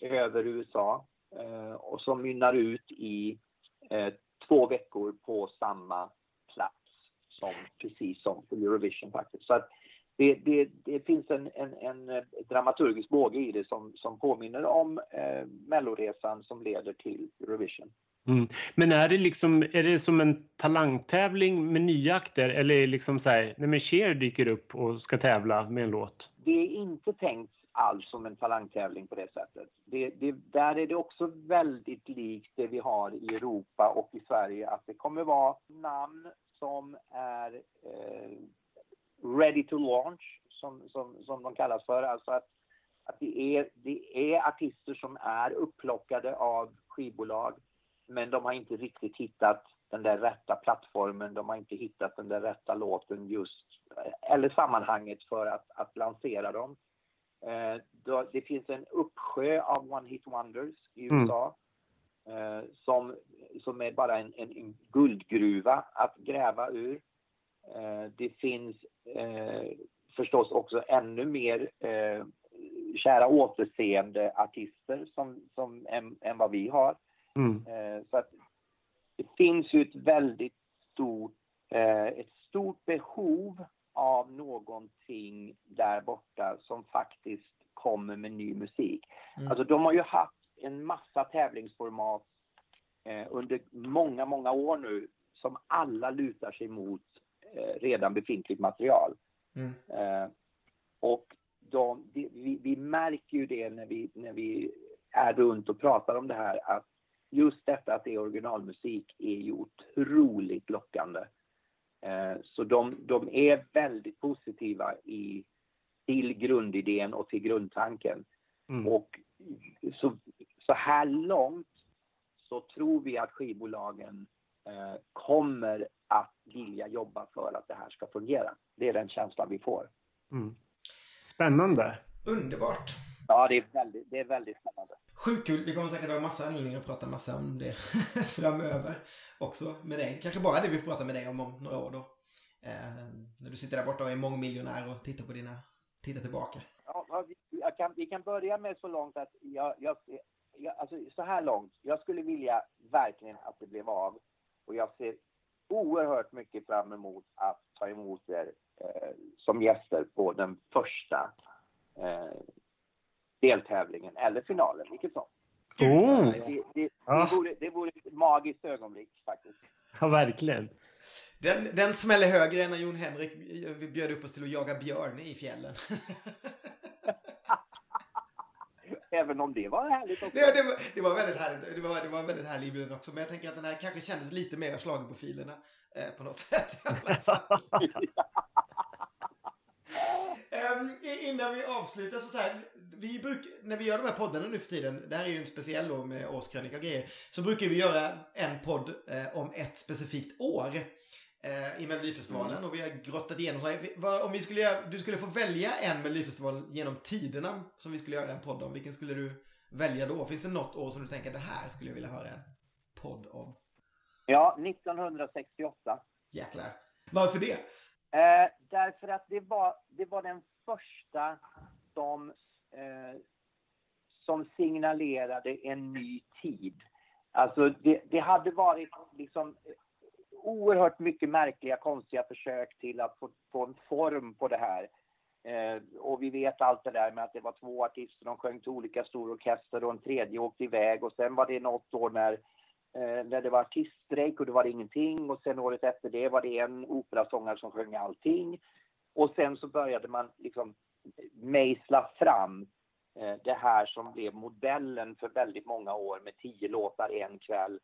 över USA Eh, och som mynnar ut i eh, två veckor på samma plats som precis som för Eurovision faktiskt. Så att det, det, det finns en, en, en, dramaturgisk båge i det som, som påminner om eh, Melloresan som leder till Eurovision. Mm. Men är det liksom, är det som en talangtävling med nya akter eller är det liksom så här, nej men Cher dyker upp och ska tävla med en låt? Det är inte tänkt alls som en talangtävling på det sättet. Det, det, där är det också väldigt likt det vi har i Europa och i Sverige att det kommer vara namn som är eh, ready to launch som, som, som de kallas för. Alltså att, att det, är, det är artister som är upplockade av skivbolag men de har inte riktigt hittat den där rätta plattformen, de har inte hittat den där rätta låten just, eller sammanhanget för att, att lansera dem. Eh, det finns en uppsjö av One Hit Wonders i mm. USA mm. eh, som, som är bara en, en, en guldgruva att gräva ur. Eh, det finns eh, förstås också ännu mer eh, kära återseende artister som, som, än, än vad vi har. Mm. Eh, så att det finns ju ett väldigt stort, ett stort behov av någonting där borta som faktiskt kommer med ny musik. Mm. Alltså de har ju haft en massa tävlingsformat eh, under många, många år nu som alla lutar sig mot eh, redan befintligt material. Mm. Eh, och de, de, vi, vi, märker ju det när vi, när vi är runt och pratar om det här att just detta att det är originalmusik är ju otroligt lockande. Eh, så de, de är väldigt positiva i, till grundidén och till grundtanken. Mm. Och så, så här långt så tror vi att skivbolagen eh, kommer att vilja jobba för att det här ska fungera. Det är den känslan vi får. Mm. Spännande. Underbart. Ja, det är väldigt, det är väldigt spännande. Sjukt kul. Vi kommer säkert ha massa anledningar att prata massa om det framöver också med dig. Kanske bara det vi får prata med dig om om några år då. Eh, när du sitter där borta och är mångmiljonär och tittar på dina, tittar tillbaka. Ja, jag kan, vi kan börja med så långt att jag, jag, jag, alltså så här långt. Jag skulle vilja verkligen att det blev av och jag ser oerhört mycket fram emot att ta emot er eh, som gäster på den första eh, deltävlingen eller finalen, vilket som. Oh. Det, vore, det vore ett magiskt ögonblick faktiskt. Ja, verkligen. Den, den smäller högre än när Jon Henrik bjöd upp oss till att jaga björn i fjällen. Även om det var härligt också. det, det, var, det var väldigt härligt. Det var, det var en väldigt härlig inbjudan också. Men jag tänker att den här kanske kändes lite mer slagen på filerna. Eh, på något sätt i alla fall. I- innan vi avslutar så, så här, vi bruk, när vi gör de här poddarna nu för tiden, det här är ju en speciell då med årskrönika och grejer, så brukar vi göra en podd eh, om ett specifikt år eh, i Melodifestivalen och vi har grottat igenom så här, vi- vad- om vi skulle göra, du skulle få välja en Melodifestival genom tiderna som vi skulle göra en podd om, vilken skulle du välja då? Finns det något år som du tänker det här skulle jag vilja höra en podd om? Ja, 1968. Jäklar. Varför det? Eh, därför att det var, det var den första som, eh, som signalerade en ny tid. Alltså det, det hade varit liksom eh, oerhört mycket märkliga, konstiga försök till att få, få en form på det här. Eh, och vi vet allt det där med att det var två artister, de sjöng till olika stora orkester och en tredje åkte iväg och sen var det något år när eh, när det var artiststrejk och då var det ingenting och sen året efter det var det en operasångare som sjöng allting. Och sen så började man liksom mejsla fram eh, det här som blev modellen för väldigt många år med tio låtar en kväll.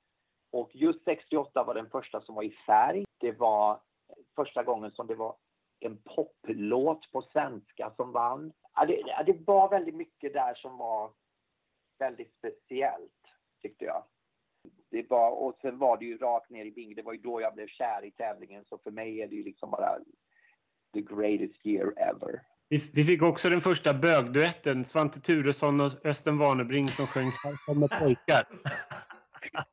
Och just 68 var den första som var i färg. Det var första gången som det var en poplåt på svenska som vann. Det, det var väldigt mycket där som var väldigt speciellt, tyckte jag. Det var, och sen var det ju rakt ner i bing. Det var ju då jag blev kär i tävlingen. Så för mig är det ju liksom bara the greatest year ever. Vi, vi fick också den första bögduetten, Svante Turesson och Östen Warnerbring som sjöng Här kommer pojkar.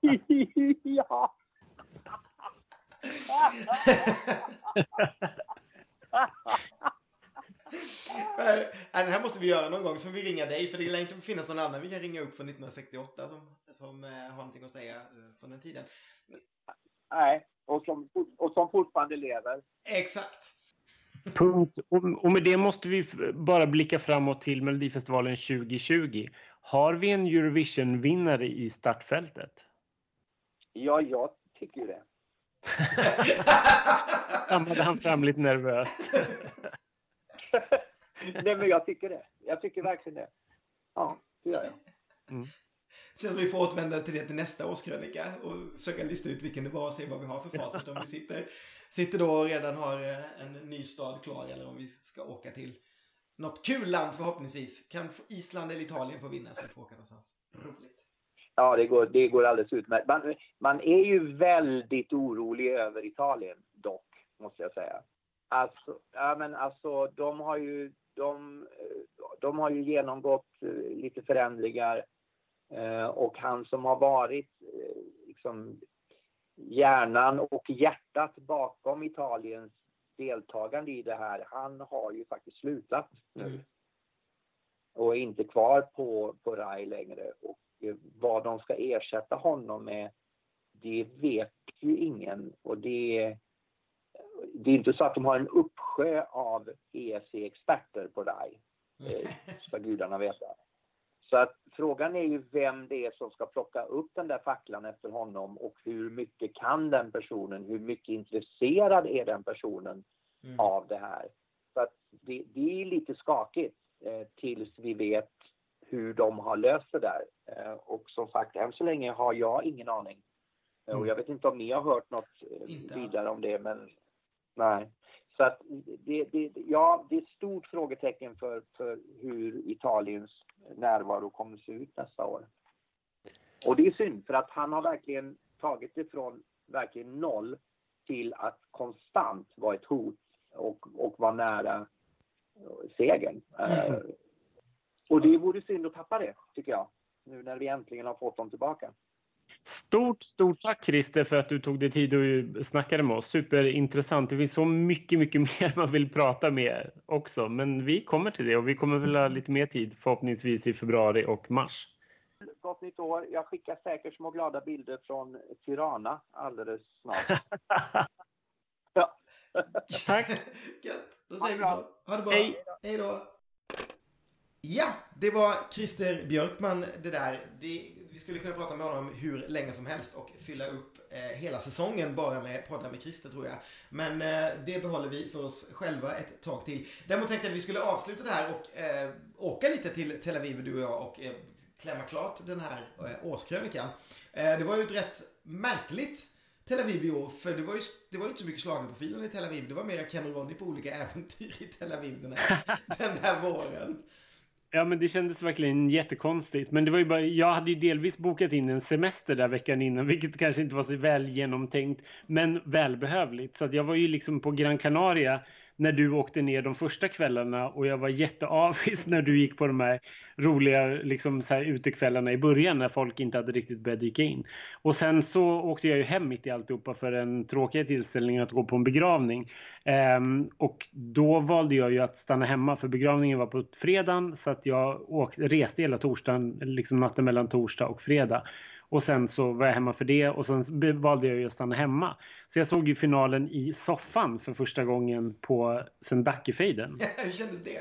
ja! Nej, den här måste vi göra någon gång. Så vi ringer dig. För det lär inte finnas någon annan vi kan ringa upp från 1968 som, som eh, har någonting att säga eh, från den tiden. Nej, och som, och som fortfarande lever. Exakt. Punkt. Och, och med det måste vi bara blicka framåt till Melodifestivalen 2020. Har vi en Eurovision-vinnare i startfältet? Ja, jag tycker ju det. Stammade han fram lite nervöst. Nej, men jag tycker det. Jag tycker verkligen det. Ja, det gör jag. Sen så vi får återvända till det till nästa årskrönika och försöka lista ut vilken det var och se vad vi har för facit. Om vi sitter, sitter då och redan har eh, en ny stad klar eller om vi ska åka till något kul land förhoppningsvis. Kan Island eller Italien få vinna så vi får åka någonstans roligt. Ja, det går, det går alldeles utmärkt. Man, man är ju väldigt orolig över Italien dock, måste jag säga. Alltså, ja, men alltså de har ju, de, eh, de har ju genomgått eh, lite förändringar och han som har varit liksom hjärnan och hjärtat bakom Italiens deltagande i det här, han har ju faktiskt slutat nu Mm. och är inte kvar på, på RAI längre. Och eh, vad de ska ersätta honom med, det vet ju ingen. Och det, det är inte så att de har en uppsjö av ESC-experter på RAI, eh, ska gudarna veta. Så att frågan är ju vem det är som ska plocka upp den där facklan efter honom och hur mycket kan den personen, hur mycket intresserad är den personen Mm. av det här. Så att det, det är lite skakigt eh, tills vi vet hur de har löst det där. Eh, och som sagt, än så länge har jag ingen aning. Eh, Mm. och jag vet inte om ni har hört något eh, vidare om det, men nej. Så att det, det, ja, det är ett stort frågetecken för, för hur Italiens närvaro kommer att se ut nästa år. Och det är synd, för att han har verkligen tagit det från verkligen noll till att konstant vara ett hot och, och vara nära segern. Eh, och det vore synd att tappa det, tycker jag. Nu när vi äntligen har fått dem tillbaka. Stort, stort tack Christer för att du tog dig tid och snackade med oss. Superintressant. Det finns så mycket, mycket mer man vill prata med också. Men vi kommer till det och vi kommer väl ha lite mer tid förhoppningsvis i februari och mars. Gott nytt år. Jag skickar säkert små glada bilder från Tirana alldeles snart. ja. Tack. Gött. Då säger det vi så. Ha det bra. Hej. Hej då. Ja, det var Christer Björkman det där. Det, vi skulle kunna prata med honom hur länge som helst och fylla upp eh, hela säsongen bara med poddar med Christer tror jag. Men eh, det behåller vi för oss själva ett tag till. Däremot tänkte jag att vi skulle avsluta det här och eh, åka lite till Tel Aviv du och jag och eh, klämma klart den här eh, årskrönikan. Eh, det var ju ett rätt märkligt Tel Aviv i år, för det var ju, det var ju inte så mycket schlagerprofilen i Tel Aviv. Det var mer Ken och Ronny på olika äventyr i Tel Aviv den här, den här våren. Ja, men det kändes verkligen jättekonstigt. Men det var ju bara, jag hade ju delvis bokat in en semester där veckan innan, vilket kanske inte var så väl genomtänkt, men välbehövligt. Så att jag var ju liksom på Gran Canaria när du åkte ner de första kvällarna och jag var jätteavis när du gick på de här roliga liksom, så här, utekvällarna i början när folk inte hade riktigt börjat dyka in. Och sen så åkte jag ju hem mitt i alltihopa för en tråkig tillställning att gå på en begravning. Ehm, och då valde jag ju att stanna hemma för begravningen var på fredagen så att jag åkte, reste hela torsdagen, liksom natten mellan torsdag och fredag. Och sen så var jag hemma för det och sen valde jag ju att stanna hemma. Så jag såg ju finalen i soffan för första gången på sen Dackefejden. Hur kändes det?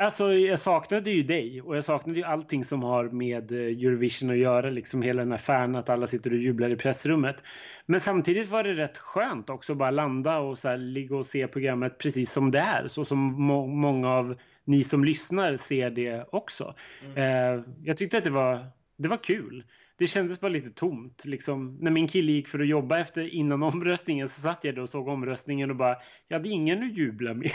Alltså jag saknade ju dig och jag saknade ju allting som har med eh, Eurovision att göra, liksom hela den här fan att alla sitter och jublar i pressrummet. Men samtidigt var det rätt skönt också att bara landa och så här, ligga och se programmet precis som det är, så som må många av ni som lyssnar ser det också. Mm. Eh, jag tyckte att det var det var kul. Det kändes bara lite tomt. Liksom. När min kille gick för att jobba efter innan omröstningen så satt jag där och såg omröstningen och bara, jag hade ingen att jubla med.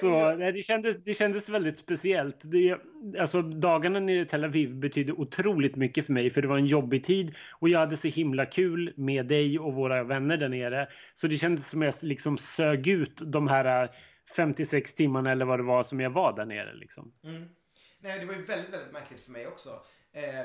så nej, det, kändes, det kändes väldigt speciellt. Det, alltså, dagarna nere i Tel Aviv betydde otroligt mycket för mig för det var en jobbig tid och jag hade så himla kul med dig och våra vänner där nere. Så det kändes som jag liksom sög ut de här 56 timmarna eller vad det var som jag var där nere. Liksom. Mm. Nej, det var ju väldigt, väldigt märkligt för mig också. Eh,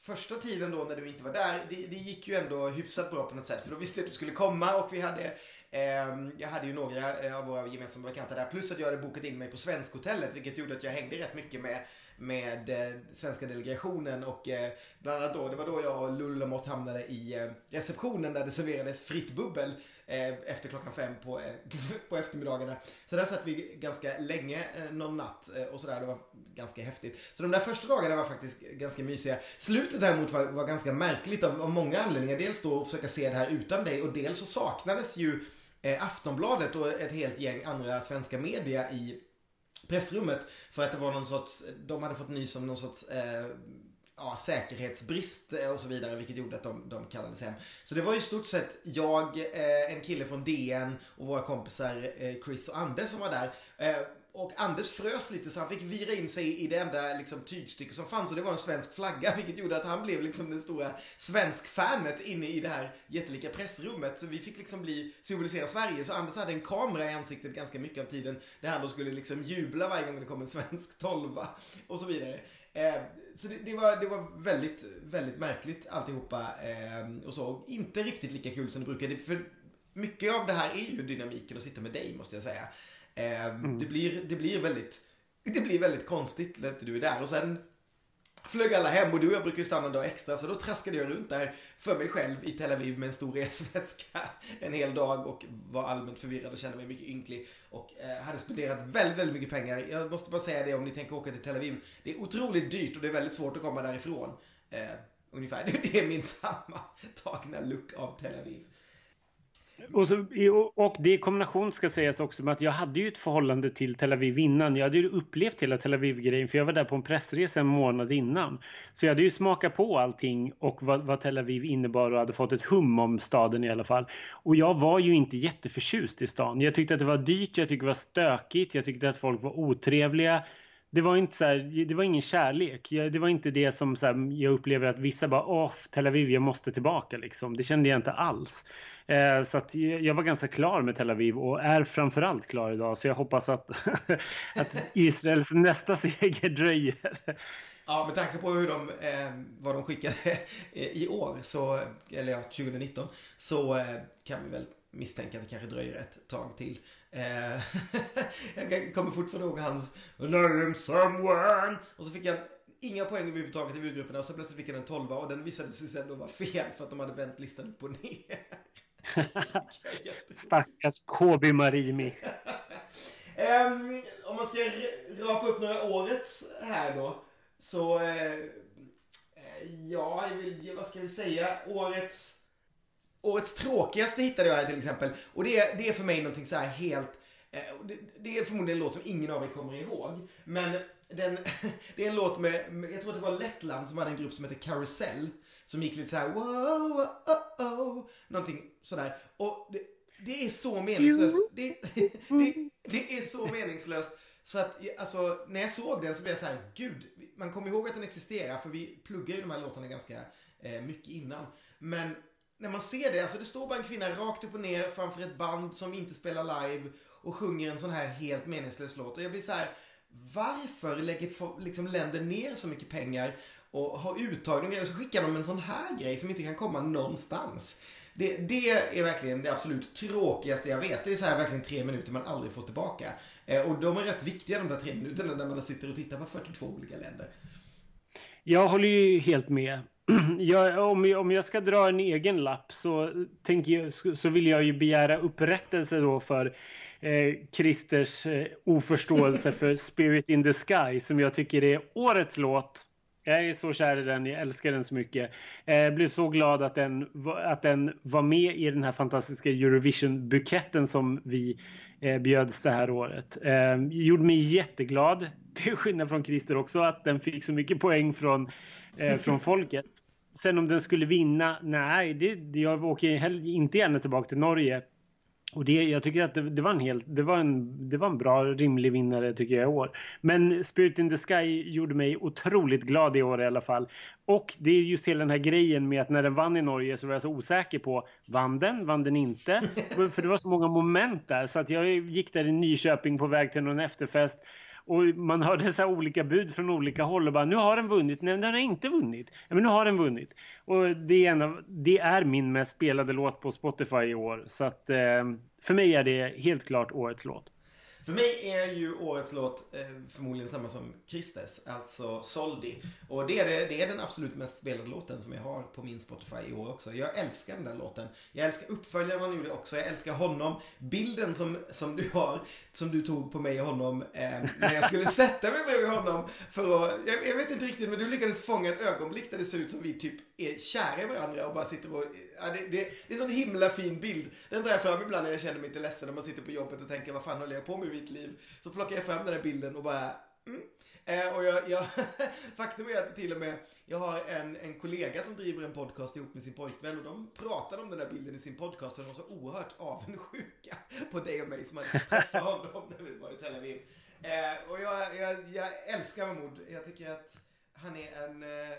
första tiden då när du inte var där, det, det, gick ju ändå hyfsat bra på något sätt. För då visste jag att du skulle komma och vi hade eh, jag hade ju några eh, av våra gemensamma bekanta där. Plus att jag hade bokat in mig på Svenskhotellet vilket gjorde att jag hängde rätt mycket med, med eh, svenska delegationen. Och eh, bland annat då, det var då jag och Lullamott hamnade i eh, receptionen där det serverades fritt bubbel. Eh, efter klockan fem på, eh, på eftermiddagarna. Så där satt vi ganska länge eh, någon natt och sådär. Det var ganska häftigt. Så de där första dagarna var faktiskt ganska mysiga. Slutet däremot var, var ganska märkligt av, av många anledningar. Dels då att försöka se det här utan dig och dels så saknades ju Aftonbladet och ett helt gäng andra svenska media i pressrummet. För att det var någon sorts, de hade fått nys om någon sorts eh, ja, säkerhetsbrist eh, och så vidare vilket gjorde att de, de kallades hem. Så det var i stort sett jag, eh, en kille från DN och våra kompisar eh, Chris och Anders som var där. Och Anders frös lite så han fick vira in sig i det enda liksom, tygstycke som fanns och det var en svensk flagga vilket gjorde att han blev liksom den stora svenskfanet inne i det här jättelika pressrummet. Så vi fick liksom bli, symbolisera Sverige. Så Anders hade en kamera i ansiktet ganska mycket av tiden där han då skulle liksom jubla varje gång det kom en svensk tolva och så vidare. Eh, så det, det, var, det var väldigt, väldigt märkligt alltihopa. Eh, och så. Inte riktigt lika kul som det brukade. För mycket av det här är ju dynamiken att sitta med dig måste jag säga. Eh, mm. det, blir, det, blir väldigt, det blir väldigt konstigt när inte du är där. Och sen flög alla hem och du och jag brukar ju stanna en dag extra så då traskade jag runt där för mig själv i Tel Aviv med en stor resväska en hel dag och var allmänt förvirrad och kände mig mycket ynklig och eh, hade spenderat väldigt, väldigt mycket pengar. Jag måste bara säga det om ni tänker åka till Tel Aviv. Det är otroligt dyrt och det är väldigt svårt att komma därifrån. Eh, ungefär. Det är min samma tagna look av Tel Aviv. Och, så, och det i kombination ska sägas också med att jag hade ju ett förhållande till Tel Aviv innan. Jag hade ju upplevt hela Tel Aviv-grejen för jag var där på en pressresa en månad innan. Så jag hade ju smakat på allting och vad, vad Tel Aviv innebar och hade fått ett hum om staden i alla fall. Och jag var ju inte jätteförtjust i stan. Jag tyckte att det var dyrt, jag tyckte det var stökigt, jag tyckte att folk var otrevliga det var inte så här, det var ingen kärlek. Det var inte det som så här, jag upplever att vissa bara åh, Tel Aviv, jag måste tillbaka liksom. Det kände jag inte alls. Eh, så att jag var ganska klar med Tel Aviv och är framförallt klar idag. Så jag hoppas att, att Israels nästa seger dröjer. Ja, med tanke på hur de, eh, vad de skickade i år, så, eller ja, 2019, så eh, kan vi väl misstänka att det kanske dröjer ett tag till. Eh, jag kommer fortfarande ihåg hans Name someone. Och så fick jag inga poäng överhuvudtaget i vurgrupperna och så plötsligt fick jag en tolva och den visade sig sen då vara fel för att de hade vänt listan upp och ner. Stackars KB Marimi. um, om man ska rapa upp några årets här då. så eh, ja, vad ska vi säga? Årets, årets tråkigaste hittade jag här till exempel. Och det, är, det är för mig någonting så här helt eh, det, det är förmodligen en låt som ingen av er kommer ihåg. Men den, det är en låt med, jag tror att det var Lettland som hade en grupp som heter Carousel. Som gick lite så här, wow, oh, oh, någonting sådär. Och det, det är så meningslöst. Det, det, det, är så meningslöst. Så att, alltså, när jag såg den så blev jag så här, gud, man kommer ihåg att den existerar för vi pluggar ju de här låtarna ganska eh, mycket innan. Men när man ser det, alltså det står bara en kvinna rakt upp och ner framför ett band som inte spelar live och sjunger en sån här helt meningslös låt. Och jag blir så här, varför lägger liksom länder ner så mycket pengar och har uttagningar och så skickar de en sån här grej som inte kan komma någonstans. Det, det är verkligen det absolut tråkigaste jag vet. Det är så här verkligen tre minuter man aldrig får tillbaka. Eh, och de är rätt viktiga de där tre minuterna när man sitter och tittar på 42 olika länder. Jag håller ju helt med. Jag, om, jag, om jag ska dra en egen lapp så, tänker jag, så vill jag ju begära upprättelse då för eh, Christers eh, oförståelse för Spirit in the Sky som jag tycker är årets låt jag är så kär i den, jag älskar den så mycket. Jag eh, blev så glad att den, att den var med i den här fantastiska Eurovision-buketten som vi eh, bjöds det här året. Eh, gjorde mig jätteglad, till skillnad från Christer också, att den fick så mycket poäng från, eh, från folket. Sen om den skulle vinna, nej, det, jag åker inte gärna tillbaka till Norge. Och det, jag tycker att det, det, var en helt, det, var en, det var en bra, rimlig vinnare tycker jag i år. Men Spirit in the Sky gjorde mig otroligt glad i år i alla fall. Och det är just hela den här grejen med att när den vann i Norge så var jag så osäker på, vann den, vann den inte? För det var så många moment där så att jag gick där i Nyköping på väg till någon efterfest och man hörde så olika bud från olika håll och bara nu har den vunnit, nej den har inte vunnit, ja, men nu har den vunnit. Och det är, en av, det är min mest spelade låt på Spotify i år så att eh, för mig är det helt klart årets låt. För mig är ju årets låt eh, förmodligen samma som Christes, alltså Soldi. Och det är, det, det är den absolut mest spelade låten som jag har på min Spotify i år också. Jag älskar den där låten. Jag älskar uppföljaren han gjorde också. Jag älskar honom. Bilden som, som du har, som du tog på mig och honom eh, när jag skulle sätta mig bredvid honom för att, jag, jag, vet inte riktigt men du lyckades fånga ett ögonblick där det ser ut som vi typ är kära i varandra och bara sitter och, ja, det, det, det är en sån himla fin bild. Den drar jag fram ibland när jag känner mig lite ledsen när man sitter på jobbet och tänker vad fan håller jag på med i mitt liv? Så plockar jag fram den här bilden och bara, mm. Eh, och jag, jag faktum är att till och med, jag har en, en kollega som driver en podcast ihop med sin pojkvän och de pratade om den där bilden i sin podcast och de var så oerhört avundsjuka på dig och mig som hade fått träffa honom när vi var i Tel Aviv. Eh, och jag, jag, jag älskar Mahmoud. Jag tycker att han är en, eh,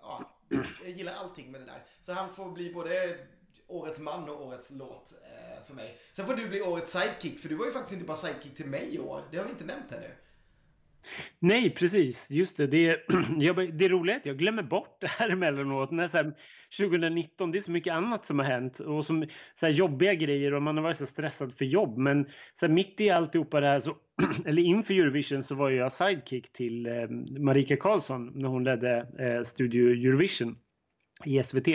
ja, jag gillar allting med det där. Så han får bli både årets man och årets låt eh, för mig. Sen får du bli årets sidekick, för du var ju faktiskt inte bara sidekick till mig i år. Det har vi inte nämnt ännu. Nej, precis. Just det. Det, jag, det roliga är att jag glömmer bort det här emellanåt. När så här, 2019, det är så mycket annat som har hänt och som så här, jobbiga grejer och man har varit så stressad för jobb. Men så här, mitt i alltihopa det här, så, eller inför Eurovision så var jag sidekick till eh, Marika Karlsson när hon ledde eh, Studio Eurovision i SVT.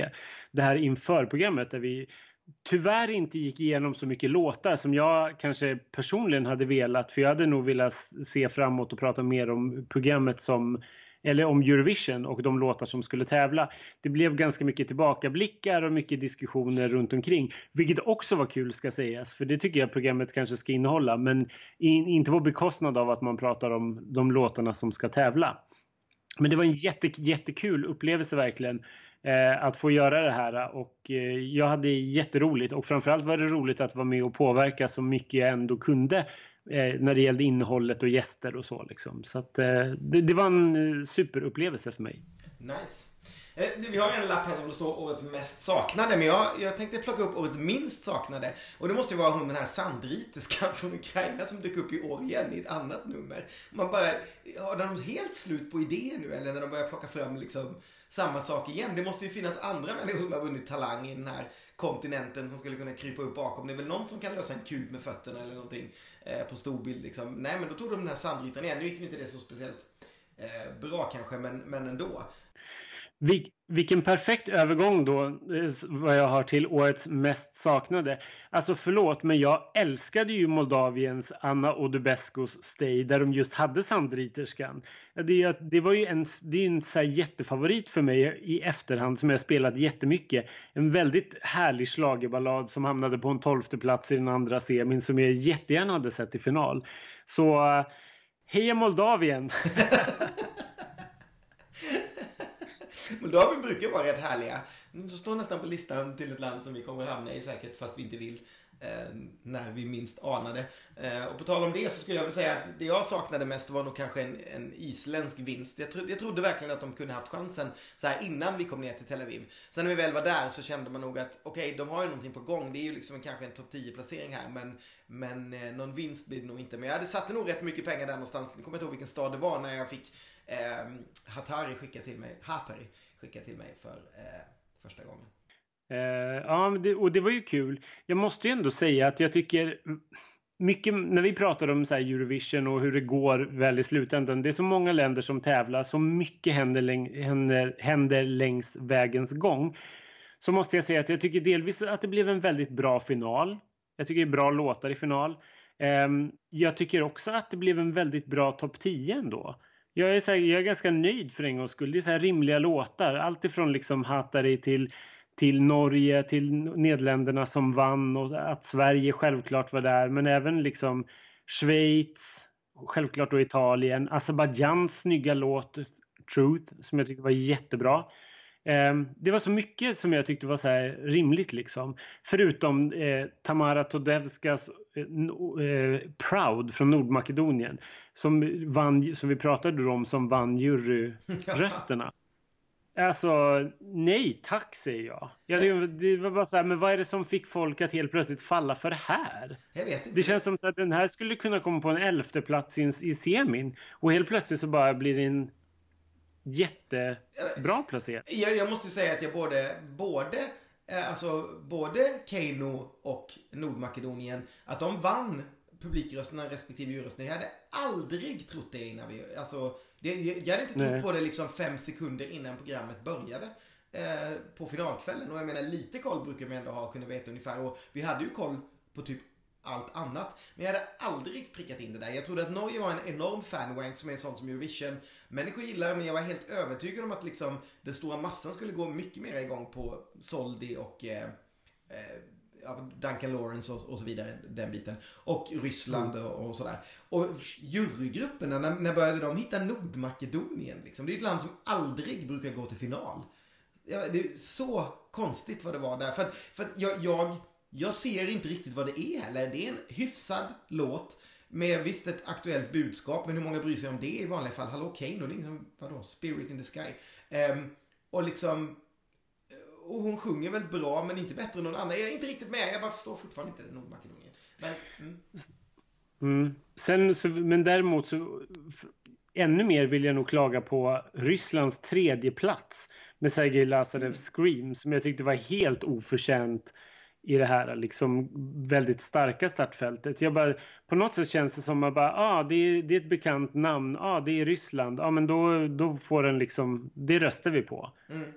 Det här inför-programmet där vi tyvärr inte gick igenom så mycket låtar som jag kanske personligen hade velat. För jag hade nog velat se framåt och prata mer om programmet som eller om Eurovision och de låtar som skulle tävla. Det blev ganska mycket tillbakablickar och mycket diskussioner runt omkring. Vilket också var kul ska sägas, för det tycker jag programmet kanske ska innehålla. Men in, inte på bekostnad av att man pratar om de låtarna som ska tävla. Men det var en jätte, jättekul upplevelse verkligen eh, att få göra det här och eh, jag hade jätteroligt och framförallt var det roligt att vara med och påverka så mycket jag ändå kunde eh, när det gällde innehållet och gäster och så liksom. Så att eh, det, det, var en eh, superupplevelse för mig. Nice. Eh, vi har en lapp här som det står årets mest saknade, men jag, jag tänkte plocka upp årets minst saknade. Och det måste ju vara hon den här sandriterskan från Ukraina som dök upp i år igen i ett annat nummer. Man bara, har de helt slut på idéer nu eller när de börjar plocka fram liksom samma sak igen. Det måste ju finnas andra människor som har vunnit talang i den här kontinenten som skulle kunna krypa upp bakom. Det är väl någon som kan lösa en kub med fötterna eller någonting Eh, på storbild liksom. Nej men då tog de den här sandritaren igen. Nu gick inte det så speciellt eh, bra kanske men, men ändå. Vil, vilken perfekt övergång då, eh, vad jag har till årets mest saknade. Alltså förlåt, men jag älskade ju Moldaviens Anna Odubescos Stay där de just hade Sandriterskan. Det, det var ju en, det är en så jättefavorit för mig i efterhand som jag spelat jättemycket. En väldigt härlig slagerballad som hamnade på en tolfte plats i den andra semin som jag jättegärna hade sett i final. Så eh, heja Moldavien! Men Moldavien brukar vara rätt härliga. Mm, de står nästan på listan till ett land som vi kommer hamna i säkert fast vi inte vill. Eh, när vi minst anade. Eh, och på tal om det så skulle jag vilja säga att det jag saknade mest var nog kanske en, en isländsk vinst. Jag, tro, jag trodde verkligen att de kunde haft chansen så här innan vi kom ner till Tel Aviv. Sen när vi väl var där så kände man nog att okej, okay, de har ju någonting på gång. Det är ju liksom en, kanske en topp 10 placering här men, men eh, någon vinst blir det nog inte. Men jag hade satt nog rätt mycket pengar där någonstans. Jag kommer inte ihåg vilken stad det var när jag fick eh, Hatari skickade till mig, Hatari skickade till mig för eh, första gången. Eh, ja, det, och det var ju kul. Jag måste ju ändå säga att jag tycker mycket när vi pratar om så Eurovision och hur det går väl i slutändan. Det är så många länder som tävlar, så mycket händer, läng händer, händer längs vägens gång. Så måste jag säga att jag tycker delvis att det blev en väldigt bra final. Jag tycker det är bra låtar i final. Ehm, jag tycker också att det blev en väldigt bra topp 10 ändå. Jag är, så här, jag är ganska nöjd för en gångs skull. Det är så här rimliga låtar. Allt ifrån liksom Hatari till, till Norge, till Nederländerna som vann och att Sverige självklart var där. Men även liksom Schweiz, självklart då Italien, Azerbajdzjans snygga låt Truth som jag tyckte var jättebra. Ehm, det var så mycket som jag tyckte var så rimligt liksom. Förutom eh, Tamara Todevskas eh, eh, Proud från Nordmakedonien. Som, vann, som vi pratade om som vann juryrösterna. Alltså, nej tack säger jag. Ja, det, det, var bara så här, men vad är det som fick folk att helt plötsligt falla för det här? Jag vet inte. Det känns som att den här skulle kunna komma på en elfte plats i, i semin. Och helt plötsligt så bara blir det en jättebra placering. Jag, jag måste säga att jag både, både eh, Alltså både Keino och Nordmakedonien, att de vann publikrösterna respektive juryrösterna. Jag hade aldrig trott det innan vi, alltså, det, jag hade inte trott Nej. på det liksom fem sekunder innan programmet började. Eh, på finalkvällen. Och jag menar lite koll brukar man ändå ha och kunna veta ungefär. Och vi hade ju koll på typ allt annat. Men jag hade aldrig prickat in det där. Jag trodde att Norge var en enorm fanwank som är en sån som Eurovision. Människor gillar men jag var helt övertygad om att liksom den stora massan skulle gå mycket mer igång på Soldi och eh, eh, Duncan Lawrence och, och, så vidare, den biten. Och Ryssland mm. och, och, sådär. Och jurygrupperna, när, när började de hitta Nordmakedonien? Liksom? Det är ett land som aldrig brukar gå till final. Ja, det är så konstigt vad det var där. För för jag, jag jag ser inte riktigt vad det är heller. Det är en hyfsad låt med visst ett aktuellt budskap, men hur många bryr sig om det i vanliga fall? Hallå Kane, det är liksom, vadå, Spirit in the Sky. Um, och liksom, och hon sjunger väl bra, men inte bättre än någon annan. Jag är inte riktigt med, jag bara förstår fortfarande inte det Nordmakedonien. Men, mm. Mm. Sen, så, men däremot så, ännu mer vill jag nog klaga på Rysslands tredje plats med Sergej Lazarevs mm. Scream, som jag tyckte var helt oförtjänt i det här liksom väldigt starka startfältet. Jag bara, på något sätt känns det som att bara, ah, det, är, det är ett bekant namn, ah, det är Ryssland, ah, men då, då får den liksom, det röstar vi på. Mm.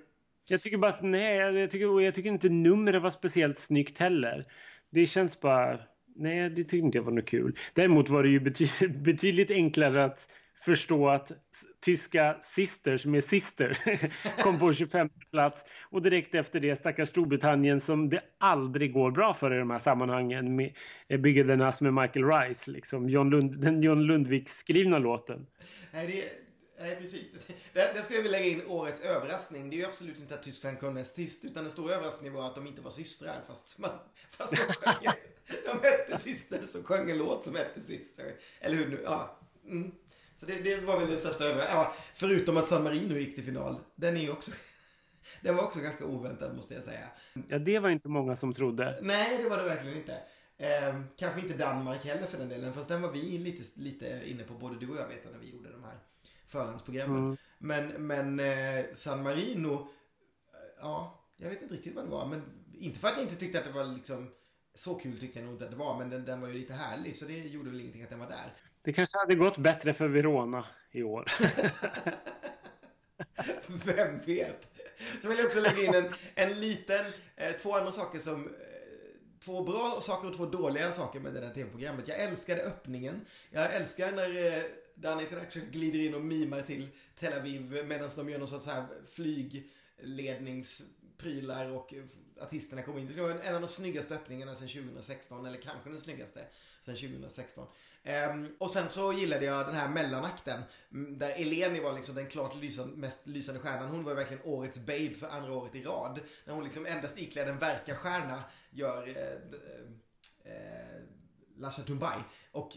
Jag tycker bara att nej, jag tycker, jag tycker inte numret var speciellt snyggt heller. Det känns bara, nej det tyckte inte jag var något kul. Däremot var det ju bety betydligt enklare att förstå att tyska Sisters med Sister kom på 25 plats och direkt efter det stackars Storbritannien som det aldrig går bra för i de här sammanhangen med Bigger than us med Michael Rice, liksom John Lund, den John Lundvik skrivna låten. Nej, det, nej precis. Där, där skulle jag vilja lägga in årets överraskning. Det är ju absolut inte att Tyskland kom näst sist, utan den stora överraskningen var att de inte var systrar, fast, man, fast de sjöng, de hette Sister som sjöng en låt som hette Sister. Eller hur nu, ja. Mm. Så det, det var väl det största över. Ja, förutom att San Marino gick till final. Den är ju också... Den var också ganska oväntad måste jag säga. Ja, det var inte många som trodde. Nej, det var det verkligen inte. Eh, kanske inte Danmark heller för den delen. Fast den var vi lite, lite inne på, både du och jag vet när vi gjorde de här förhandsprogrammen. Mm. Men, men eh, San Marino, eh, ja, jag vet inte riktigt vad det var. Men inte för att jag inte tyckte att det var liksom så kul tyckte jag nog inte att det var, men den, den var ju lite härlig så det gjorde väl ingenting att den var där. Det kanske hade gått bättre för Verona i år. Vem vet? Så vill jag också lägga in en, en liten, eh, två andra saker som eh, Två bra saker och två dåliga saker med det där tv-programmet. Jag älskade öppningen. Jag älskar när eh, Danny International glider in och mimar till Tel Aviv medan de gör någon sorts här flygledningsprylar och eh, artisterna kom in. Det var en av de snyggaste öppningarna sedan 2016, eller kanske den snyggaste sedan 2016. Um, och sen så gillade jag den här mellanakten. Mm, där Eleni var liksom den klart lysande, mest lysande stjärnan. Hon var ju verkligen årets babe för andra året i rad. När hon liksom endast iklädd en verkarstjärna gör eh, eh, eh, Lasha Tumbai. Och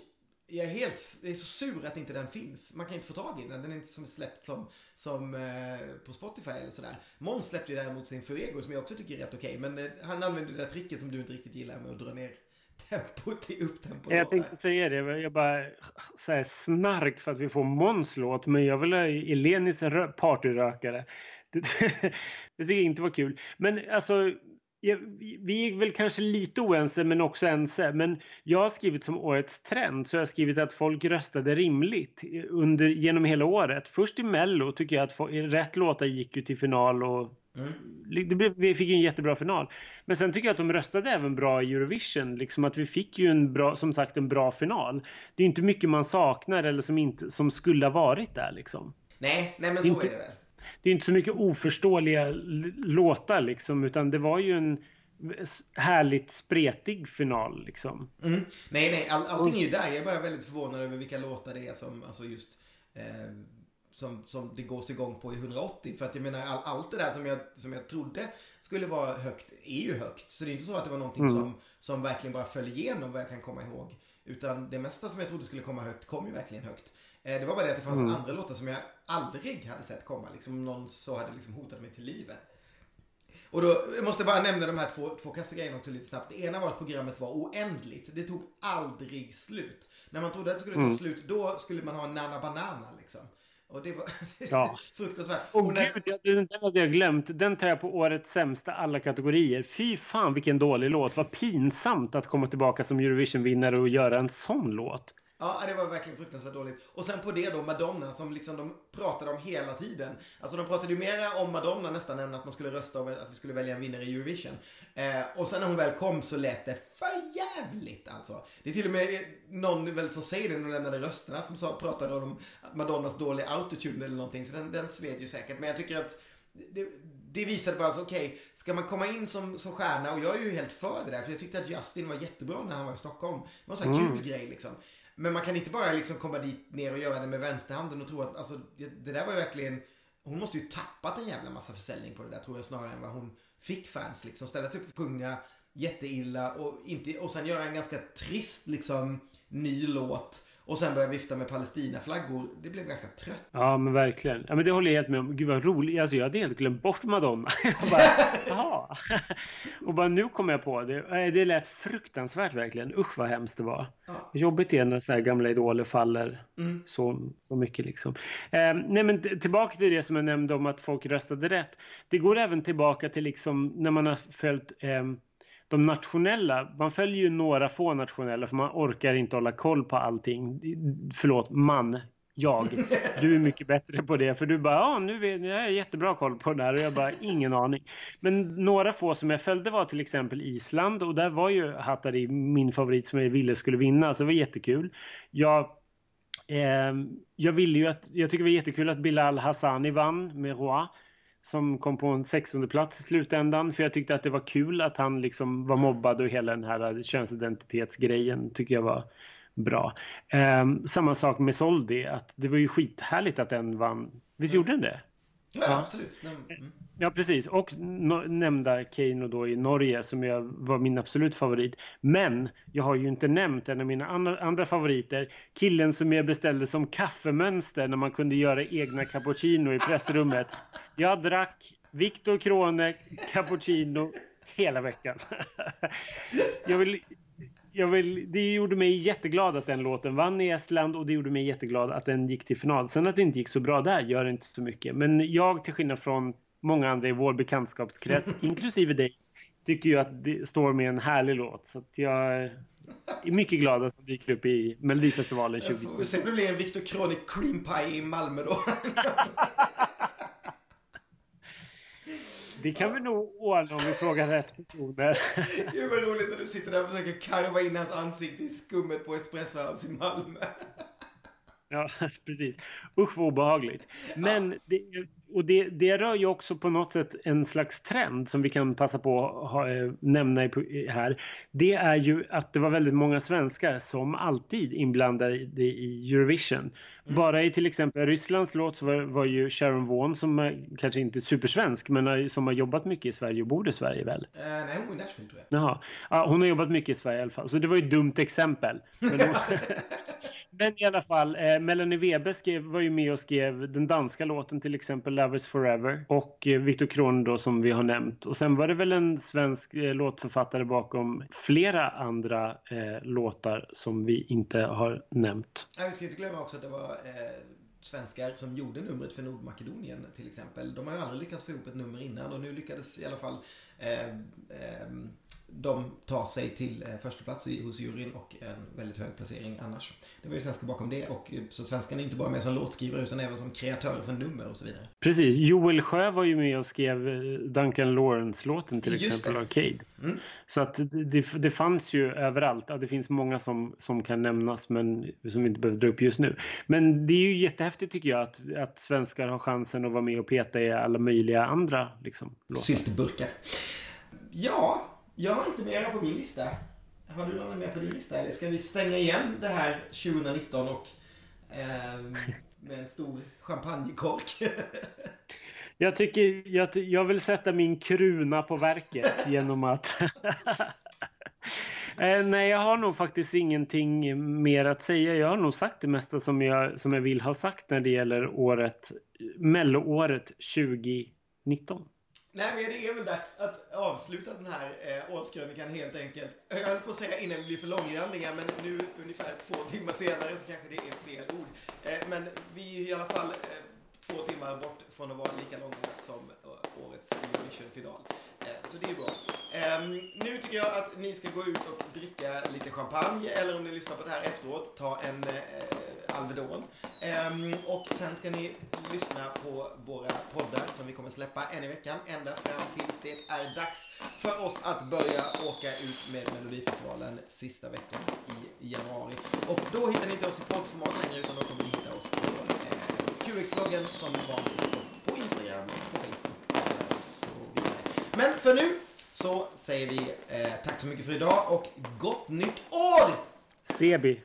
jag är helt, jag är så sur att inte den finns. Man kan inte få tag i den. Den är inte som släppt som, som eh, på Spotify eller sådär. Måns släppte ju däremot sin Fuego som jag också tycker är rätt okej. Men eh, han använde det där tricket som du inte riktigt gillar med att dra ner tempot i upptempo. Jag tänkte säga det. Jag bara så snark för att vi får Måns låt. Men jag vill ha Elenis partyrökare. Det, det tycker jag inte var kul. Men alltså vi är väl kanske lite oense men också ense. Men jag har skrivit som årets trend så jag har skrivit att folk röstade rimligt under, genom hela året. Först i Mello tycker jag att folk, rätt låtar gick ju till final och mm. vi fick en jättebra final. Men sen tycker jag att de röstade även bra i Eurovision. Liksom att vi fick ju en bra, som sagt en bra final. Det är inte mycket man saknar eller som, inte, som skulle ha varit där liksom. Nej, nej men så inte, är det väl det är inte så mycket oförståeliga låtar liksom utan det var ju en härligt spretig final liksom. Mm. Nej, nej, all, allting är ju där. Jag är bara väldigt förvånad över vilka låtar det är som, alltså just eh, som, som det gås igång på i 180. För att jag menar, all, allt det där som jag, som jag trodde skulle vara högt är ju högt. Så det är inte så att det var någonting mm. som, som verkligen bara föll igenom vad jag kan komma ihåg. Utan det mesta som jag trodde skulle komma högt kom ju verkligen högt. Eh, det var bara det att det fanns mm. andra låtar som jag aldrig hade sett komma. Liksom någon så hade liksom hotat mig till livet. Och då jag måste bara nämna de här två, två kassa grejerna också lite snabbt. Det ena var att programmet var oändligt. Det tog aldrig slut. När man trodde att det skulle ta mm. slut, då skulle man ha en Nana Banana liksom. Och det var ja. fruktansvärt. Oh, när... gud, den, den hade jag glömt. Den tar jag på årets sämsta alla kategorier. Fy fan vilken dålig låt. Vad pinsamt att komma tillbaka som Eurovision-vinnare och göra en sån låt. Ja, det var verkligen fruktansvärt dåligt. Och sen på det då Madonna som liksom de pratade om hela tiden. Alltså de pratade ju mera om Madonna nästan än att man skulle rösta om att vi skulle välja en vinnare i Eurovision. Eh, och sen när hon väl kom så lät det för jävligt alltså. Det är till och med någon väl som säger det när de lämnade rösterna som sa, pratade om Madonnas dåliga autotune eller någonting. Så den, den sved ju säkert. Men jag tycker att det, det visade bara alltså, okej, okay, ska man komma in som, som stjärna, och jag är ju helt för det där, för jag tyckte att Justin var jättebra när han var i Stockholm. Det var en sån här mm. kul grej liksom. Men man kan inte bara liksom komma dit ner och göra det med vänsterhanden och tro att, alltså det, det där var ju verkligen, hon måste ju tappat en jävla massa försäljning på det där tror jag snarare än vad hon fick fans liksom. Ställa sig upp och sjunga jätteilla och, inte, och sen göra en ganska trist liksom ny låt och sen börja vifta med Palestinaflaggor. Det blev ganska trött. Ja, men verkligen. Ja, men det håller jag helt med om. Gud vad roligt. Alltså, jag hade helt glömt bort Madonna. Jag bara, jaha. Och bara nu kom jag på det. Det lät fruktansvärt verkligen. Usch vad hemskt det var. Ja. Jobbigt är när så här gamla idoler faller mm. så, så mycket liksom. Eh, nej, men tillbaka till det som jag nämnde om att folk röstade rätt. Det går även tillbaka till liksom när man har följt eh, de nationella, man följer ju några få nationella för man orkar inte hålla koll på allting. Förlåt, man. Jag. Du är mycket bättre på det för du bara, ja nu vet jag har jättebra koll på det här och jag bara, ingen aning. Men några få som jag följde var till exempel Island och där var ju Hattari min favorit som jag ville skulle vinna så det var jättekul. Jag eh, jag ville ju att, jag tycker det var jättekul att Bilal Hassani vann med Roa som kom på en 16 plats i slutändan. För jag tyckte att det var kul att han liksom var mobbad och hela den här könsidentitetsgrejen tycker jag var bra. Um, samma sak med Soldi, att det var ju skithärligt att den vann. Visst gjorde den det? Ja, ja. absolut. Mm. Ja, precis. Och no nämnda Keino då i Norge som jag var min absolut favorit. Men jag har ju inte nämnt en av mina andra, andra favoriter. Killen som jag beställde som kaffemönster när man kunde göra egna cappuccino i pressrummet. Jag drack Viktor Krone cappuccino hela veckan. jag vill jag vill, det gjorde mig jätteglad att den låten vann i Estland och det gjorde mig jätteglad att den gick till final. Sen att det inte gick så bra där gör inte så mycket. Men jag till skillnad från många andra i vår bekantskapskrets, inklusive dig, tycker ju att Storm är en härlig låt. Så jag är mycket glad att den dyker upp i Melodifestivalen 2020. Vi se om det blir en Victor Chronic Cream Pie i Malmö då. Det kan vi nog ordna om vi frågar rätt personer. Gud vad roligt när du sitter där och försöker karva in hans ansikte i skummet på Espresso House i Malmö. Ja, precis. Usch vad obehagligt. Men det, och det, det rör ju också på något sätt en slags trend som vi kan passa på att ha, eh, nämna här. Det är ju att det var väldigt många svenskar som alltid inblandade i Eurovision. Mm. Bara i till exempel Rysslands låt så var, var ju Sharon Vaughan som är, kanske inte är supersvensk men som har jobbat mycket i Sverige och bor i Sverige väl? Uh, nej, hon är i Nashville tror jag. Jaha. Ja, hon har jobbat mycket i Sverige i alla fall. Så det var ju ett dumt exempel. Men i alla fall, eh, Melanie Weber skrev, var ju med och skrev den danska låten till exempel Lovers Forever och eh, Victor Kron då som vi har nämnt. Och sen var det väl en svensk eh, låtförfattare bakom flera andra eh, låtar som vi inte har nämnt. Nej, vi ska inte glömma också att det var eh, svenskar som gjorde numret för Nordmakedonien till exempel. De har ju aldrig lyckats få ihop ett nummer innan och nu lyckades i alla fall eh, eh de tar sig till eh, första plats hos juryn och en väldigt hög placering annars. Det var ju svenskar bakom det och eh, så svenskan är inte bara med som låtskrivare utan även som kreatörer för nummer och så vidare. Precis. Joel Sjö var ju med och skrev eh, Duncan Lawrence-låten till Just exempel, det. Arcade. Mm. Så att det, det fanns ju överallt. Ja, det finns många som, som kan nämnas men som vi inte behöver dra upp just nu. Men det är ju jättehäftigt tycker jag att, att svenskar har chansen att vara med och peta i alla möjliga andra liksom, låtar. Syltburkar. Ja, jag har inte mera på min lista. Har du någon mer på din lista? Eller ska vi stänga igen det här 2019 och eh, med en stor champagnekork? jag tycker, jag, jag vill sätta min kruna på verket genom att Eh, nej, jag har nog faktiskt ingenting mer att säga. Jag har nog sagt det mesta som jag, som jag vill ha sagt när det gäller året, melloåret 2019. Nej men det är väl dags att avsluta den här eh, årskrönikan helt enkelt. Jag höll på att säga innan vi blir för långrandiga men nu ungefär två timmar senare så kanske det är fel ord. Eh, men vi är i alla fall eh, två timmar bort från att vara lika långa som eh, årets Eurovision-final. Eh, så det är bra. Ehm, nu tycker jag att ni ska gå ut och dricka lite champagne eller om ni lyssnar på det här efteråt, ta en eh, Alvedon. Ehm, och sen ska ni lyssna på våra poddar som vi kommer släppa en i veckan ända fram tills det är dags för oss att börja åka ut med Melodifestivalen sista veckan i januari. Och då hittar ni inte oss i poddformat längre utan då kommer ni hitta oss på QX-bloggen som vanligt på Instagram, på Facebook och så vidare. Men för nu så säger vi eh, tack så mycket för idag och gott nytt år! Sebi.